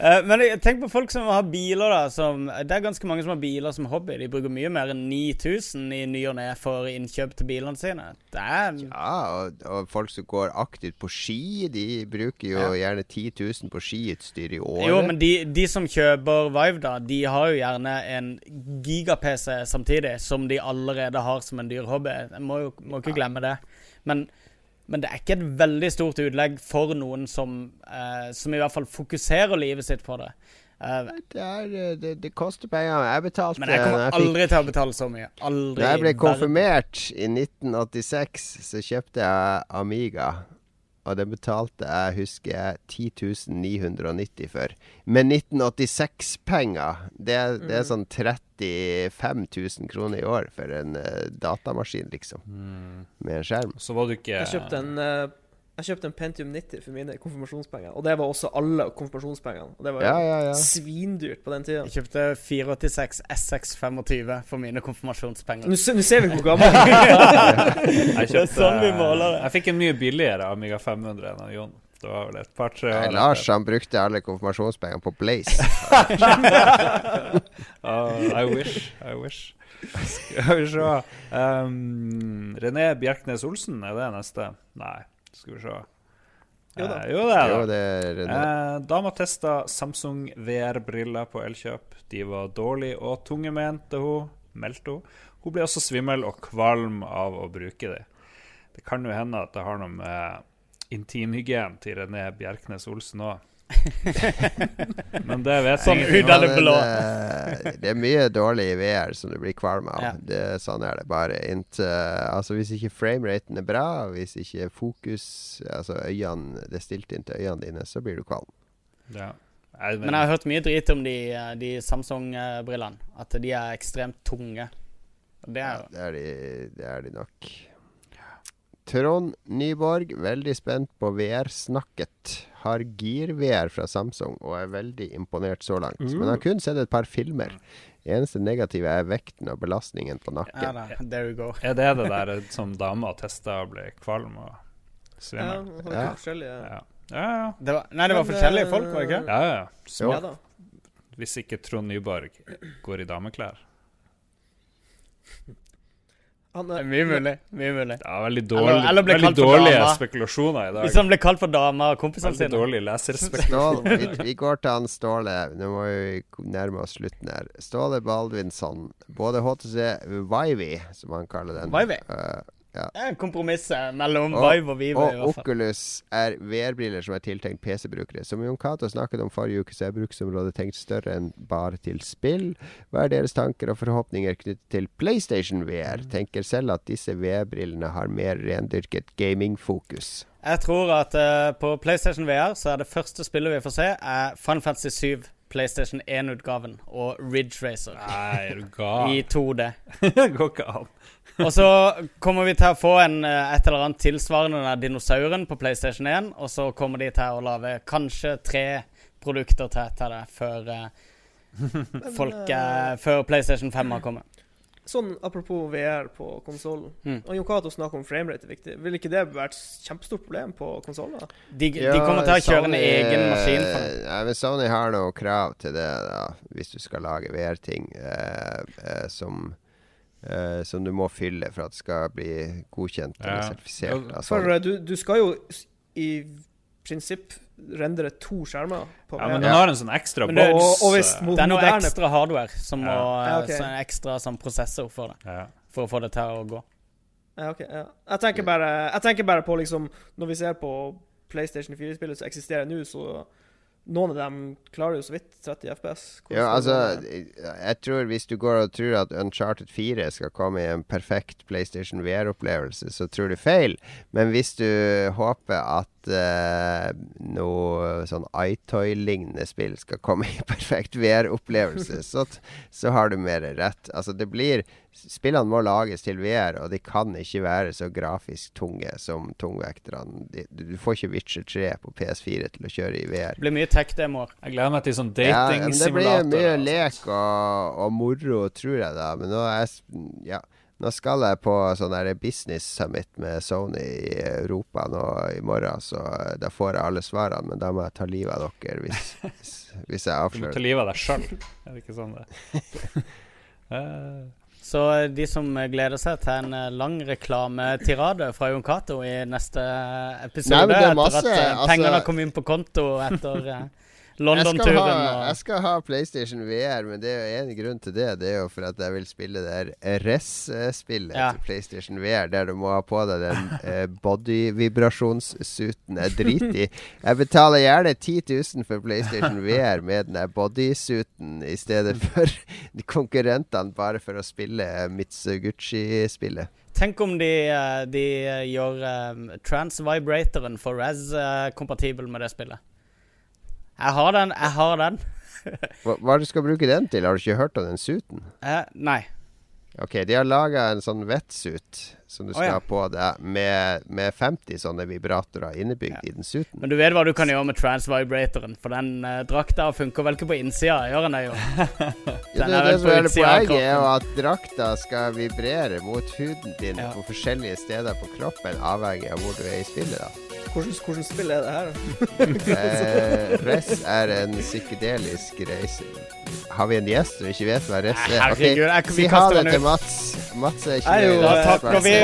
Eh, Men tenk på folk som har biler, da. Som, det er ganske mange som har biler som hobby. De bruker mye mer enn 9000 i ny og ne for innkjøp til bilene sine. Det er Ja, og, og folk som går aktivt på ski, de bruker jo gjerne 10 000 på skiutstyr i året. Jo, men de, de som kjøper Vive, da, de har jo gjerne en giga-PC samtidig, som de allerede har som en dyr hobby. Jeg må jo må ikke glemme det. Men, men det er ikke et veldig stort utlegg for noen som, eh, som i hvert fall fokuserer livet sitt på det. Uh, det, er, eh, det, det koster penger. Jeg betalte men jeg kommer jeg fikk aldri til å betale så mye. Aldri. Da jeg ble konfirmert i 1986, så kjøpte jeg Amiga. Og det betalte jeg, husker jeg, 10.990 for. Med 1986-penger. Det, det er sånn 35 000 kroner i år for en uh, datamaskin, liksom. Med en skjerm. Så var du ikke Jeg kjøpte en eh, jeg kjøpte en Pentium 90 for mine konfirmasjonspenger. Og det var også alle konfirmasjonspengene. Og det var Ja, ja, ja. svindyrt på den tida. Jeg kjøpte 486 SX25 for mine konfirmasjonspenger. Nå se- nå ser vi hvor gammel Jeg Det er kjøpte sånn vi måler det. Jeg fikk en mye billigere Amiga 500 enn av Jon. Det var vel et par-tre år. Lars han brukte alle konfirmasjonspengene på Blaze. uh, I wish. I wish. Skal vi se um, René Bjerknes Olsen, er det neste? Nei, skal vi se. Jo da. Eh, jo, det er Jo, det. er. Eh, dama testa Samsung VR-briller på Elkjøp. De var dårlige og tunge, mente hun. Meldte hun. Hun ble også svimmel og kvalm av å bruke dem. Det kan jo hende at det har noe med intimhygienen til René Bjerknes Olsen òg. Men det vet Sånn ut av det blå. det, det er mye dårlig i VR som du blir kvalm av. Ja. Det, sånn er det bare. Inntil, altså Hvis ikke frameraten er bra, hvis ikke fokus Altså øynene Det er stilt inn til øynene dine, så blir du kvalm. Ja. Men jeg har hørt mye drit om de, eh, de Samsung-brillene. At de er ekstremt tunge. Det er ja, Det er de, det er de nok. Trond Nyborg, veldig spent på VR-snakket. Har Gear-VR fra Samsung og er veldig imponert så langt. Men har kun sett et par filmer. Eneste negative er vekten og belastningen på ja, nakken. da, There you go. Er det det der som dama testa og ble kvalm og Ja, svimmel? Ja, Ja. Ja. Ja, ja. Det var, nei, det var Men, forskjellige eh, folk, var det ikke? ja, ja. Så Ja da. hvis ikke Trond Nyborg går i dameklær Han, Det eh, er mye mulig. Mye mulig. Det er veldig, dårlig, eller eller veldig dårlige spekulasjoner i dag. Hvis han ble kalt for dame av kompisene Veldig sine. dårlig leserspekulasjon. Ståle, vi, vi går til han Ståle. Nå må vi nærme oss slutten her. Ståle Baldvinsson. Både HTC Vivi, som han kaller den, Vivi? Eh, Det er en kompromiss eh, mellom Og- Vive og Vive. og. Oculus er VR-briller som er tiltenkt PC-brukere. Som Jon Cato snakket om forrige uke, så er bruksområdet tenkt større enn bare til spill. Hva er deres tanker og forhåpninger knyttet til PlayStation VR? Tenker selv at disse VR-brillene har mer rendyrket gamingfokus. Jeg tror at uh, på PlayStation VR så er det første spillet vi får se, er Fun Fantasy 7, PlayStation 1-utgaven, og Ridge Racer Nei, er du gal? i 2D. Det går ikke an. Og så kommer vi til å få en, eh, et eller annet tilsvarende den dinosauren på PlayStation 1, og så kommer de til å lage kanskje tre produkter til til det før, eh, folk, uh, før PlayStation 5 har kommet. Sånn apropos VR på konsollen. Mm. Og Jon Cato snakker om framerate er viktig. Vil ikke det være et kjempestort problem på konsoller? De, de kommer til å kjøre en egen maskin for det. Men Sony har noe krav til det, da, hvis du skal lage VR-ting eh, eh, som eh, som du må fylle for at det skal bli godkjent eller sertifisert. Altså. For eh, du, du skal jo i prinsipp rendre to skjermer på Ja, men den har en sånn ekstra Men det- boks. og, og hvis eh, Det er noe ekstra hardware som må Ja. Ja, ok. så en ekstra sånn prosessor for det. ja. For å få det til å gå. Ja, ok, ja. Jeg, tenker bare, jeg tenker bare på liksom Når vi ser på PlayStation 4-spillet som eksisterer nå, så Noen av dem klarer jo så vidt 30 FPS. Hvordan Ja, altså, jeg tror hvis du går og tror at Uncharted 4 skal komme i en perfekt PlayStation VR-opplevelse, så tror du feil. Men hvis du håper at eh, noe sånn iToy-lignende spill skal komme i perfekt VR-opplevelse, så, så har du mer rett. Altså, det blir Spillene må lages til VR, og de kan ikke være så grafisk tunge som tungvekterne. Du får ikke Witcher 3 på PS4 til å kjøre i VR. Det blir mye tech-demoer. Jeg gleder meg til sånn Ja, det blir mye lek og, og moro, tror jeg da. Men nå, er, jeg ja, nå skal jeg på sånn der business summit med Sony i Europa nå i morgen, så eh, da får jeg alle svarene. Men da må jeg ta livet av dere hvis, hvis, hvis jeg Du må ta livet av deg sjøl. Er det ikke sånn det Eh, Så de som gleder seg til en eh, lang reklametirade fra Jon Cato i neste episode, Nei, masse, etter at altså- pengene kommet inn på konto etter jeg London-turen ha, jeg skal ha PlayStation VR, men det er jo en grunn til det. Det er jo for at jeg vil spille det der RES-spillet Ja. til PlayStation VR, der du må ha på deg den eh, body-vibrasjonssuiten. Jeg driter i. Jeg betaler gjerne 10 000 for PlayStation VR med den der bodysuiten i stedet for konkurrentene bare for å spille Mitsuguchi-spillet. Tenk om de, eh, de gjør um, trans-vibratoren for Res uh, kompatibel med det spillet. Jeg har den. Jeg har den. Hva, hva du skal bruke den til? Har du ikke hørt om den suiten? Eh, nei. Ok, de har laga en sånn wetsuit som du skal skal ja. ha på deg, med, med 50 sånne vibratorer innebygd Ja. i den suiten. Men du vet hva du kan gjøre med trans-vibratoren, for den eh, drakta funker vel ikke på innsida, gjør den det jo? Ja, det, er det som er poenget, er jo at drakta skal vibrere mot huden din Ja. på forskjellige steder på kroppen, avhengig av hvor du er i spillet. da Hvordan, hvordan spill er det her? Eh, Ress er en psykedelisk reise Har vi en gjest som ikke vet hva Ress er? Herregud, jeg- vi Si ha det til. Mats. Mats er ikke Jeg jo, med. Da takker vi,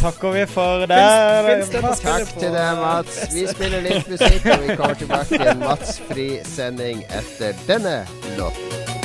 takker vi for det. Finns det Takk til deg, Mats. Vi spiller litt musikk, og vi kommer tilbake til en Mats-fri sending etter denne låten.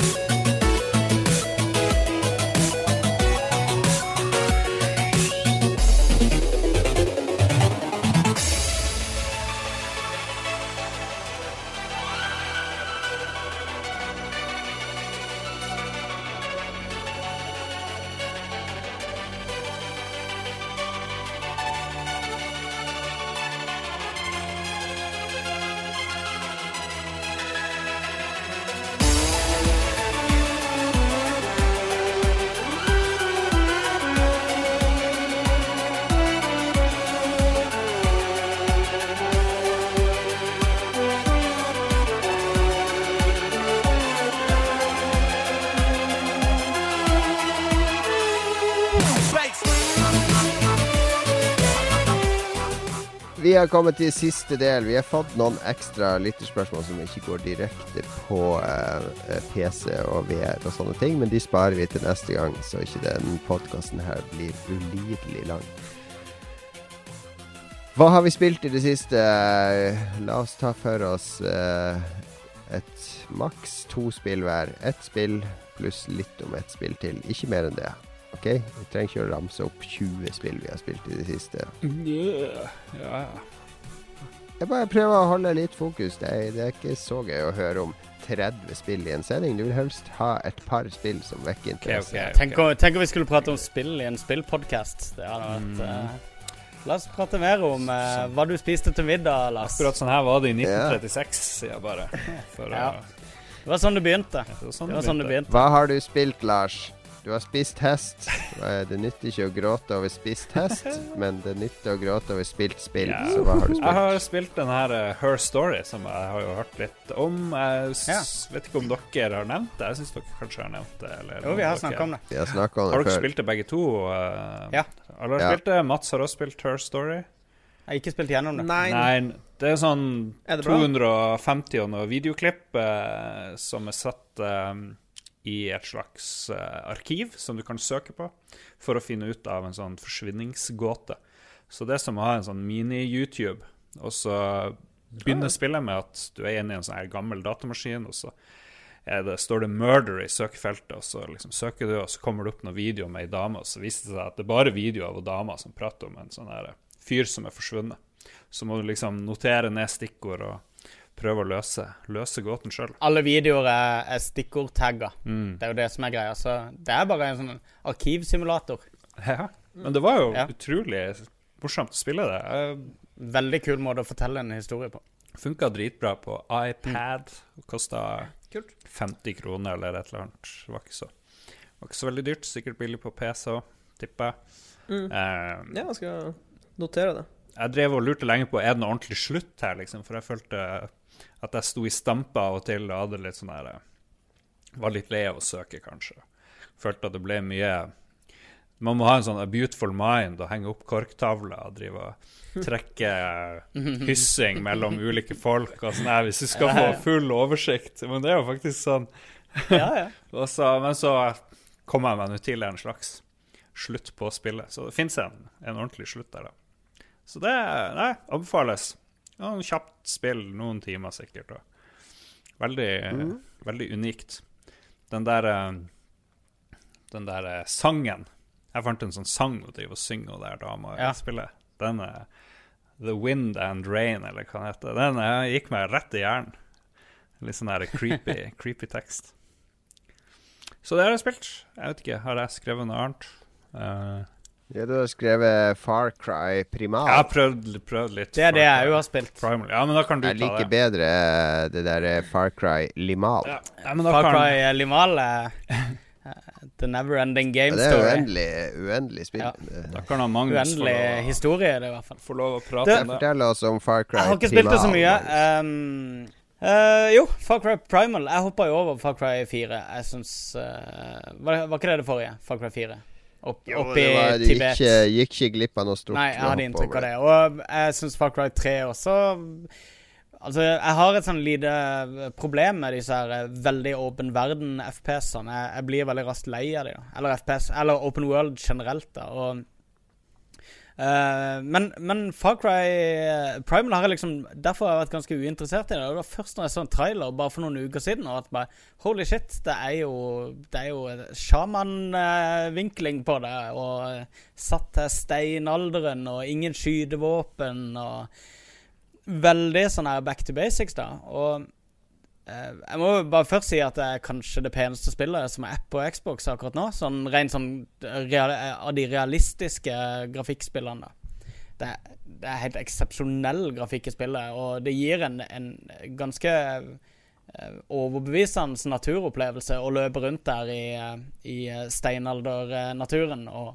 Har kommet til siste del. Vi har fått noen ekstra lytterspørsmål som ikke går direkte på eh, PC og VR og sånne ting, men de sparer vi til neste gang, så ikke den podkasten her blir ulidelig lang. Hva har vi spilt i det siste? La oss ta for oss eh, et maks to spill hver. Ett spill pluss litt om ett spill til. Ikke mer enn det. Ok? Vi trenger ikke å ramse opp 20 spill vi har spilt i det siste. Ja, ja. Jeg bare prøver å holde litt fokus. Det er, det er ikke så gøy å høre om 30 spill i en sending. Du vil helst ha et par spill som vekker interesse. ok. Tenk om, tenk om vi skulle prate om spill i en spillpodkast. Det hadde vært Mm. eh, La oss prate mer om eh, hva du spiste til middag, Lars. Akkurat sånn her var det i 1936, sier jeg bare. For, Ja. Det var sånn det begynte. det var sånn Det var sånn det begynte. Hva har du spilt, Lars? Du har spist hest. Eh, Det nytter ikke å gråte over spist hest, men det nytter å gråte over spilt spill. Ja. Så hva har du spilt? Jeg har spilt den her uh, Her Story, som jeg har jo hørt litt om. Jeg Ja. vet ikke om dere har nevnt det. Jeg syns dere kanskje har nevnt det. Eller Jo, vi har snakket om det. Vi har om om Har det dere før. spilt det begge to? Uh, Ja. Alle har Ja. spilt det. Mats har også spilt Her Story. Jeg har ikke spilt gjennom det. Nei. Nei, det er sånn Er det 250 og noe videoklipp uh, som er satt i et slags eh, arkiv som du kan søke på for å finne ut av en sånn forsvinningsgåte. Så det er som å ha en sånn mini-YouTube, og så begynner spillet med at du er inne i en sånn her gammel datamaskin, og så det, står det 'murder' i søkefeltet, og så liksom søker du, og så kommer det opp noen video med ei dame, og så viser det seg at det er bare video av en dame som prater om en sånn her fyr som er forsvunnet. Så må du liksom notere ned stikkord og prøve å løse, løse gåten sjøl. Alle videoer er, er stikkordtagga. Mm. Det er jo det som er greia. Så det er bare en sånn arkivsimulator. Ja. Men det var jo Ja. utrolig morsomt å spille det. Jeg Veldig kul måte å fortelle en historie på. Funka dritbra på iPad. Kosta 50 kroner eller et eller annet. Det var ikke så, var ikke så veldig dyrt. Sikkert billig på PC òg, tipper jeg. Mm. Eh, Ja, jeg skal notere det. Jeg drev og lurte lenge på er det noe ordentlig slutt her, liksom. For jeg følte at jeg sto i stampe av og til og hadde litt sånn her Var litt lei av å søke, kanskje. Følte at det ble mye Man må ha en sånn a beautiful mind og henge opp korktavler og drive og trekke hyssing mellom ulike folk og sånn her hvis du skal få full oversikt. Men det er jo faktisk sånn. Ja, ja. Så, men så kom jeg meg nå til en slags slutt på spillet. Så det fins en, en ordentlig slutt der, da. Så det nei, anbefales. Ja, kjapt spill, noen timer sikkert. Og veldig, veldig unikt. Den der eh, Den der eh, sangen Jeg fant en sånn sang å drive og synge og der dama Ja. spiller. Den er The Wind and Rain, eller hva den heter. Den eh, gikk meg rett i hjernen. Litt sånn der creepy, creepy tekst. Så det har jeg spilt. Jeg vet ikke, har jeg skrevet noe annet? Eh, Ja, du har skrevet Far Cry Primal. jeg har prøvd, prøvd litt. Det er det jeg òg har spilt. Primal. Ja, men da kan du Jeg ta liker det. bedre eh, det der eh, Far Cry Limal. Ja. ja, men da Far kan Cry eh, Limal er The Never Ending Ja, Game det er Story. uendelig, uendelig spill. Ja. Da kan han Magnus Uendelig å... historie, det i hvert fall. få lov å prate Det- om det. Fortell oss om Far Cry Jeg har ikke spilt det så mye. Um, Uh, jo, Far Cry Primal. Jeg hoppa jo over Far Cry 4. Jeg syns uh, var, var ikke det det forrige? Far Cry 4? Opp, Jo, opp i var, du Tibet. gikk, gikk ikke glipp av noe stort. Nei, jeg hadde inntrykk av det. Og jeg syns Far Cry 3 også Altså, jeg har et sånn lite eh, problem med disse her eh, veldig åpen verden-FPS-ene. Jeg, jeg blir veldig raskt lei av dem. Eller FPS, eller Open World generelt, da. Og, eh, men, men Far Cry eh, Primal har jeg liksom Derfor har jeg vært ganske uinteressert i det. Det var først når jeg så en trailer bare for noen uker siden, og at bare Holy shit, det er jo Det er jo sjamanvinkling på det, og eh, satt til steinalderen, og ingen skytevåpen, og veldig sånn her back to basics, da. Og jeg må bare først si at det er kanskje det peneste spillet som er app på Xbox akkurat nå. Sånn rent sånn real, av de realistiske grafikkspillene. Det, det er helt eksepsjonell grafikk i spillet, og det gir en, en ganske eh, overbevisende naturopplevelse å løpe rundt der i, eh, i eh, steinaldernaturen og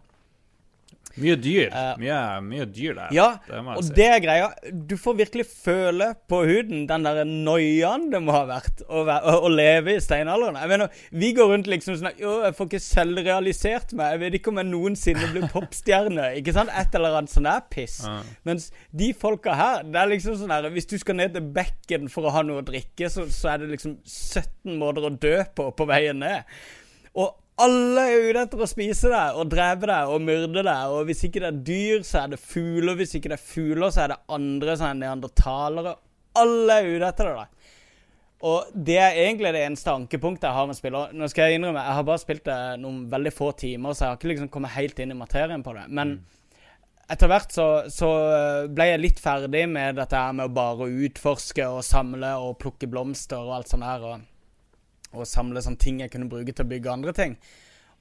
Mye dyr. Eh, mye, mye dyr der. Ja, det og si. det er greia. Du får virkelig føle på huden den der noiaen det må ha vært å, være, å, å leve i steinalderen. Jeg mener, Vi går rundt liksom sånn Jo, jeg får ikke selvrealisert meg. Jeg vet ikke om jeg noensinne blir popstjerne. Ikke sant? Et eller annet sånn der piss. Ja. Mens de folka her, det er liksom sånn her Hvis du skal ned til bekken for å ha noe å drikke, så, så er det liksom 17 måter å dø på på veien ned. Og alle er ute etter å spise deg og drepe deg og myrde deg. Og hvis ikke det er dyr, så er det fugler. Hvis ikke det er fugler, så er det andre som er neandertalere. Alle er ute etter det. da. Og det er egentlig det eneste ankepunktet jeg har med spillet. Nå skal jeg innrømme, jeg har bare spilt det noen veldig få timer, så jeg har ikke liksom kommet helt inn i materien på det. Men etter hvert så, så ble jeg litt ferdig med dette her med å bare utforske og samle og plukke blomster og alt sånt der. Og, og samle sånne ting jeg kunne bruke til å bygge andre ting.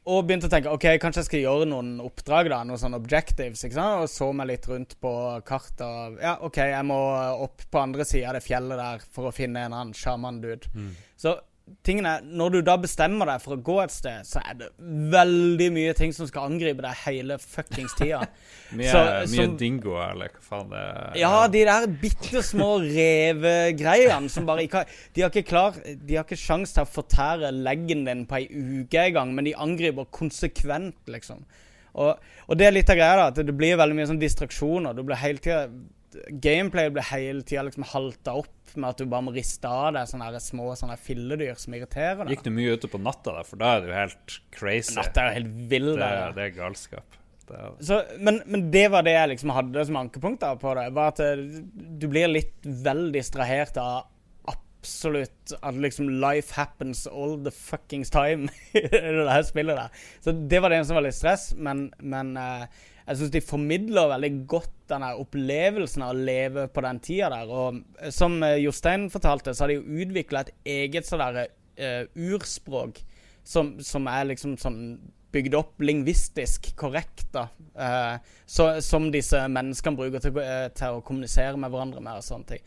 Og begynte å tenke ok, kanskje jeg skal gjøre noen oppdrag, da, noen sånne objectives. ikke sant? Og så meg litt rundt på kartet. og Ja, OK, jeg må opp på andre sida av det fjellet der for å finne en annen sjaman-dude. Så tingen er, når du da bestemmer deg for å gå et sted, så er det veldig mye ting som skal angripe deg hele fuckings tida. Mye, så- mye dingoer, eller hva faen det er. Ja, de der bitte små revegreiene som bare ikke har De har ikke klar De har ikke sjans til å fortære leggen din på ei uke engang, men de angriper konsekvent, liksom. Og, og det er litt av greia, da, at det blir veldig mye sånn distraksjoner. Du blir hele tida Gameplay blir hele tida liksom halta opp med at du bare må riste av deg sånne her små sånne filledyr som irriterer deg. Gikk du mye ute på natta, da? for da er jo helt crazy. Natta er jo helt vill. det, der. det er galskap. Det er, Så, men, men det var det jeg liksom hadde som ankepunkter på det. Var at eh, du blir litt vel distrahert av absolutt at liksom life happens all the fuckings time i det her spillet der. Så det var det som var litt stress, men, men eh, jeg syns de formidler veldig godt den opplevelsen av å leve på den tida der. Og eh, som eh, Jostein fortalte, så har de jo utvikla et eget sånn derre uh, urspråk som, som er liksom sånn bygd opp lingvistisk korrekt, da. Uh, så, som disse menneskene bruker til, eh, til å kommunisere med hverandre med og sånne ting.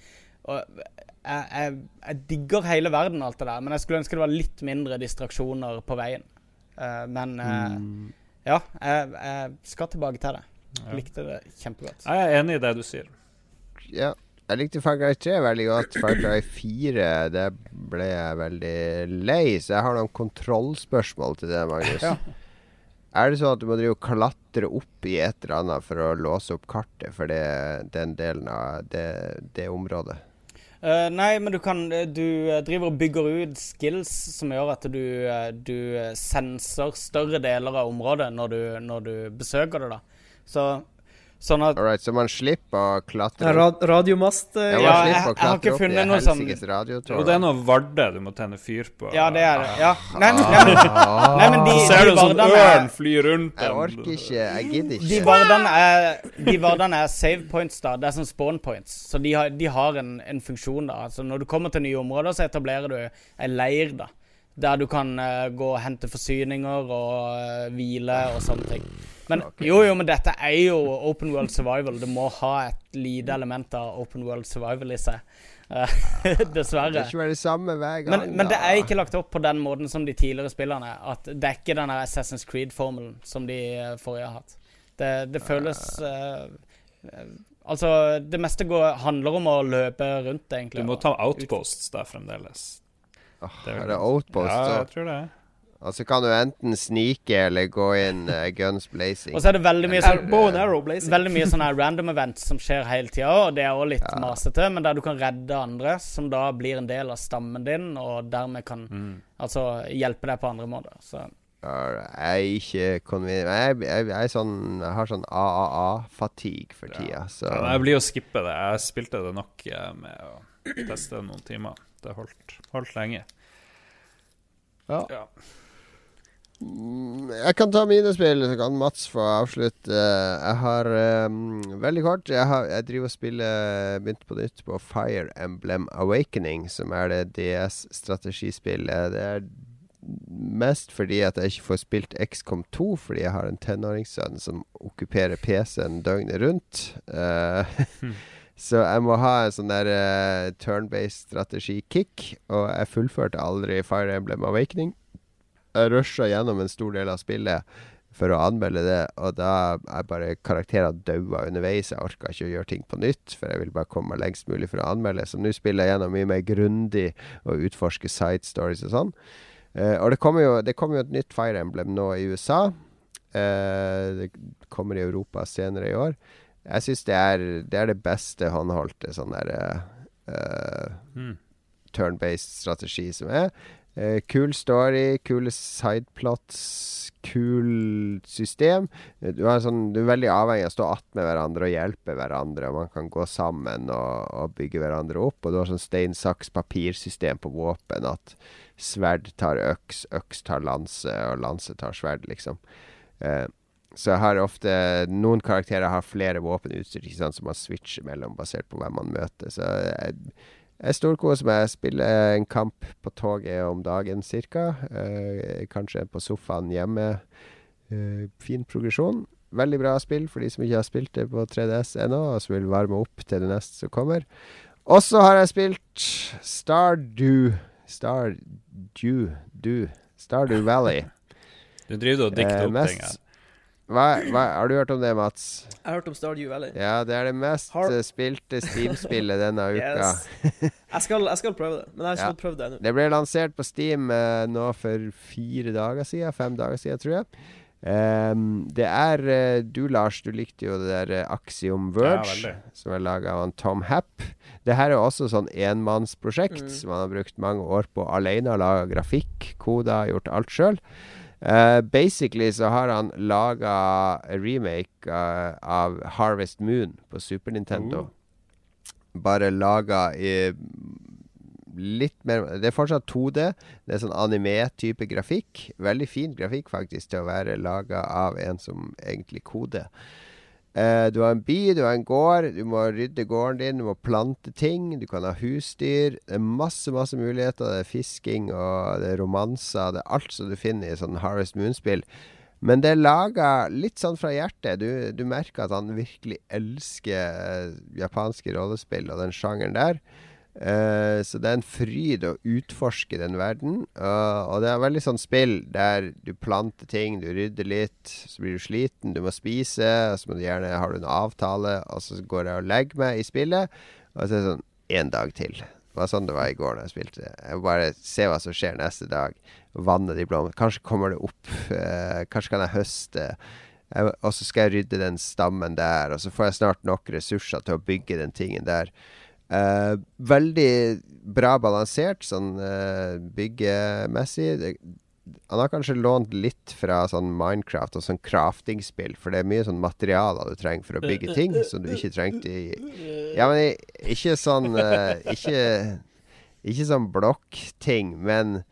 Og jeg, jeg, jeg digger hele verden, alt det der, men jeg skulle ønske det var litt mindre distraksjoner på veien. Men eh, ja, jeg, jeg skal tilbake til det. Ja. Likte det kjempegodt. jeg er enig i det du sier. Ja. Jeg likte Far Cry 3 veldig godt. Far Cry 4 det ble jeg veldig lei, så jeg har noen kontrollspørsmål til det, Magnus. Ja. Er det sånn at du må drive og klatre opp i et eller annet for å låse opp kartet for det, den delen av det, det området? Eh, nei, men du kan Du eh, driver og bygger ut skills som gjør at du, eh, du eh, senser større deler av området når du, når du besøker det, da. Så sånn at Alright, så man slipper å klatre Ja, rad radiomast eh, Ja, man Ja, slipper jeg- å jeg har ikke klatre opp i funnet noe sånn- Og det er noe varde du må tenne fyr på. Ja, det er det. Ja. Nei, men, nei, men, Ah, nei, men de, Så ser de du en sånn ørn fly rundt Jeg orker ikke. Jeg gidder De ikke. vardene er, de vardene er save points, da. Det er sånn spawn points. Så de har, de har en, en funksjon, da. Altså når du kommer til nye områder, så etablerer du ei leir, da. Der du kan uh, gå og hente forsyninger og uh, hvile og sånne ting. Men jo, jo, men dette er jo open world survival. Det må ha et lite element av open world survival i seg. Dessverre. Det er ikke det samme hver gang. Men, men det er ikke lagt opp på den måten som de tidligere spillerne. At det er ikke den Assassin's Creed-formelen som de eh, forrige har hatt. Det, det føles eh, eh, Altså, det meste går, handler om å løpe rundt, egentlig. Du må ta outposts der fremdeles. Åh, Det er er det outposts? Ja, jeg tror det. Og så kan du enten snike eller gå inn uh, guns blazing. Og så er det veldig mye sånn. Veldig mye sånne random events som skjer hele tida, og det er også litt Ja. masete, men der du kan redde andre, som da blir en del av stammen din, og dermed kan altså hjelpe deg på andre måter. Så Jeg er ikke konvin... Jeg, jeg, jeg, sånn, jeg har sånn AAA-fatigue for tida, så Ja, jeg blir å skippe det. Jeg spilte det nok eh, med å teste noen timer. Det holdt, holdt lenge. Ja. Ja. Jeg kan ta mine spill, så kan Mats få avslutte. Jeg har um, Veldig kort. Jeg, har, jeg driver og spiller Begynte på nytt på Fire Emblem Awakening, som er det DS-strategispillet. Det er mest fordi at jeg ikke får spilt XCOM 2, fordi jeg har en tenåringssønn som okkuperer PC-en døgnet rundt. Uh, så jeg må ha en sånn der uh, turn-based strategi-kick, og jeg fullførte aldri Fire Emblem Awakening. Rusha gjennom en stor del av spillet for å anmelde det, og da er bare karakterer daua underveis. Jeg orka ikke å gjøre ting på nytt, for jeg vil bare komme meg lengst mulig for å anmelde. Så nå spiller jeg gjennom mye mer grundig og utforsker side stories og sånn. Eh, og det kommer, jo, det kommer jo et nytt Fire Emblem nå i USA. Eh, det kommer i Europa senere i år. Jeg syns det, det er det beste håndholdte sånn der eh, Mm. turn-based strategi som er. Eh, kul story, kule sideplots, kul system. Eh, Du, er sånn, du er veldig avhengig av å stå attmed hverandre og hjelpe hverandre. Og man kan gå sammen og, og bygge hverandre opp. Og du har sånn stein, saks, papir-system på våpen. At sverd tar øks, øks tar lanse, og lanse tar sverd, liksom. Eh, så jeg har ofte Noen karakterer har flere våpenutstyr ikke sant, som man switcher mellom basert på hvem man møter. Så jeg, jeg storkoser meg. Jeg spiller en kamp på toget om dagen ca. Eh, kanskje på sofaen hjemme. Eh, fin progresjon. Veldig bra spill for de som ikke har spilt det på 3DS ennå, og som vil varme opp til det neste som kommer. Og så har jeg spilt Stardew Stardew Du Stardew Valley. Du driver og dikter Eh, opp mest- ting her. Hva, hva, har du hørt om det, Mats? Jeg har hørt om Stardew Valley. Ja, det er det mest Har- eh, spilte Steam-spillet denne uka. Yes. Jeg skal, jeg skal prøve det, men jeg har ikke Ja. prøvd det ennå. Det ble lansert på Steam eh, nå for fire dager siden. Fem dager siden, tror jeg. Um, det er uh, Du, Lars, du likte jo det der uh, Axiom Verge, veldig. som er laga av Tom Happ. Det her er også sånn enmannsprosjekt Mm. som han har brukt mange år på alene. Laga grafikk, koda, gjort alt sjøl. Eh, basically så har han laga remake uh, av Harvest Moon på Super Nintendo. Bare laga i litt mer Det er fortsatt 2D. Det er sånn anime-type grafikk. Veldig fin grafikk, faktisk, til å være laga av en som egentlig koder. Eh, du har en by, du har en gård. Du må rydde gården din, du må plante ting. Du kan ha husdyr. Det er masse masse muligheter. Det er fisking og det er romanser. Det er alt som du finner i sånn Harvest Moon-spill. Men det er laga litt sånn fra hjertet. Du, du merker at han virkelig elsker eh, japanske rollespill og den sjangeren der. Eh, så det er en fryd å utforske den verden. Uh, og det er veldig sånn spill der du planter ting, du rydder litt, så blir du sliten, du må spise, og så må du gjerne har du en avtale, og så går jeg og legger meg i spillet, og så er det sånn én dag til. Det var sånn det var i går da jeg spilte. Jeg må bare se hva som skjer neste dag. Vanne de blomstene. Kanskje kommer det opp. eh, kanskje kan jeg høste. Og så skal jeg rydde den stammen der, og så får jeg snart nok ressurser til å bygge den tingen der. Eh, veldig bra balansert, sånn uh, byggemessig. Han har kanskje lånt litt fra sånn Minecraft og sånn craftingspill, for det er mye sånn materialer du trenger for å bygge ting som du ikke trengte i Ja, men ikke sånn uh, Ikke, ikke sånn blokkting, men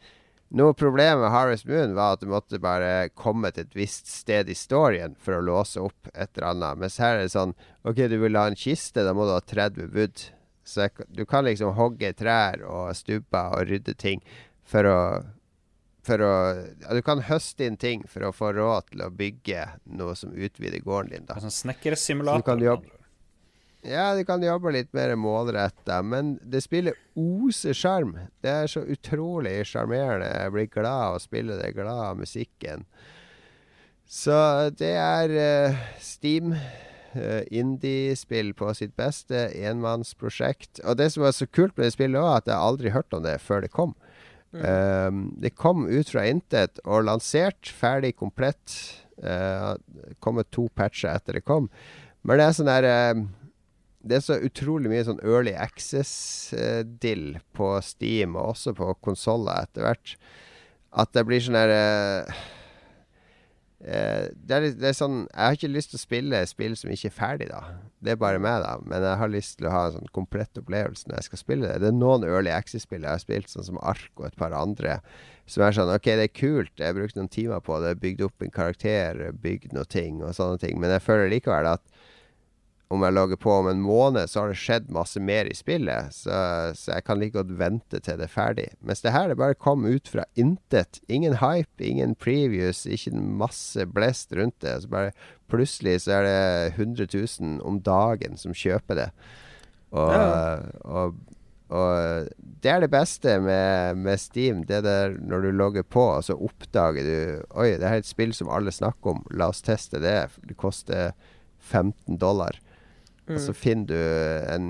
noe problem med Harvest Moon var at du måtte bare komme til et visst sted i storyen for å låse opp et eller annet. Mens her er det sånn OK, du vil ha en kiste, da må du ha 30 wood. Så jeg, du kan liksom hogge trær og stuper og rydde ting for å for å ja, Du kan høste inn ting for å få råd til å bygge noe som utvider gården din. da En Så du snekkersimulator. Ja, du kan jobbe litt mer målretta, men det spillet oser sjarm. Det er så utrolig sjarmerende. Jeg blir glad av å spille det, glad av musikken. Så det er uh, Steam. Eh, Indie-spill på sitt beste. Enmannsprosjekt. Og det som var så kult med det spillet var at jeg aldri hørte om det før det kom. Um, det kom ut fra intet og lansert, ferdig, komplett. Uh, kommet to patcher etter det kom. Men det er sånn der uh, Det er så utrolig mye sånn early access-dill uh, på Steam, og også på konsoller etter hvert, at det blir sånn der uh, Eh, det, er, det, er, sånn Jeg har ikke lyst til å spille spill som ikke er ferdig, da. Det er bare meg, da. Men jeg har lyst til å ha en sånn komplett opplevelse når jeg skal spille det. Det er noen Early Access-spill jeg har spilt, sånn som Ark og et par andre, som er sånn OK, det er kult, jeg har brukt noen timer på det, bygd opp en karakter, bygd noen ting og sånne ting, men jeg føler likevel at om jeg logger på om en måned, så har det skjedd masse mer i spillet. Så, så jeg kan like godt vente til det er ferdig. Mens det her det bare kom ut fra intet. Ingen hype, ingen previews, ikke masse blest rundt det. Så bare plutselig så er det 100 000 om dagen som kjøper det. Og, ja. og, og det er det beste med, med Steam. Det der når du logger på, og så oppdager du Oi, det er et spill som alle snakker om. La oss teste det. Det koster 15 dollar. Mm. Og så finner du en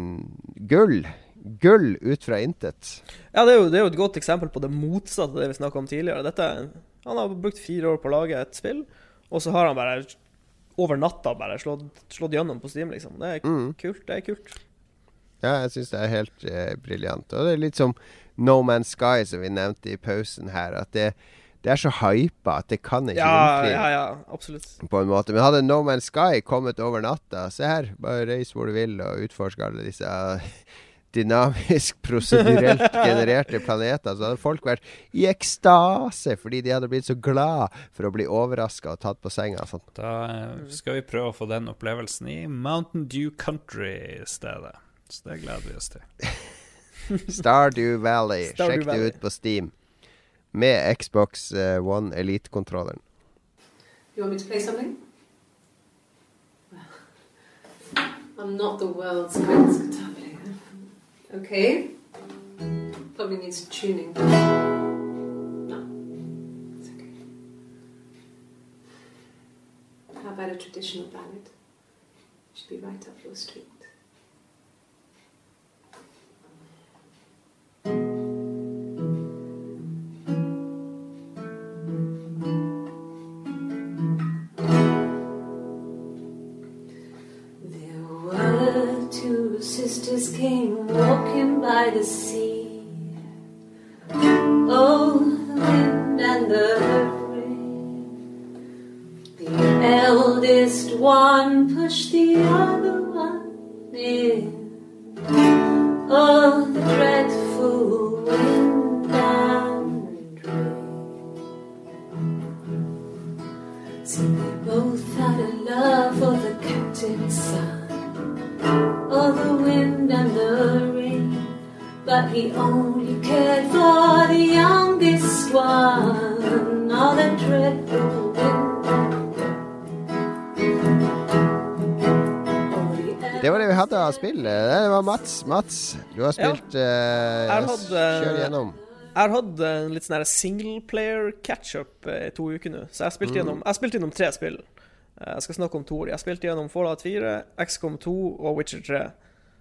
gull. Gull ut fra intet. Ja, det er, jo, det er jo et godt eksempel på det motsatte av det vi snakka om tidligere. Dette, han har brukt fire år på å lage et spill, og så har han bare over natta bare slått, slått gjennom på Steam, liksom. Det er mm. kult. Det er kult. Ja, jeg syns det er helt eh, briljant. Og det er litt som No Man's Sky, som vi nevnte i pausen her. At det, det er så hypa at det kan ikke ja, innfri. Ja, ja, absolutt. På en måte. Men hadde No Man's Sky kommet over natta Se her, bare reis hvor du vil og utforsk alle disse dynamisk, prosedurelt genererte planeter. Så hadde folk vært i ekstase fordi de hadde blitt så glad for å bli overraska og tatt på senga. Sånn. Da eh, skal vi prøve å få den opplevelsen i Mountain Dew Country i stedet. Så det gleder vi oss til. Stardew Valley. Stardew Sjekk det ut på Steam. Med Xbox uh, One Elite-kontrolleren. You want me to play something? I'm not the world's greatest guitar player. Okay. Probably needs tuning. No. It's okay. How about a traditional ballad? Should be right up your street. One pushed the other one in. Oh, the dreadful wind and rain. So they both had a love for the captain's son of the wind and the rain. But he only Mats. Mats, du har spilt ja. uh, Kjør gjennom. Jeg har hatt en litt sånn singleplayer catch-up i eh, to uker nå. Så jeg har spilt, mm. gjennom, jeg har spilt gjennom tre spill. Eh, jeg skal snakke om to. Jeg har spilt gjennom Fallout 4, XCOM 2 og Witcher 3.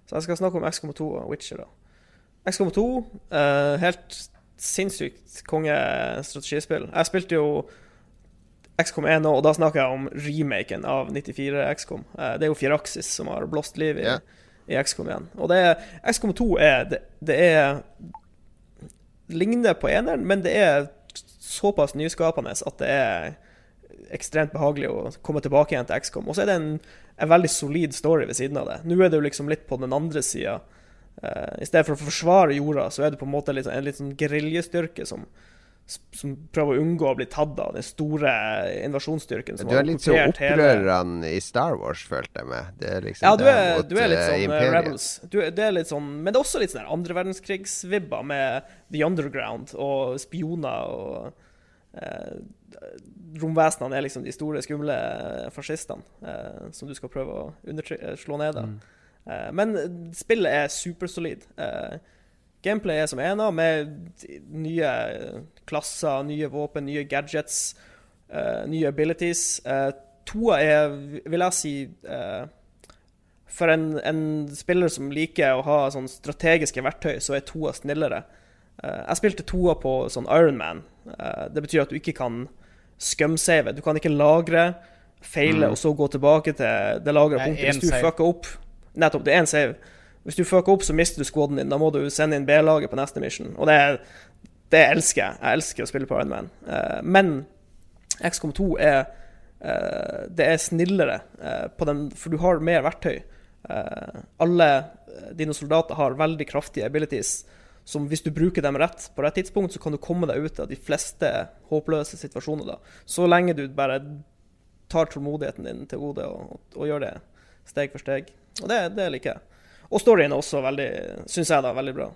Så jeg skal snakke om XCOM 2 og Witcher. da XCOM 2, uh, eh, helt sinnssykt kongestrategispill. Jeg spilte jo XCOM 1 nå, og da snakker jeg om remaken av 94 XCOM. Det er jo Firaxis som har blåst liv i, yeah. I XCOM igjen. Og det er, XCOM 2 er det, det er ligner på eneren, men det er såpass nyskapende at det er ekstremt behagelig å komme tilbake igjen til XCOM. Og så er det en, en, veldig solid story ved siden av det. Nå er det jo liksom litt på den andre sida. Uh, I stedet for å forsvare jorda, så er det på en måte litt, en litt sånn geriljestyrke som, som prøver å unngå å bli tatt av den store invasjonsstyrken. du er litt så opprørerne i Star Wars, følte jeg med. Det er liksom ja, du er, du er litt eh, sånn uh, Rebels. Du, det er litt sånn, men det er også litt sånn andre verdenskrigsvibber med The Underground og spioner og eh, romvesenene er liksom de store, skumle fascistene eh, som du skal prøve å eh, slå ned. Mm. Eh, men spillet er supersolid. Eh, gameplay er som ena, med nye klasser, nye våpen, nye gadgets, uh, nye abilities. Uh, toa er, vil jeg si For en, en, spiller som liker å ha sånn strategiske verktøy, så er toa snillere. Uh, jeg spilte toa på sånn Ironman. Uh, det betyr at du ikke kan scum-save. Du kan ikke lagre, feile Mm. og så gå tilbake til det lagra er punktet. Hvis du fucker opp Nettopp, det er én save. Hvis du fucker opp, så mister du squaden din. Da må du sende inn B-laget på neste mission. Og det, det elsker jeg. Jeg elsker å spille på Ironman. Uh, men XCOM 2 er uh, Det er snillere uh, den, for du har mer verktøy. Uh, alle eh, dine soldater har veldig kraftige abilities som hvis du bruker dem rett på rett tidspunkt, så kan du komme deg ut av de fleste håpløse situasjoner. da. Så lenge du bare tar tålmodigheten din til gode og, og, og gjør det steg for steg. Og det, det liker jeg. Og storyen er også veldig, syns jeg, da, veldig bra.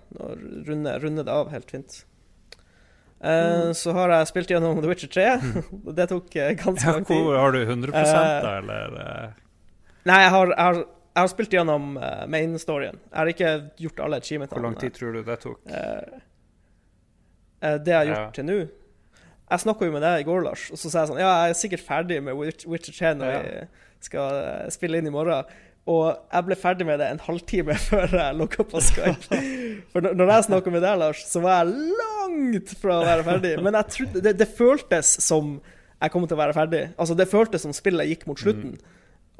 Runde, runde det av helt fint. Eh, Så har jeg spilt gjennom The Witcher 3. det tok eh, ganske Ja, lang tid. hvor, har du 100% da, eller? eh? Nei, jeg har, jeg har, jeg har spilt gjennom uh, main-storyen. Jeg har ikke gjort alle achievementene. Hvor lang tid tror du det tok? Uh, eh, det jeg har gjort Ja. til nå Jeg snakka jo med deg i går, Lars, og så sa jeg sånn Ja, jeg er sikkert ferdig med Witch- Witcher 3 når Ja. jeg skal eh, spille inn i morgen. Og jeg ble ferdig med det en halvtime før jeg lukka på Skype. For når jeg snakka med deg, Lars, så var jeg langt fra å være ferdig. Men jeg trodde, det, det føltes som jeg kom til å være ferdig. Altså, det føltes som spillet gikk mot slutten.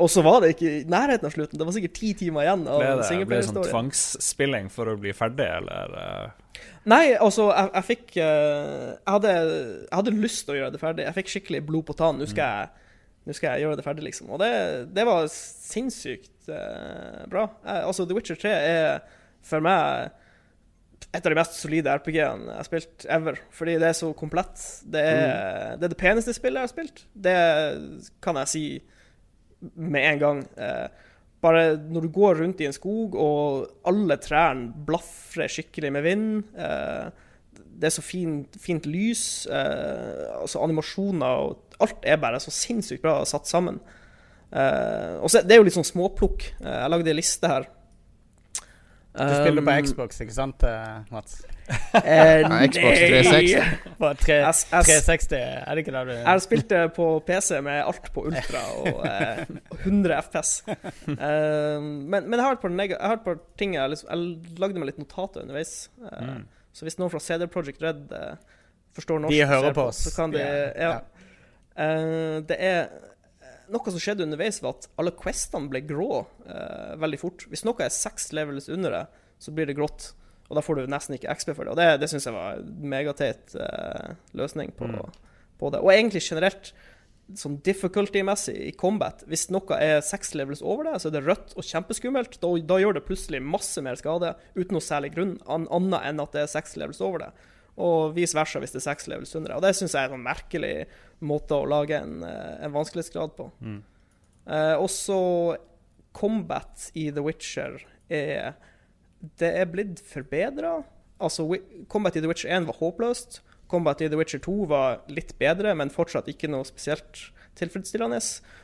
Og så var det ikke i nærheten av slutten. Det var sikkert ti timer igjen. av Ble det, ble det sånn tvangsspilling for å bli ferdig, eller? eh? Nei, altså, jeg, jeg fikk eh, jeg, hadde, jeg hadde lyst til å gjøre det ferdig. Jeg fikk skikkelig blod på tann. Nå skal jeg, nå skal jeg gjøre det ferdig, liksom. Og det, det var sinnssykt bra. Jeg, altså, The Witcher 3 er for meg et av de mest solide RPG-ene jeg har spilt ever. Fordi det er så komplett. Det er, det er det peneste spillet jeg har spilt. Det kan jeg si med en gang. Eh, bare når du går rundt i en skog, og alle trærne blafrer skikkelig med vind eh, Det er så fint, fint lys. Eh, altså animasjoner og Alt er bare så sinnssykt bra satt sammen. Eh, og så Det er jo litt sånn småplukk. Eh, jeg lagde en liste her. Du spiller på Um, Xbox, ikke sant, eh, Mats? Eh, Ja, Xbox 360. På tre- Jeg, jeg, 360, er det ikke det du Jeg spilte på PC med alt på ultra og eh, 100 FPS. Eh, men, men jeg har et par, neg jeg har et par ting jeg, liksom, jeg lagde meg litt notater underveis. Eh, Mm. Så hvis noen fra CD Project Red eh, forstår norsk, De hører på oss. så kan de ja. Ja. Eh, det er noe som skjedde underveis, var at alle questene ble grå eh, veldig fort. Hvis noe er seks levels under det, så blir det grått. Og da får du nesten ikke XP for det. Og det, det syns jeg var en megateit eh, løsning på, Mm. på det. Og egentlig generelt, sånn difficulty-messig i combat, hvis noe er seks levels over det, så er det rødt og kjempeskummelt. Da, da gjør det plutselig masse mer skade uten noe særlig grunn, an, annet enn at det er seks levels over det. Og vice versa hvis det er seks levels under det. Og det syns jeg er sånn merkelig måte å lage en, eh, en vanskelighetsgrad på. Mm. Eh, også combat i The Witcher er Det er blitt forbedra. Altså, combat i The Witcher 1 var håpløst. Combat i The Witcher 2 var litt bedre, men fortsatt ikke noe spesielt tilfredsstillende.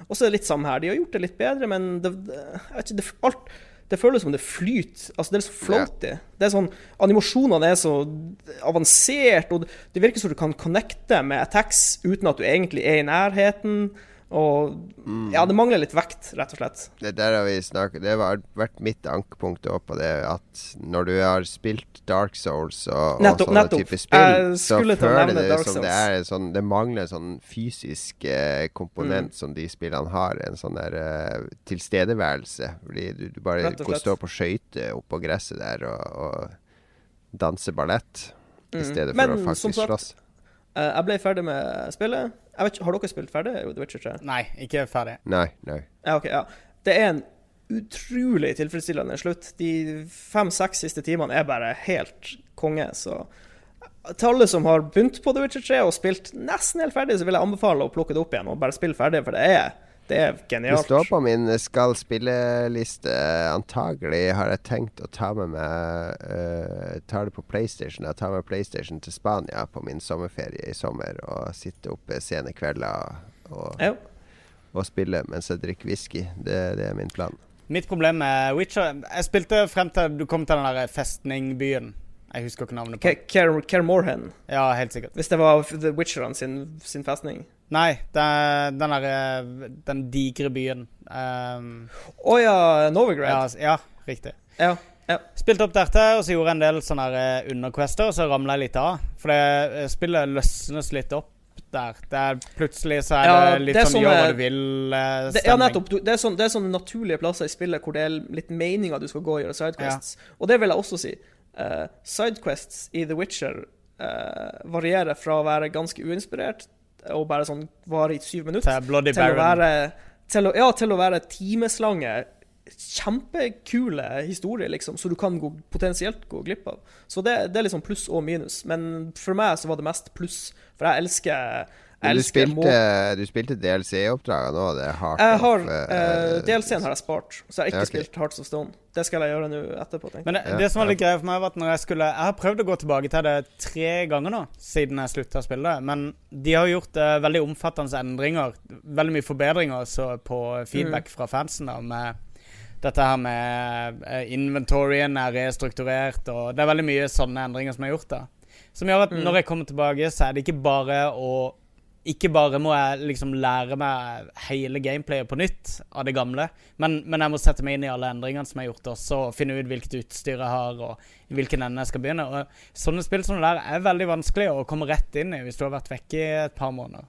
Og så er det litt samme her. De har gjort det litt bedre, men det, det, alt, det føles som det flyter. Altså, det er så floaty. Det er sånn, animasjonene er så avansert, og det virker som du kan connecte med attacks uten at du egentlig er i nærheten. Og ja, det mangler litt vekt, rett og slett. Det der har vi snakket Det har vært mitt ankepunkt òg på det at når du har spilt Dark Souls og, Nettopp, og sånne nettopp. type spill, så føler du det som det er en sånn Det mangler en sånn fysisk eh, komponent Mm. som de spillene har. En sånn der eh, tilstedeværelse. Fordi du, du bare og står på skøyter oppå gresset der og, og danser ballett. I Mm. stedet for Men å faktisk slåss. Eh, jeg ble ferdig med spillet. Jeg vet ikke, Har dere spilt ferdig The Witcher 3? Nei, ikke ferdig. Nei, nei. Ja, ok, ja. Det er en utrolig tilfredsstillende slutt. De fem-seks siste timene er bare helt konge, så til alle som har begynt på The Witcher 3 og spilt nesten helt ferdig, så vil jeg anbefale å plukke det opp igjen og bare spille ferdig, for det er, det er Det står på min skal spille-liste. Antagelig har jeg tenkt å ta med meg uh, Tar det på PlayStation. Jeg tar med PlayStation til Spania på min sommerferie i sommer og sitte oppe sene kvelder og, og, og spille mens jeg drikker whisky. Det, det er min plan. Mitt problem med Witcher Jeg spilte frem til du kom til den der festningbyen. Jeg husker ikke navnet på den. Ker Ker Morhen, Ja, helt sikkert. hvis det var The Witcherne sin, sin festning. Nei, det, den derre Den digre byen. Um, oh, ja, ja, Novigrad. s- ja, riktig. Ja. Ja. Spilte opp dette, og så gjorde jeg en del sånne eh, underquester, og så ramla jeg litt av. For det eh, spillet løsnes litt opp der. Det er plutselig så er Ja, det litt det er sånn gjør hva du vil-stemning. Ja, nettopp. Er sånn, det er sånne naturlige plasser i spillet hvor det er litt meninga du skal gå og gjøre sidequests. Og det vil jeg også si. Uh, sidequests i The Witcher uh, varierer fra å være ganske uinspirert og bare sånn vare i syv minutter, Bloody til å være til å, Ja, til å være timeslange kjempekule historier, liksom, så du kan gå, potensielt gå glipp av. Så det, det er liksom pluss og minus. Men for meg så var det mest pluss, for jeg elsker du spilte, du spilte DLC-oppdragene nå? det er Heart jeg har, uh, eh, eh, DLC-en har jeg spart, så jeg har ikke okay. spilt Hearts of Stone. Det skal jeg gjøre nå etterpå. Men det, Ja, det som var litt ja. greia for meg, var at når jeg skulle Jeg har prøvd å gå tilbake til det tre ganger nå, siden jeg slutta å spille det. Men de har gjort uh, veldig omfattende endringer. Veldig mye forbedringer så på feedback Mm. fra fansen. da Med dette her med eh, inventoryen er restrukturert, og det er veldig mye sånne endringer som er gjort. da Som gjør at Mm. når jeg kommer tilbake, så er det ikke bare å ikke bare må jeg liksom lære meg hele gameplayet på nytt av det gamle, men, men jeg må sette meg inn i alle endringene som er gjort også, og finne ut hvilket utstyr jeg har, og i hvilken ende jeg skal begynne. Og sånne spill som det der er veldig vanskelig å komme rett inn i hvis du har vært vekke i et par måneder.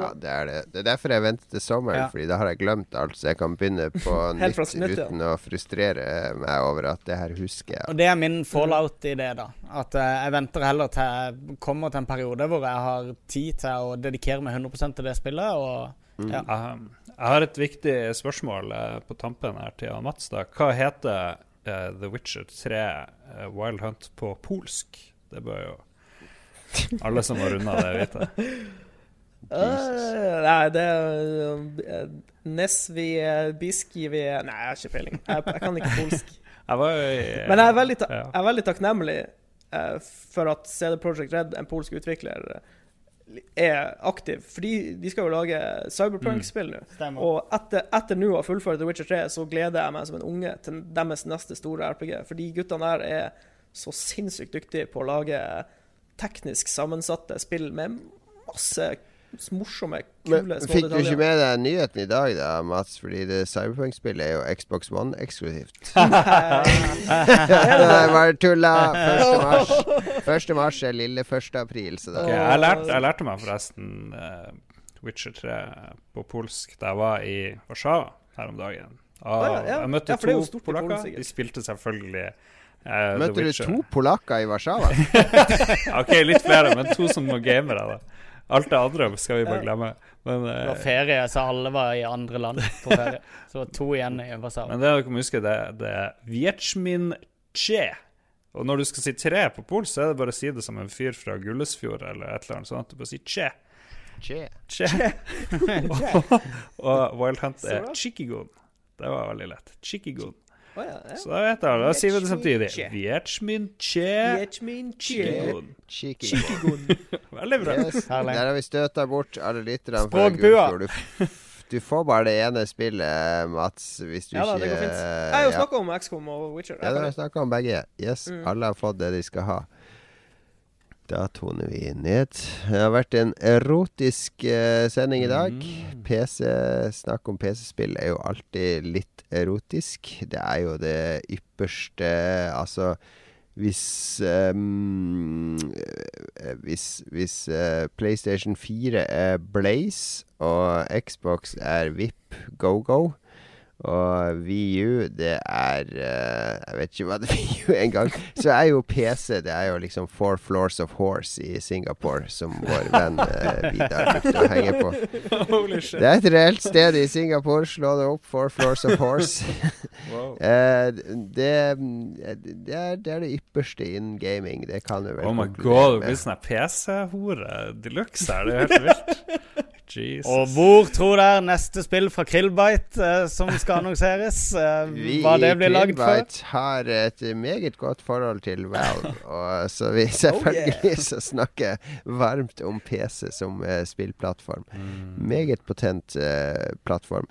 Ja, det er det. Det er derfor jeg venter til sommeren, Ja. Fordi da har jeg glemt alt, så jeg kan begynne på nytt nytt, ja. uten å frustrere meg over at det her husker jeg. Og det er min fallout i det, da. At uh, jeg venter heller til jeg kommer til en periode hvor jeg har tid til å dedikere meg 100% til det spillet, og ja. Um, jeg har et viktig spørsmål uh, på tampen her til Mats. da. Hva heter uh, The Witcher 3 eh, Wild Hunt på polsk? Det bør jo alle som har runda det, vite. Øh, nei, det er uh, Nesvi Biski vi Nei, jeg har ikke peiling. Jeg, jeg kan ikke polsk. Jeg var jo Men jeg er veldig, ta jeg er veldig takknemlig for at CD Projekt Red, en polsk utvikler, er aktiv. Fordi de skal jo lage Cyberpunk-spill nå. Stemmer. Og etter, etter nå å ha fullført The Witcher 3, så gleder jeg meg som en unge til deres neste store RPG. For de guttene der er så sinnssykt dyktige på å lage teknisk sammensatte spill med masse morsomme, Men kule små fikk du ikke med deg nyheten i dag, da, Mats? Fordi det Cyberpunk-spillet er jo Xbox One-eksklusivt. Nei, bare tulla! 1. mars. 1. mars er lille 1. april, så da okay, jeg, lærte, jeg lærte meg forresten uh, Witcher 3 på polsk da jeg var i Warszawa her om dagen. Ah, ja, ja. Jeg møtte Ja, to Polen, polakker. De spilte selvfølgelig eh, The Møtte du to polakker i Warszawa? Ok, litt flere, men to som var gamere. da Alt det andre skal vi bare glemme. Men, Det var eh, ferie, så alle var i andre land på ferie. Så det var to igjen i Warszawa. men det dere må huske, det, det er Vietsjmin Che. Og når du skal si tre på polsk, så er det bare å si det som en fyr fra Gullesfjord eller et eller annet sånt. Du bare sier che. Che. che. og, og Wild Hunt er chikigun. Det var veldig lett. Chikigun. Å, ja, ja. Så da vet jeg, da sier vi det samtidig. Che. Vietsjmin Che Vietmin Che. Chikigun. Veldig bra. Yes. Der har vi støta bort alle lytterne fra Språkbua. Gullfjord. Du, du får bare det ene spillet, Mats, hvis du Ja da, ikke det går fint. Jeg har jo snakka om XCOM og Witcher. Ja, du har snakka om begge. Yes, Mm. alle har fått det de skal ha. Da toner vi ned. Det har vært en erotisk eh, sending i dag. Mm. PC, Snakk om PC-spill er jo alltid litt erotisk. Det er jo det ypperste Altså hvis eh, Hvis, hvis uh, PlayStation 4 er Blaze og Xbox er VIP go-go og VU, det er eh, Jeg vet ikke hva det er VU engang. Så er jo PC Det er jo liksom Four Floors of Horse i Singapore, som vår venn uh, Vidar likte å henge på. Det er et reelt sted i Singapore. Slå det opp. Four Floors of Horse. Wow. Eh, det, det, er, det er det ypperste innen gaming. Det kan du vel Oh my god, du blir sånn PC-hore de luxe her. Det er helt vilt. Jesus. Og hvor tror dere neste spill fra Krillbite eh, som skal annonseres? eh, Vi hva det blir lagd for? Vi har et meget godt forhold til Valve, og så vi selvfølgelig så snakker varmt om PC som eh, spillplattform. Mm. Meget potent eh, plattform.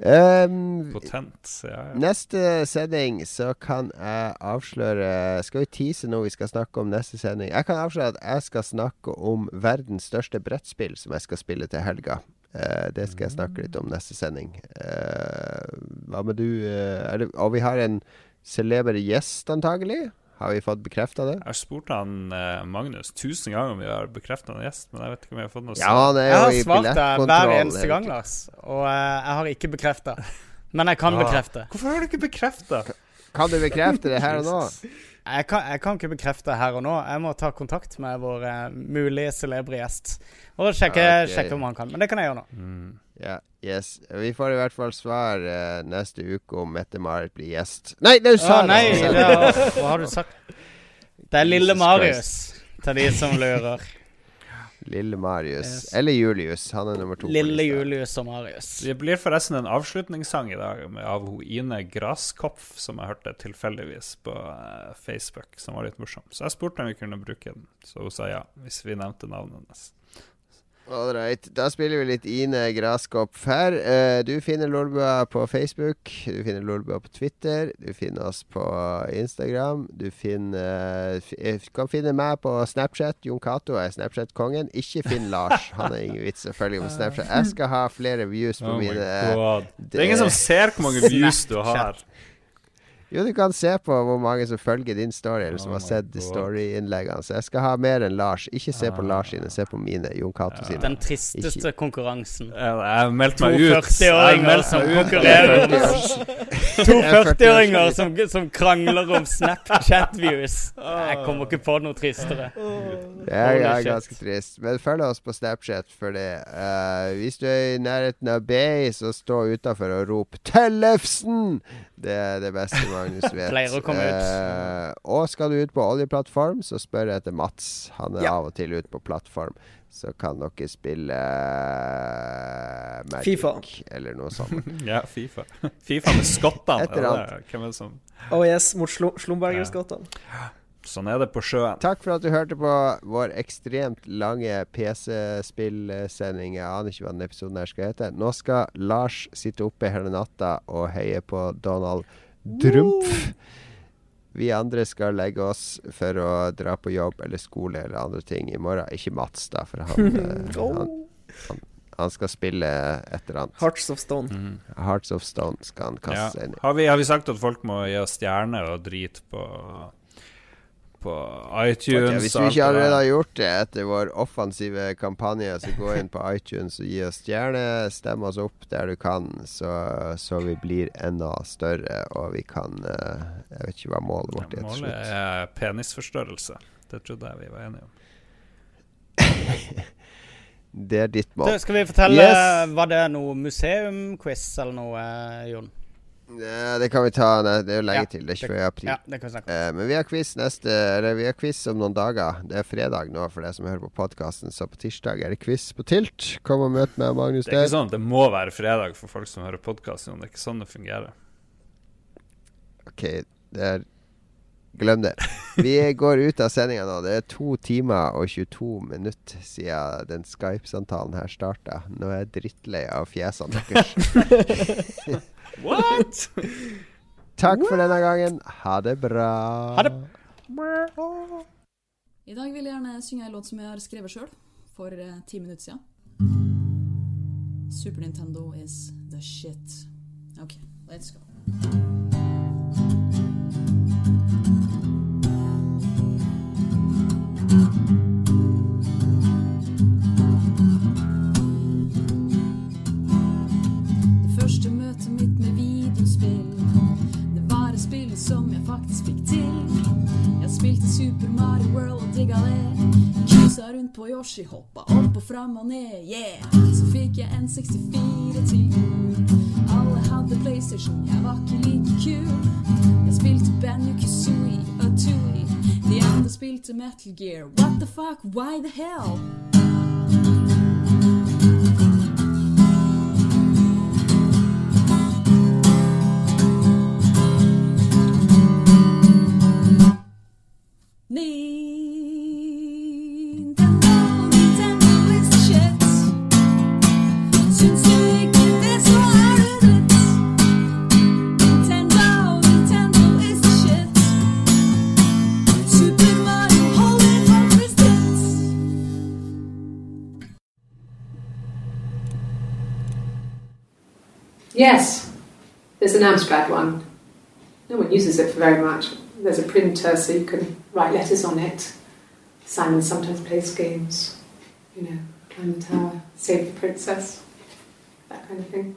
Um, Potent. Ja, ja. Neste sending så kan jeg avsløre Skal vi tease noe vi skal snakke om neste sending? Jeg kan avsløre at jeg skal snakke om verdens største brettspill som jeg skal spille til helga. Uh, det skal jeg snakke litt om neste sending. Uh, hva med du? Uh, det, og vi har en celeber gjest, antagelig. Har vi fått bekrefta det? Jeg har spurt han eh, Magnus tusen ganger om vi har bekrefta en gjest, men jeg vet ikke om vi har fått noe Ja, det er Jeg har svart deg hver eneste gang, Lars. Og eh, jeg har ikke bekrefta. Men jeg kan Ah. bekrefte. Hvorfor har du ikke bekrefta? Kan du bekrefte det her og nå? Jeg kan, jeg kan ikke bekrefte her og nå. Jeg må ta kontakt med vår eh, mulige celebre gjest. Og sjekke, okay. sjekke om han kan. Men det kan jeg gjøre nå. Mm. Ja, yes. Vi får i hvert fall svar eh, neste uke om Mette-Marit blir gjest. Nei, det Å sa nei! Det er, hva har du sagt? Det er lille Jesus Marius, til de som lurer. Lille Marius. Yes. Eller Julius. Han er nummer to. Lille. Julius og Marius. Det blir forresten en avslutningssang i dag av Ine Graskopf, som jeg hørte tilfeldigvis på eh, Facebook, som var litt morsom. Så jeg spurte om vi kunne bruke den, så hun sa ja, hvis vi nevnte navnet hennes. Ålreit. Da spiller vi litt Ine Graskopp her. Eh, du finner Lolbua på Facebook. Du finner Lolbua på Twitter. Du finner oss på Instagram. Du finner eh, f eh, kan finne meg på Snapchat. Jon Cato er Snapchat-kongen. Ikke finn Lars. Han er ingen vits, selvfølgelig, på Snapchat. Jeg skal ha flere views på Oh mine god. Det er ingen som ser hvor mange views du har. Jo, du kan se på hvor mange som følger din story, eller som Oh har sett storyinnleggene. Så jeg skal ha mer enn Lars. Ikke se på Ah. Lars sine, se på mine. Jon Cato sine. Den tristeste konkurransen. Jeg meldte har meldt meg ut. To 40-åringer som konkurrerer To er 40-åringer som, som krangler om Snapchat-views. Jeg kommer ikke på noe tristere. Jeg er, ganske trist. Men følg oss på Snapchat for det. Eh, hvis du er i nærheten av Bay, så stå utafor og rop 'Tellefsen!' Det er det beste Magnus vet. Pleier å komme ut. Uh, og skal du ut på oljeplattform, så spør jeg etter Mats. Han er Ja. av og til ute på plattform. Så kan dere spille uh, Magic FIFA. eller noe sånt. Ja, Fifa. Fifa med skottene. Et eller annet. Hvem er det som Oh yes, mot Slumbergerskottene. Sånn er det på sjøen. Takk for at du hørte på vår ekstremt lange PC-spillsending. Jeg aner ikke hva denne episoden her skal hete. Nå skal Lars sitte oppe hele natta og heie på Donald Drumpf. Vi andre skal legge oss for å dra på jobb eller skole eller andre ting i morgen. Ikke Mats, da, for han, eh, han, Oh. han skal spille et eller annet. Hearts of Stone. Mm. Hearts of Stone skal han kaste Ja. seg inn i. Har, vi, har vi sagt at folk må gi oss stjerner og drit på På iTunes? Okay, hvis du ikke allerede har gjort det etter vår offensive kampanje, så gå inn på iTunes og gi oss stjerne. Stem oss opp der du kan, så, så vi blir enda større og vi kan eh, Jeg vet ikke hva målet vårt er til Målet er penisforstørrelse. Det trodde jeg vi var enige om. Det er ditt Du, mål. skal vi fortelle Yes. Var det noe museumquiz eller noe, Jon? Ja, det kan vi ta nei, Det er jo lenge Ja, til. Det er 21. april. Ja. Eh, men vi har quiz neste Eller vi har quiz om noen dager. Det er fredag nå for deg som hører på podkasten, så på tirsdag er det quiz på Tilt. Kom og møt meg, Magnus Det er ikke sånn at det må være fredag for folk som hører podkasten. Det er ikke sånn det fungerer. Ok, det er Glem det. Vi går ut av sendinga nå. Det er to timer og 22 minutter siden den Skype-samtalen her starta. Nå er jeg drittlei av fjesene deres. What?! Takk for denne gangen. Ha det bra. Ha det. I dag vil jeg gjerne synge en låt som jeg har skrevet sjøl, for eh, ti minutter siden. Super Nintendo is the shit. OK, let's go. Det på Yoshi, hoppa opp og fram og ned, yeah. Så fikk jeg en 64 til jul. Alle hadde PlayStation, jeg var ikke like kul. Jeg spilte Banjo Kazooie og Tui. De andre spilte Metal Gear. What the fuck, why the hell? Yes, there's an abstract one. no one uses it for very much. There's a printer, so you can write letters on it. Simon sometimes plays games, you know, climb the tower, save the princess, that kind of thing.